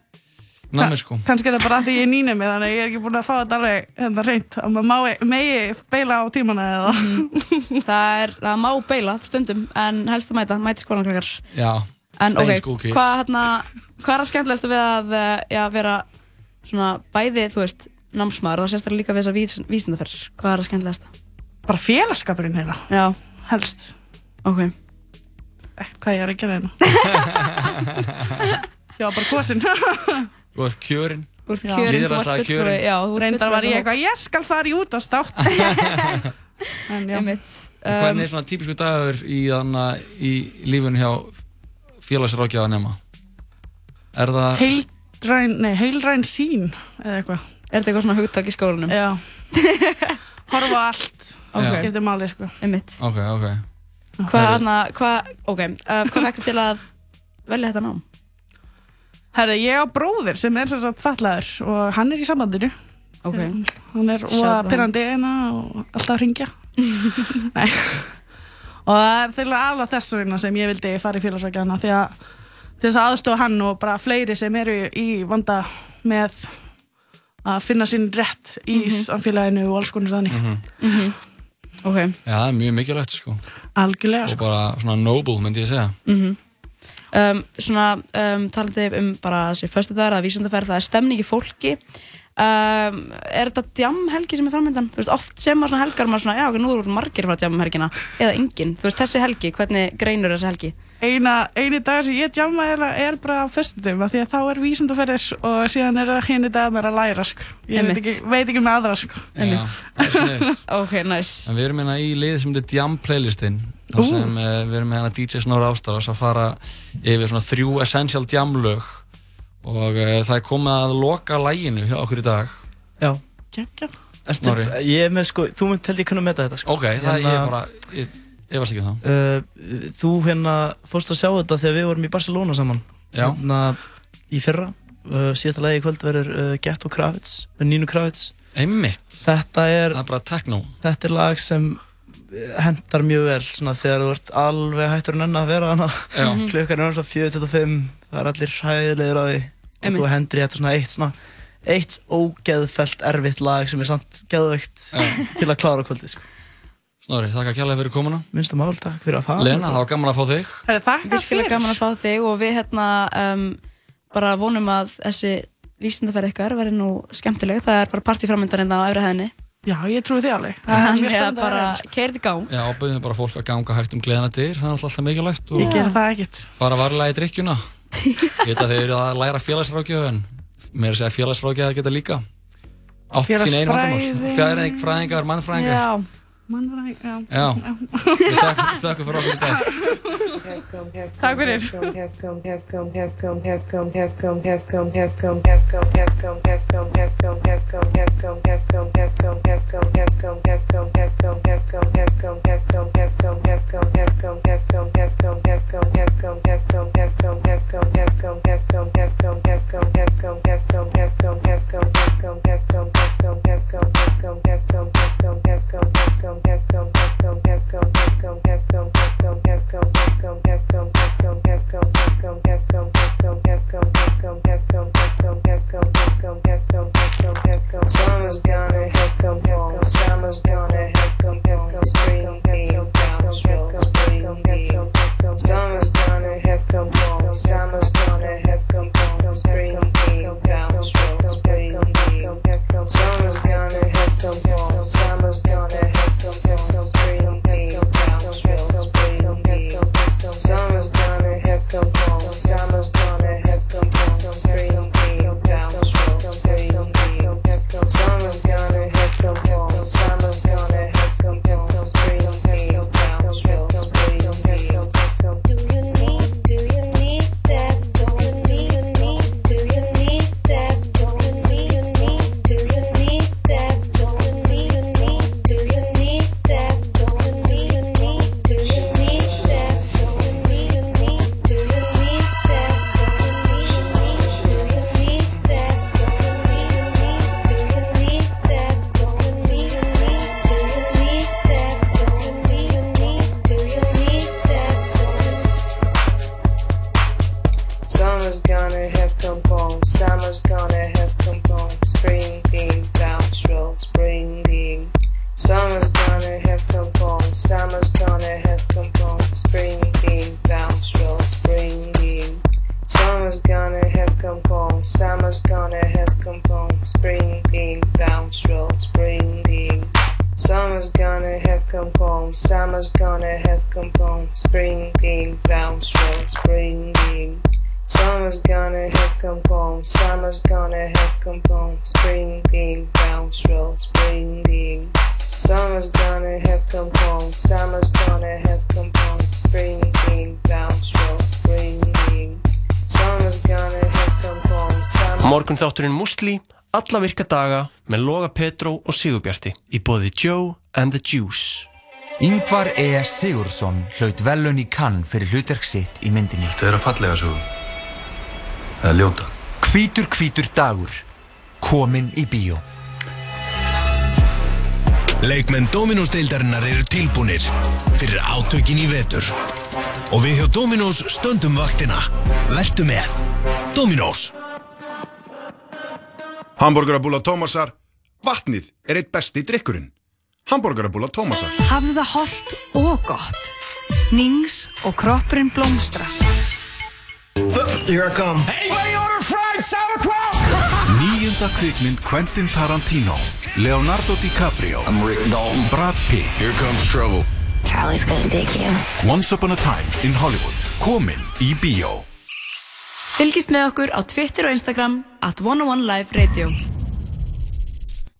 námi sko. Kannski er það bara af því ég er nýnemi þannig að ég er ekki búin að fá þetta alveg hérna reynd að maður má- megi beila á tímana eða (laughs) Það er, það má beila stundum en helst að mæta, mæti skólankrakkar Já, En stay ok, in school kids. hvað hérna, hvað er að skemmtilegast eh? Bara félagskapurinn hérna Já Helst Ok Ekkert hvað ég er að gera hérna (laughs) Já, bara kosin Þú ert kjörinn. Þú ert kjörinn, þú ert Lýðræðislega fulltrúi, kjörinn. já, þú ert Reyndar var ég eitthvað, ég skal fara í út á státt En já Einmitt. Og hvernig er svona típisku dagur í, þarna, í lífun hjá félagsrákjafa nema? Er það... Heildræn, nei, heilræn sín eða eitthvað Er þetta eitthvað svona hugtak í skólanum? Já (laughs) Horfa á allt Ok. Það skiptir máli, sko Einmitt Ok, ok. Hvað hérna, hvað, ok, uh, hvað vekti til að velja þetta nám? Herri, ég á bróðir sem er sem sagt fallaður og hann er í sambandinu Ok. Hann er óa out. pyrrandi eina og alltaf að ringja (laughs) Nei Og það er þeirra alveg þess vegna sem ég vildi fara í félagsvækjana því að þess að aðstofa hann og bara fleiri sem eru í vanda með að finna sín rétt í Mhm. samfélaginu og alls konar þannig Mhm. Ok Já, það er mjög mikilvægt sko. Algjörlega Og sko bara svona noble, myndi ég segja. Mhm. Um, svona um, talandi um bara þessi föstudagar, það er vísindaferð, það er stemning í fólki um, er þetta djamhelgi sem er framöndan? Þú veist, oft sem svona helgar maður svona, já, ok, nú eru margir frá djamhelgina eða engin, þú veist, þessi helgi, hvernig greinur þessi helgi? Eina, eini dag sem ég djama er, er bara á föstudum af því að þá er vísundaferðir og síðan er það henni dagnar að læra sko. ég veit Einmitt. ekki, veit ekki með aðra sko. Já, það er sniðugt. (laughs) ok, nice En við erum hérna í liði sem þetta Jam playlistinn Ú. þar sem uh, við erum með hérna DJ Snorra Ástaras að fara yfir svona þrjú essential Jam lög og uh, það er komið að loka læginu hjá okkur í dag. Já. Kekja. Ertu, ég er með sko, þú mynd held ég kunna meta þetta sko. Ok, það ég er bara, ég, ég varst ekki um það. Uh, Þú hérna fórst að sjá þetta þegar við vorum í Barcelona saman. Já. Hérna í fyrra. Uh, Síðasta lagi í kvöld verður uh, Ghetto Kravitz með Nínu Kravitz. Einmitt. Þetta er Það er bara techno. Þetta er lag sem hendar mjög vel svona þegar þú ert alveg hættur en enn að vera hana (laughs) klukkan er svona 4.25 það er allir hæðilegir á því og þú hendur í þetta svona eitt svona eitt ógeðfellt erfitt lag sem er samt geðveikt til að klára kvöldið sko. Snorri, þakka kjærlega fyrir komuna. Minnsta mál, takk fyrir að fara. Lena, það var gaman að fá þig. Virkilega gaman að fá þig og við hérna um, bara vonum að þessi vísindaferð ykkar verði nú skemmtileg. Það er bara partíframöndan hérna á öfri hæðinni. Já, ég trúi því alveg. Það Þannig að að bara sko. í gang. Já, ábyrðum bara fólk að ganga hægt um gleðina dyr það er alltaf mikilvægt og Ég gera það ekkert. fara varlega í drikkjuna Ég veit að þeir eru að læra félagsrákjöf en mér er að segja félagsrákjöf að geta líka átt sín einn vandamál. Fræðingar, mannfræðingar. Já, mannfræðing, já. Já. Við þökk- þökkum fyrir okkur í dag. Takk fyrir Summer's gonna have come home. Summer's gonna have come home. Spring theme down, spring theme. Summer's gonna have come home. Summer's gonna have come home. Spring theme down, spring theme. Summer's gonna have come home. Summer's gonna have come home. Spring theme down shrill. Spring theme. Summer's gonna have come home. Summer's gonna have come home. Spring theme down shrill. Spring theme. Summer's gonna have come home. Summer's gonna have come home. Spring theme down shrill. Spring theme. Summer's gonna have come home. Summer's gonna have come home. Spring theme down shrill. Spring theme. Summer's gonna Morgun þátturinn Musli, alla virka daga með Loga Petró og Sigurbjarti í bóði Joe and the Juice. Yngvar E. Sigursson hlaut velun í kann fyrir hlutverk sitt í myndinni. Þetta er að fallega svo eða ljóta Hvítur hvítur dagur, komin í bíó. Leikmenn Dominós deildarinnar eru tilbúnir fyrir átökin í vetur. Og við hjá Dominós stöndum vaktina. Vertu með. Dominós. Hamburgerabúla Tómasar. Vatnið er eitt besti drikkurinn. Hamburgerabúla Tómasar. Hafðu það holdt og gott. Nings og kroppurinn blómstrar. Here I come. Anybody order fried sauerkraut? (laughs) Nýja Níunda kvikmynd Quentin Tarantino Leonardo DiCaprio I'm Rick Dalton Brad Pitt Here comes trouble Charlie's gonna dig you. Once Upon a Time in Hollywood Komin í bíó Fylgist með okkur á Twitter og Instagram at 101 Live Radio.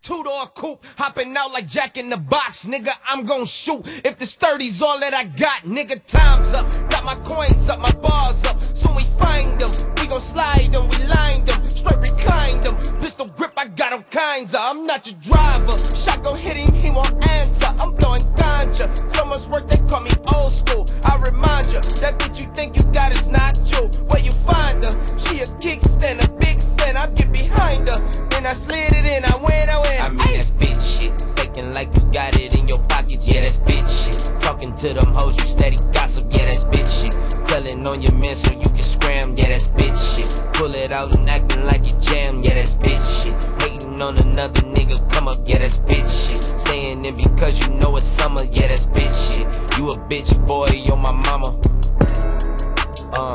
Two-door coupe, hopping out like Jack in the Box, nigga. I'm gon' shoot if this 30's all that I got, nigga. Time's up, got my coins up, my bars up. Soon we find them, we gon' slide them, we lined them, straight reclined them. Pistol grip, I got all kinds of. I'm not your driver. Shotgun hit him, he won't answer. I'm blowing ganja. So much work they call me old school. I remind you that bitch you think you got is true. Where you find her? She a kickstand, a big fan. I get behind her, then I slid it in. I win, I. I mean, that's bitch shit. Faking like you got it in your pockets, yeah, that's bitch shit. Talking to them hoes, you steady gossip, yeah, that's bitch shit. Telling on your man so you can scram, yeah, that's bitch shit. Pull it out and acting like you jam, yeah, that's bitch shit. Hating on another nigga, come up, yeah, that's bitch shit. Staying in because you know it's summer, yeah, that's bitch shit. You a bitch boy, you're my mama. Uh.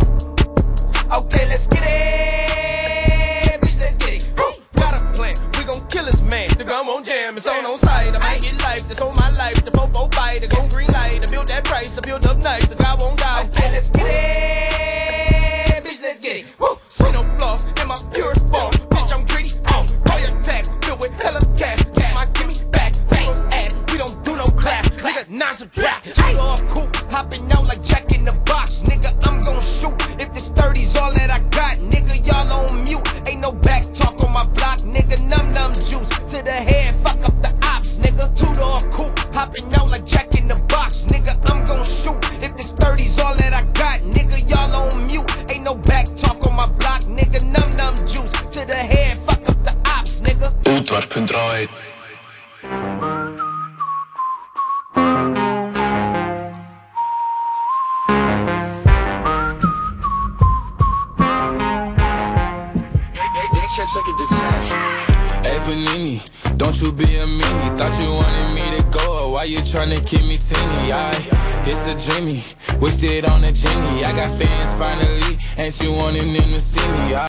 Okay, let's get it. Bitch, let's get it. Got a plan. We gon' kill this man. The gun won't jam. It's on on sight. I might get life. That's on my life. The popo fight. The go green light. I build that price. I build up nice. The guy won't die. Okay, let's get it. Bitch, let's get it. Woo! See no flaws in my purest form. Bitch, I'm greedy. Oh, call your tag. Filled with hella cash. Get my gimme back. Singles ass. We don't do no class. Nigga, non subtract. Two off coupe. Hopping out like Jack 30's all that I got, nigga, y'all on mute. Ain't no back talk on my block, nigga. Num num juice to the head, fuck up the ops, nigga. Two door coupe, hopping out like Jack in the box, nigga. I'm gon' shoot. If this 30's all that I got, nigga, y'all on mute. Ain't no back talk on my block, nigga. Num num juice to the head, fuck up the ops, nigga. Útvarp 101 Hey Panini, don't you be a meanie. Thought you wanted me to go, why you tryna keep me teeny? I, it's a dreamy, wished it on a genie. I got fans finally, and you wanted them to see me? I,